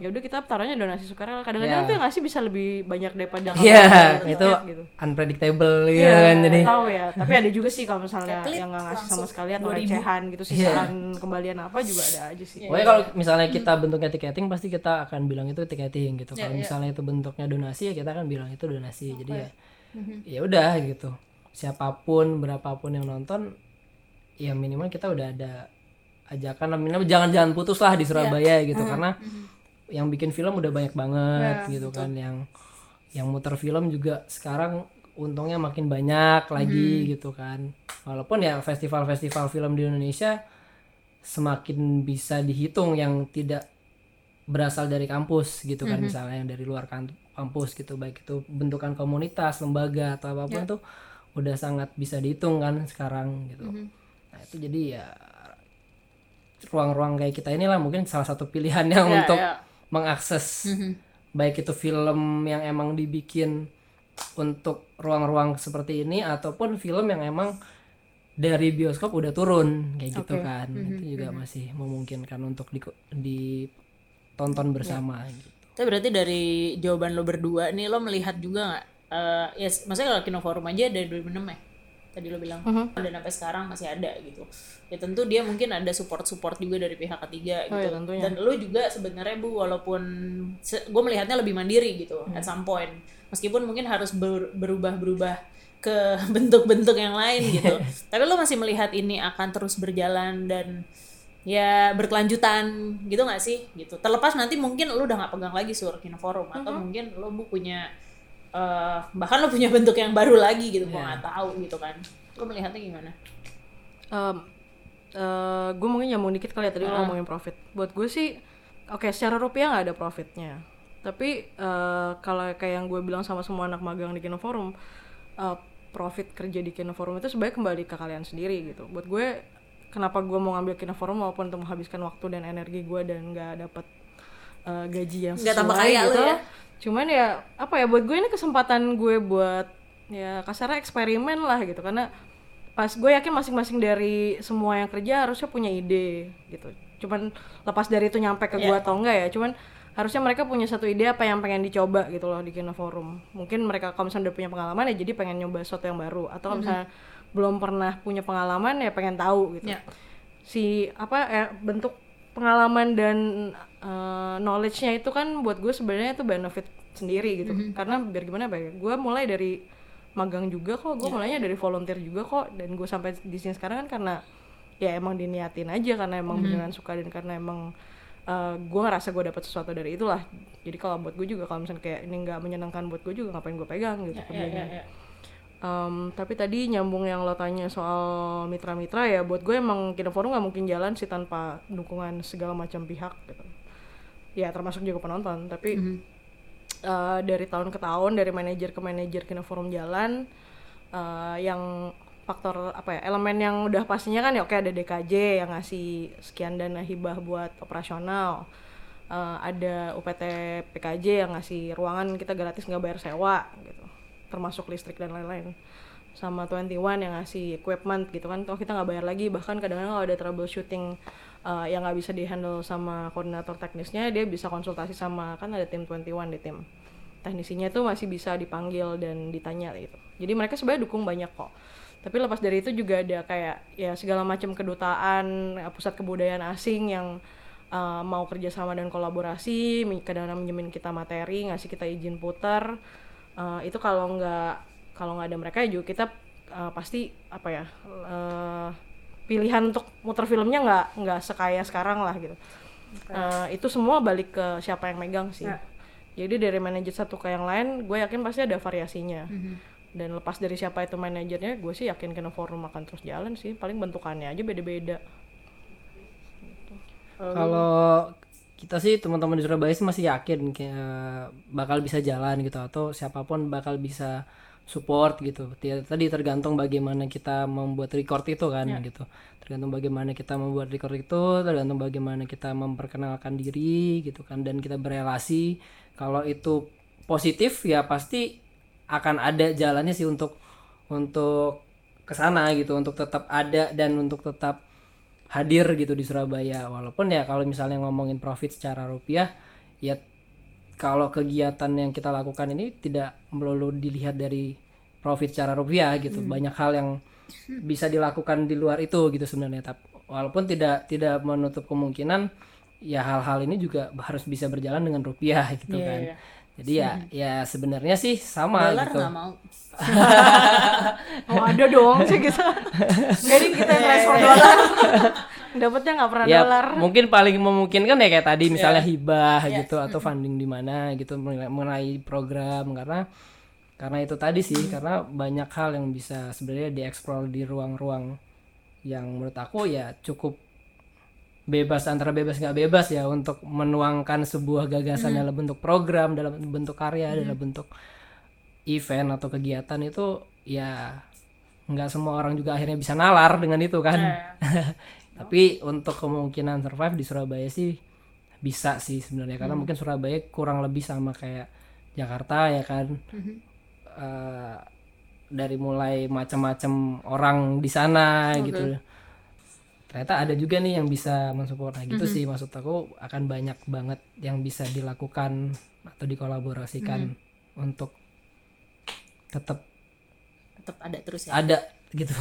Ya udah kita taruhnya donasi sukarela. Kadang-kadang tuh yang ngasih bisa lebih banyak daripada Iya, itu tiket gitu. unpredictable gitu Iya, kan jadi tahu ya. Tapi ada juga sih kalau misalnya Klik yang nggak ngasih sama sekali atau 2000. recehan gitu sisaan kembalian apa juga ada aja sih. Pokoknya kalau misalnya kita bentuknya tiketing pasti kita akan bilang itu tiketing gitu. Kalau misalnya itu bentuknya donasi ya kita akan bilang itu donasi. Jadi ya ya udah gitu. Siapa pun berapapun yang nonton ya minimal kita udah ada ajakan minimal jangan jangan putus lah di Surabaya gitu karena yang bikin film udah banyak banget gitu kan. Yang yang muter film juga sekarang untungnya makin banyak lagi gitu kan. Walaupun ya festival-festival film di Indonesia semakin bisa dihitung yang tidak berasal dari kampus gitu kan. Misalnya yang dari luar kan- kampus gitu. Baik itu bentukan komunitas lembaga atau apa pun tuh udah sangat bisa dihitung kan sekarang gitu. Nah itu jadi ya ruang-ruang kayak kita inilah mungkin salah satu pilihan yang untuk mengakses baik itu film yang emang dibikin untuk ruang-ruang seperti ini ataupun film yang emang dari bioskop udah turun kayak gitu Oke. kan itu juga masih memungkinkan untuk di ditonton bersama gitu. Tapi berarti dari jawaban lo berdua nih lo melihat juga nggak? eh ya, maksudnya kalau Kino Forum aja dari 2006 ya. Tadi lo bilang dan sampai sekarang masih ada gitu. Ya tentu dia mungkin ada support-support juga dari pihak ketiga Oh, gitu. ya, tentunya. dan lo juga sebenarnya bu walaupun gue melihatnya lebih mandiri gitu at some point. Meskipun mungkin harus ber- berubah-berubah ke bentuk-bentuk yang lain gitu. Tapi lo masih melihat ini akan terus berjalan dan ya berkelanjutan gitu nggak sih gitu terlepas nanti mungkin lu udah nggak pegang lagi sur Kino Forum atau mungkin lu bu punya eh, bahkan lu punya bentuk yang baru lagi gitu gua nggak tahu gitu kan lu melihatnya gimana gue mungkin nyambung dikit kali ya tadi lo ngomongin profit. Buat gue sih, oke secara rupiah nggak ada profitnya. Tapi eh, kalau kayak yang gue bilang sama semua anak magang di Kino Forum, eh, profit kerja di Kino Forum itu sebaiknya kembali ke kalian sendiri gitu. Buat gue, kenapa gue mau ngambil Kino Forum walaupun untuk menghabiskan waktu dan energi gue dan nggak dapat eh, gaji yang Nggak tambah sesuai kaya gitu. ya. Cuman ya apa ya buat gue ini kesempatan gue buat ya kasarnya eksperimen lah gitu. Karena pas gue yakin masing-masing dari semua yang kerja harusnya punya ide gitu. Cuman lepas dari itu nyampe ke gue atau enggak ya cuman harusnya mereka punya satu ide apa yang pengen dicoba gitu loh di Kino Forum. Mungkin mereka kalau misalnya udah punya pengalaman ya jadi pengen nyoba sesuatu yang baru. Atau kalau misalnya belum pernah punya pengalaman ya pengen tahu gitu. Ya. si apa eh, bentuk pengalaman dan eh, knowledge-nya itu kan buat gue sebenarnya itu benefit sendiri gitu. Karena biar gimana ya gue mulai dari magang juga kok gue mulainya dari volunteer juga kok. Dan gue sampai di sini sekarang kan karena ya emang diniatin aja karena emang beneran suka dan karena emang eh, gue ngerasa gue dapat sesuatu dari itulah. Jadi kalau buat gue juga kalau misalnya kayak ini nggak menyenangkan buat gue juga ngapain gue pegang gitu ya, kerjanya. ya, ya. Um, tapi tadi nyambung yang lo tanya soal mitra-mitra ya buat gue emang Kino Forum nggak mungkin jalan sih tanpa dukungan segala macam pihak gitu ya termasuk juga penonton. Tapi uh, dari tahun ke tahun dari manajer ke manajer Kino Forum jalan uh, yang faktor apa ya elemen yang udah pastinya kan ya oke ada DKJ yang ngasih sekian dana hibah buat operasional. Uh, ada UPT PKJ yang ngasih ruangan kita gratis nggak bayar sewa gitu. Termasuk listrik dan lain-lain. Sama 21 yang ngasih equipment gitu kan toh kita nggak bayar lagi. Bahkan kadang-kadang kalau ada troubleshooting uh, yang nggak bisa dihandle sama koordinator teknisnya dia bisa konsultasi sama kan ada tim 21 di tim. Teknisinya itu masih bisa dipanggil dan ditanya gitu. Jadi mereka sebenarnya dukung banyak kok. Tapi lepas dari itu juga ada kayak ya segala macam kedutaan pusat kebudayaan asing yang uh, mau kerjasama dan kolaborasi kadang-kadang minjemin kita materi ngasih kita izin putar Uh, itu kalau nggak kalau nggak ada mereka ya juga kita uh, pasti apa ya uh, pilihan untuk muter filmnya nggak nggak sekaya sekarang lah gitu. Uh, itu semua balik ke siapa yang megang sih. Jadi dari manajer satu ke yang lain gue yakin pasti ada variasinya. Dan lepas dari siapa itu manajernya gue sih yakin Kino Forum akan terus jalan sih. Paling bentukannya aja beda-beda. Kalau kita sih teman-teman di Surabaya sih masih yakin kayak bakal bisa jalan gitu atau siapa pun bakal bisa support gitu. Tadi tergantung bagaimana kita membuat record itu kan gitu. Tergantung bagaimana kita membuat record itu, tergantung bagaimana kita memperkenalkan diri gitu kan dan kita berelasi. Kalau itu positif ya pasti akan ada jalannya sih untuk untuk ke sana gitu, untuk tetap ada dan untuk tetap hadir gitu di Surabaya walaupun ya kalau misalnya ngomongin profit secara rupiah ya kalau kegiatan yang kita lakukan ini tidak melulu dilihat dari profit secara rupiah gitu. Banyak hal yang bisa dilakukan di luar itu gitu sebenarnya. Tapi walaupun tidak tidak menutup kemungkinan ya hal-hal ini juga harus bisa berjalan dengan rupiah gitu Iya, kan. iya. Jadi ya ya sebenarnya sih sama dolar gitu. nggak mau. Oh ada dong sih kita jadi kita yang transfer dolar. Dapatnya nggak pernah ya dolar. mungkin paling memungkinkan ya kayak tadi misalnya hibah gitu atau funding di mana gitu mengenai mengenai program karena karena itu tadi sih karena banyak hal yang bisa sebenarnya dieksplor di ruang-ruang yang menurut aku ya cukup bebas antara bebas nggak bebas ya untuk menuangkan sebuah gagasan dalam bentuk program dalam bentuk karya dalam bentuk event atau kegiatan itu ya nggak semua orang juga akhirnya bisa nalar dengan itu kan. Tapi untuk kemungkinan survive di Surabaya sih bisa sih sebenarnya karena mungkin Surabaya kurang lebih sama kayak Jakarta ya kan. Eh, dari mulai macam-macam orang di sana gitu ternyata ada juga nih yang bisa mensupport. Nah gitu sih maksud aku akan banyak banget yang bisa dilakukan atau dikolaborasikan untuk tetap tetap ada terus ya? Ada gitu.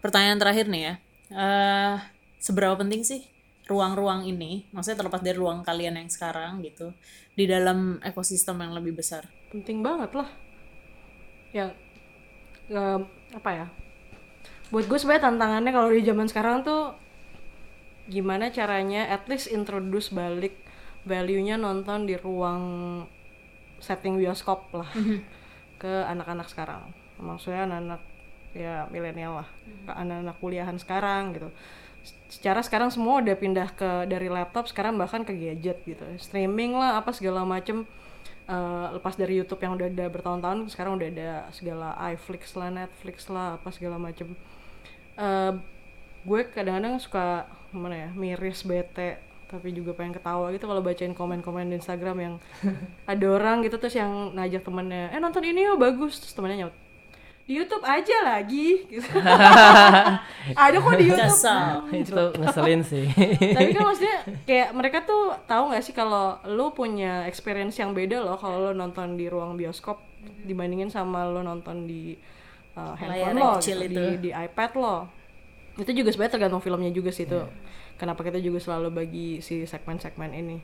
Pertanyaan terakhir nih ya. Eh seberapa penting sih ruang-ruang ini maksudnya terlepas dari ruang kalian yang sekarang gitu di dalam ekosistem yang lebih besar? Penting banget lah. Ya em, apa ya buat gue sebenarnya tantangannya kalau di zaman sekarang tuh gimana caranya at least introduce balik value-nya nonton di ruang setting bioskop lah ke anak-anak sekarang. Maksudnya anak-anak ya milenial lah. Ke anak-anak kuliahan sekarang gitu. Secara sekarang semua udah pindah ke dari laptop sekarang bahkan ke gadget gitu. Streaming lah apa segala macem. Eh, lepas dari YouTube yang udah ada bertahun-tahun sekarang udah ada segala iFlix lah Netflix lah apa segala macem Eh, gue kadang-kadang suka gimana ya miris bete tapi juga pengen ketawa gitu kalau bacain komen-komen di Instagram yang ada orang gitu terus yang ngajak temennya eh nonton ini yuk bagus. Terus temennya nyaut di YouTube aja lagi. Gitu. ada kok di YouTube? Itu ngeselin sih. Tapi kan maksudnya kayak mereka tuh tahu nggak sih kalau lu punya experience yang beda loh kalau lo nonton di ruang bioskop dibandingin sama lo nonton di uh, handphone lo gitu, itu. di di iPad lo itu juga sebenarnya tergantung filmnya juga sih tuh kenapa kita juga selalu bagi si segmen-segmen ini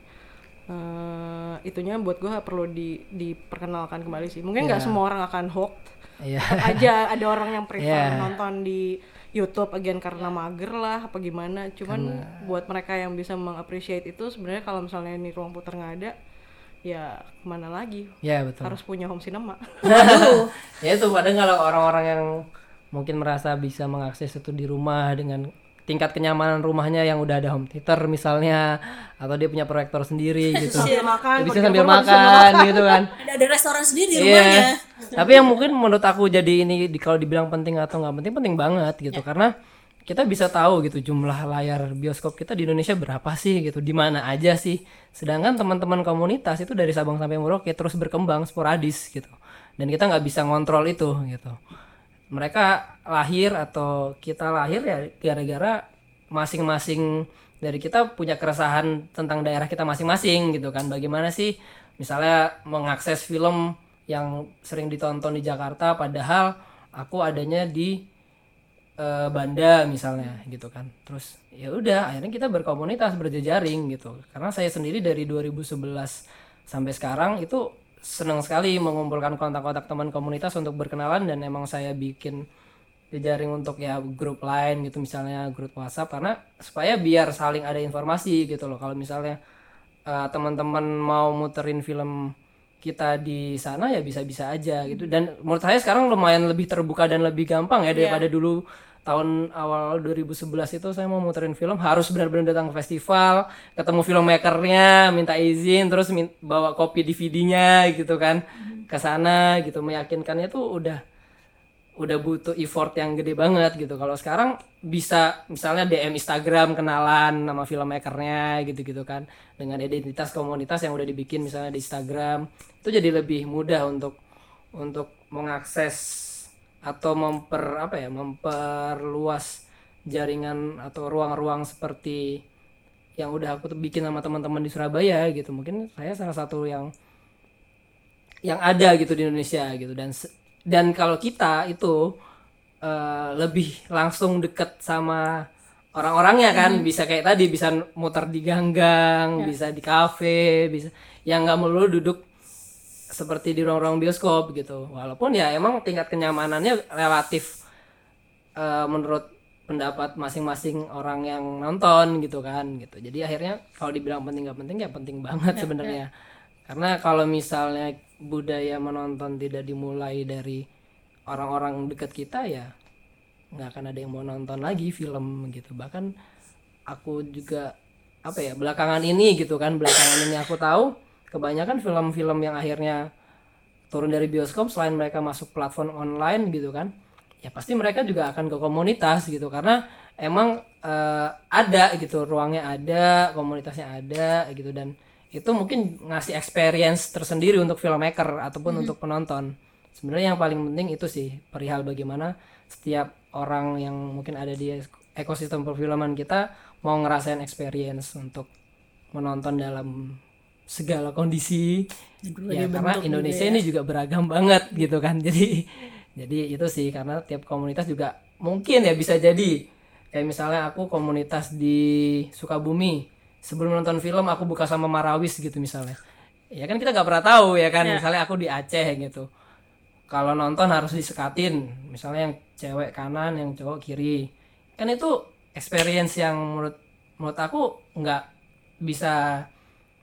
Eh, itunya buat gue perlu di diperkenalkan kembali sih mungkin nggak Ya. semua orang akan hooked Iya. Tetap aja ada orang yang prefer Yeah. nonton di YouTube again karena mager lah apa gimana cuman buat mereka yang bisa mengappreciate itu sebenarnya kalau misalnya ini ruang putar nggak ada ya ke mana lagi? Ya betul. Harus punya home cinema. Ya itu padahal kalau orang-orang yang mungkin merasa bisa mengakses itu di rumah dengan tingkat kenyamanan rumahnya yang udah ada home theater misalnya atau dia punya proyektor sendiri gitu. Sambil makan bisa sambil makan gitu kan. Ada ada restoran sendiri di Iya. rumahnya. Tapi yang mungkin menurut aku jadi ini di, kalau dibilang penting atau nggak penting penting banget gitu. Karena kita bisa tahu gitu jumlah layar bioskop kita di Indonesia berapa sih gitu di mana aja sih. Sedangkan teman-teman komunitas itu dari Sabang sampai Merauke terus berkembang sporadis gitu. Dan kita nggak bisa ngontrol itu gitu. Mereka lahir atau kita lahir ya gara-gara masing-masing dari kita punya keresahan tentang daerah kita masing-masing gitu kan. Bagaimana sih misalnya mengakses film yang sering ditonton di Jakarta padahal aku adanya di eh, Banda misalnya gitu kan. Terus ya udah akhirnya kita berkomunitas berjejaring gitu. Karena saya sendiri dari 2011 sampai sekarang itu senang sekali mengumpulkan kontak-kontak teman komunitas untuk berkenalan dan emang saya bikin jejaring untuk ya grup lain gitu misalnya grup WhatsApp. Karena supaya biar saling ada informasi gitu loh. Kalau misalnya eh, teman-teman mau muterin film kita di sana ya bisa-bisa aja gitu. Dan menurut saya sekarang lumayan lebih terbuka dan lebih gampang ya daripada dulu tahun awal 2011 itu saya mau muterin film harus benar-benar datang ke festival ketemu filmmakernya minta izin terus min- bawa kopi DVD-nya gitu kan ke sana gitu meyakinkannya tuh udah udah butuh effort yang gede banget gitu. Kalau sekarang bisa misalnya DM Instagram kenalan sama filmmakernya gitu-gitu kan dengan identitas komunitas yang udah dibikin misalnya di Instagram itu jadi lebih mudah untuk untuk mengakses atau memper apa ya memperluas jaringan atau ruang-ruang seperti yang udah aku tuh bikin sama teman-teman di Surabaya gitu. Mungkin saya salah satu yang yang ada gitu di Indonesia gitu dan dan kalau kita itu eh, lebih langsung deket sama orang-orangnya kan. Bisa kayak tadi bisa muter di ganggang bisa di kafe bisa yang nggak melulu duduk seperti di ruang-ruang bioskop gitu. Walaupun ya emang tingkat kenyamanannya relatif eh, menurut pendapat masing-masing orang yang nonton gitu kan gitu. Jadi akhirnya kalau dibilang penting nggak penting ya penting banget sebenarnya. karena kalau misalnya budaya menonton tidak dimulai dari orang-orang dekat kita ya nggak akan ada yang mau nonton lagi film gitu. Bahkan aku juga apa ya belakangan ini gitu kan belakangan ini aku tahu kebanyakan film-film yang akhirnya turun dari bioskop selain mereka masuk platform online gitu kan ya pasti mereka juga akan ke komunitas gitu. Karena emang eh, ada gitu ruangnya ada komunitasnya ada gitu. Dan itu mungkin ngasih experience tersendiri untuk filmmaker ataupun untuk penonton. Sebenarnya yang paling penting itu sih perihal bagaimana setiap orang yang mungkin ada di ekosistem perfilman kita mau ngerasain experience untuk menonton dalam segala kondisi. Ya karena Indonesia ini juga beragam banget gitu kan. Jadi jadi itu sih karena tiap komunitas juga mungkin ya bisa jadi. Kayak misalnya aku komunitas di Sukabumi sebelum nonton film aku buka sama Marawis gitu misalnya. Ya kan kita nggak pernah tahu ya kan misalnya aku di Aceh gitu. Kalau nonton harus disekatin misalnya yang cewek kanan yang cowok kiri. Kan itu experience yang menurut menurut aku nggak bisa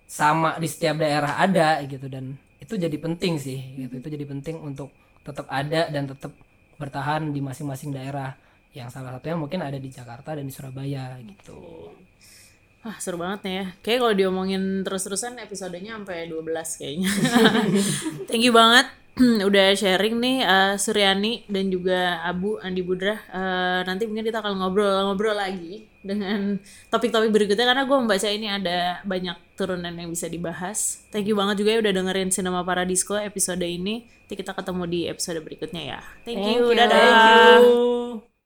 sama di setiap daerah ada gitu. Dan itu jadi penting sih gitu. Itu jadi penting untuk tetap ada dan tetap bertahan di masing-masing daerah. Yang salah satunya mungkin ada di Jakarta dan di Surabaya gitu Wah seru banget nih ya Kayak kalau diomongin terus-terusan episodenya sampai 12 kayaknya Thank you banget udah sharing nih uh, Suryani dan juga Abu Andi Budra Uh, nanti mungkin kita akan ngobrol-ngobrol lagi dengan topik-topik berikutnya karena gue membaca ini ada banyak turunan yang bisa dibahas. Thank you banget juga ya udah dengerin Cinema Paradisco episode ini. Nanti kita ketemu di episode berikutnya ya. Thank, Thank you. you. Dadah. Thank you.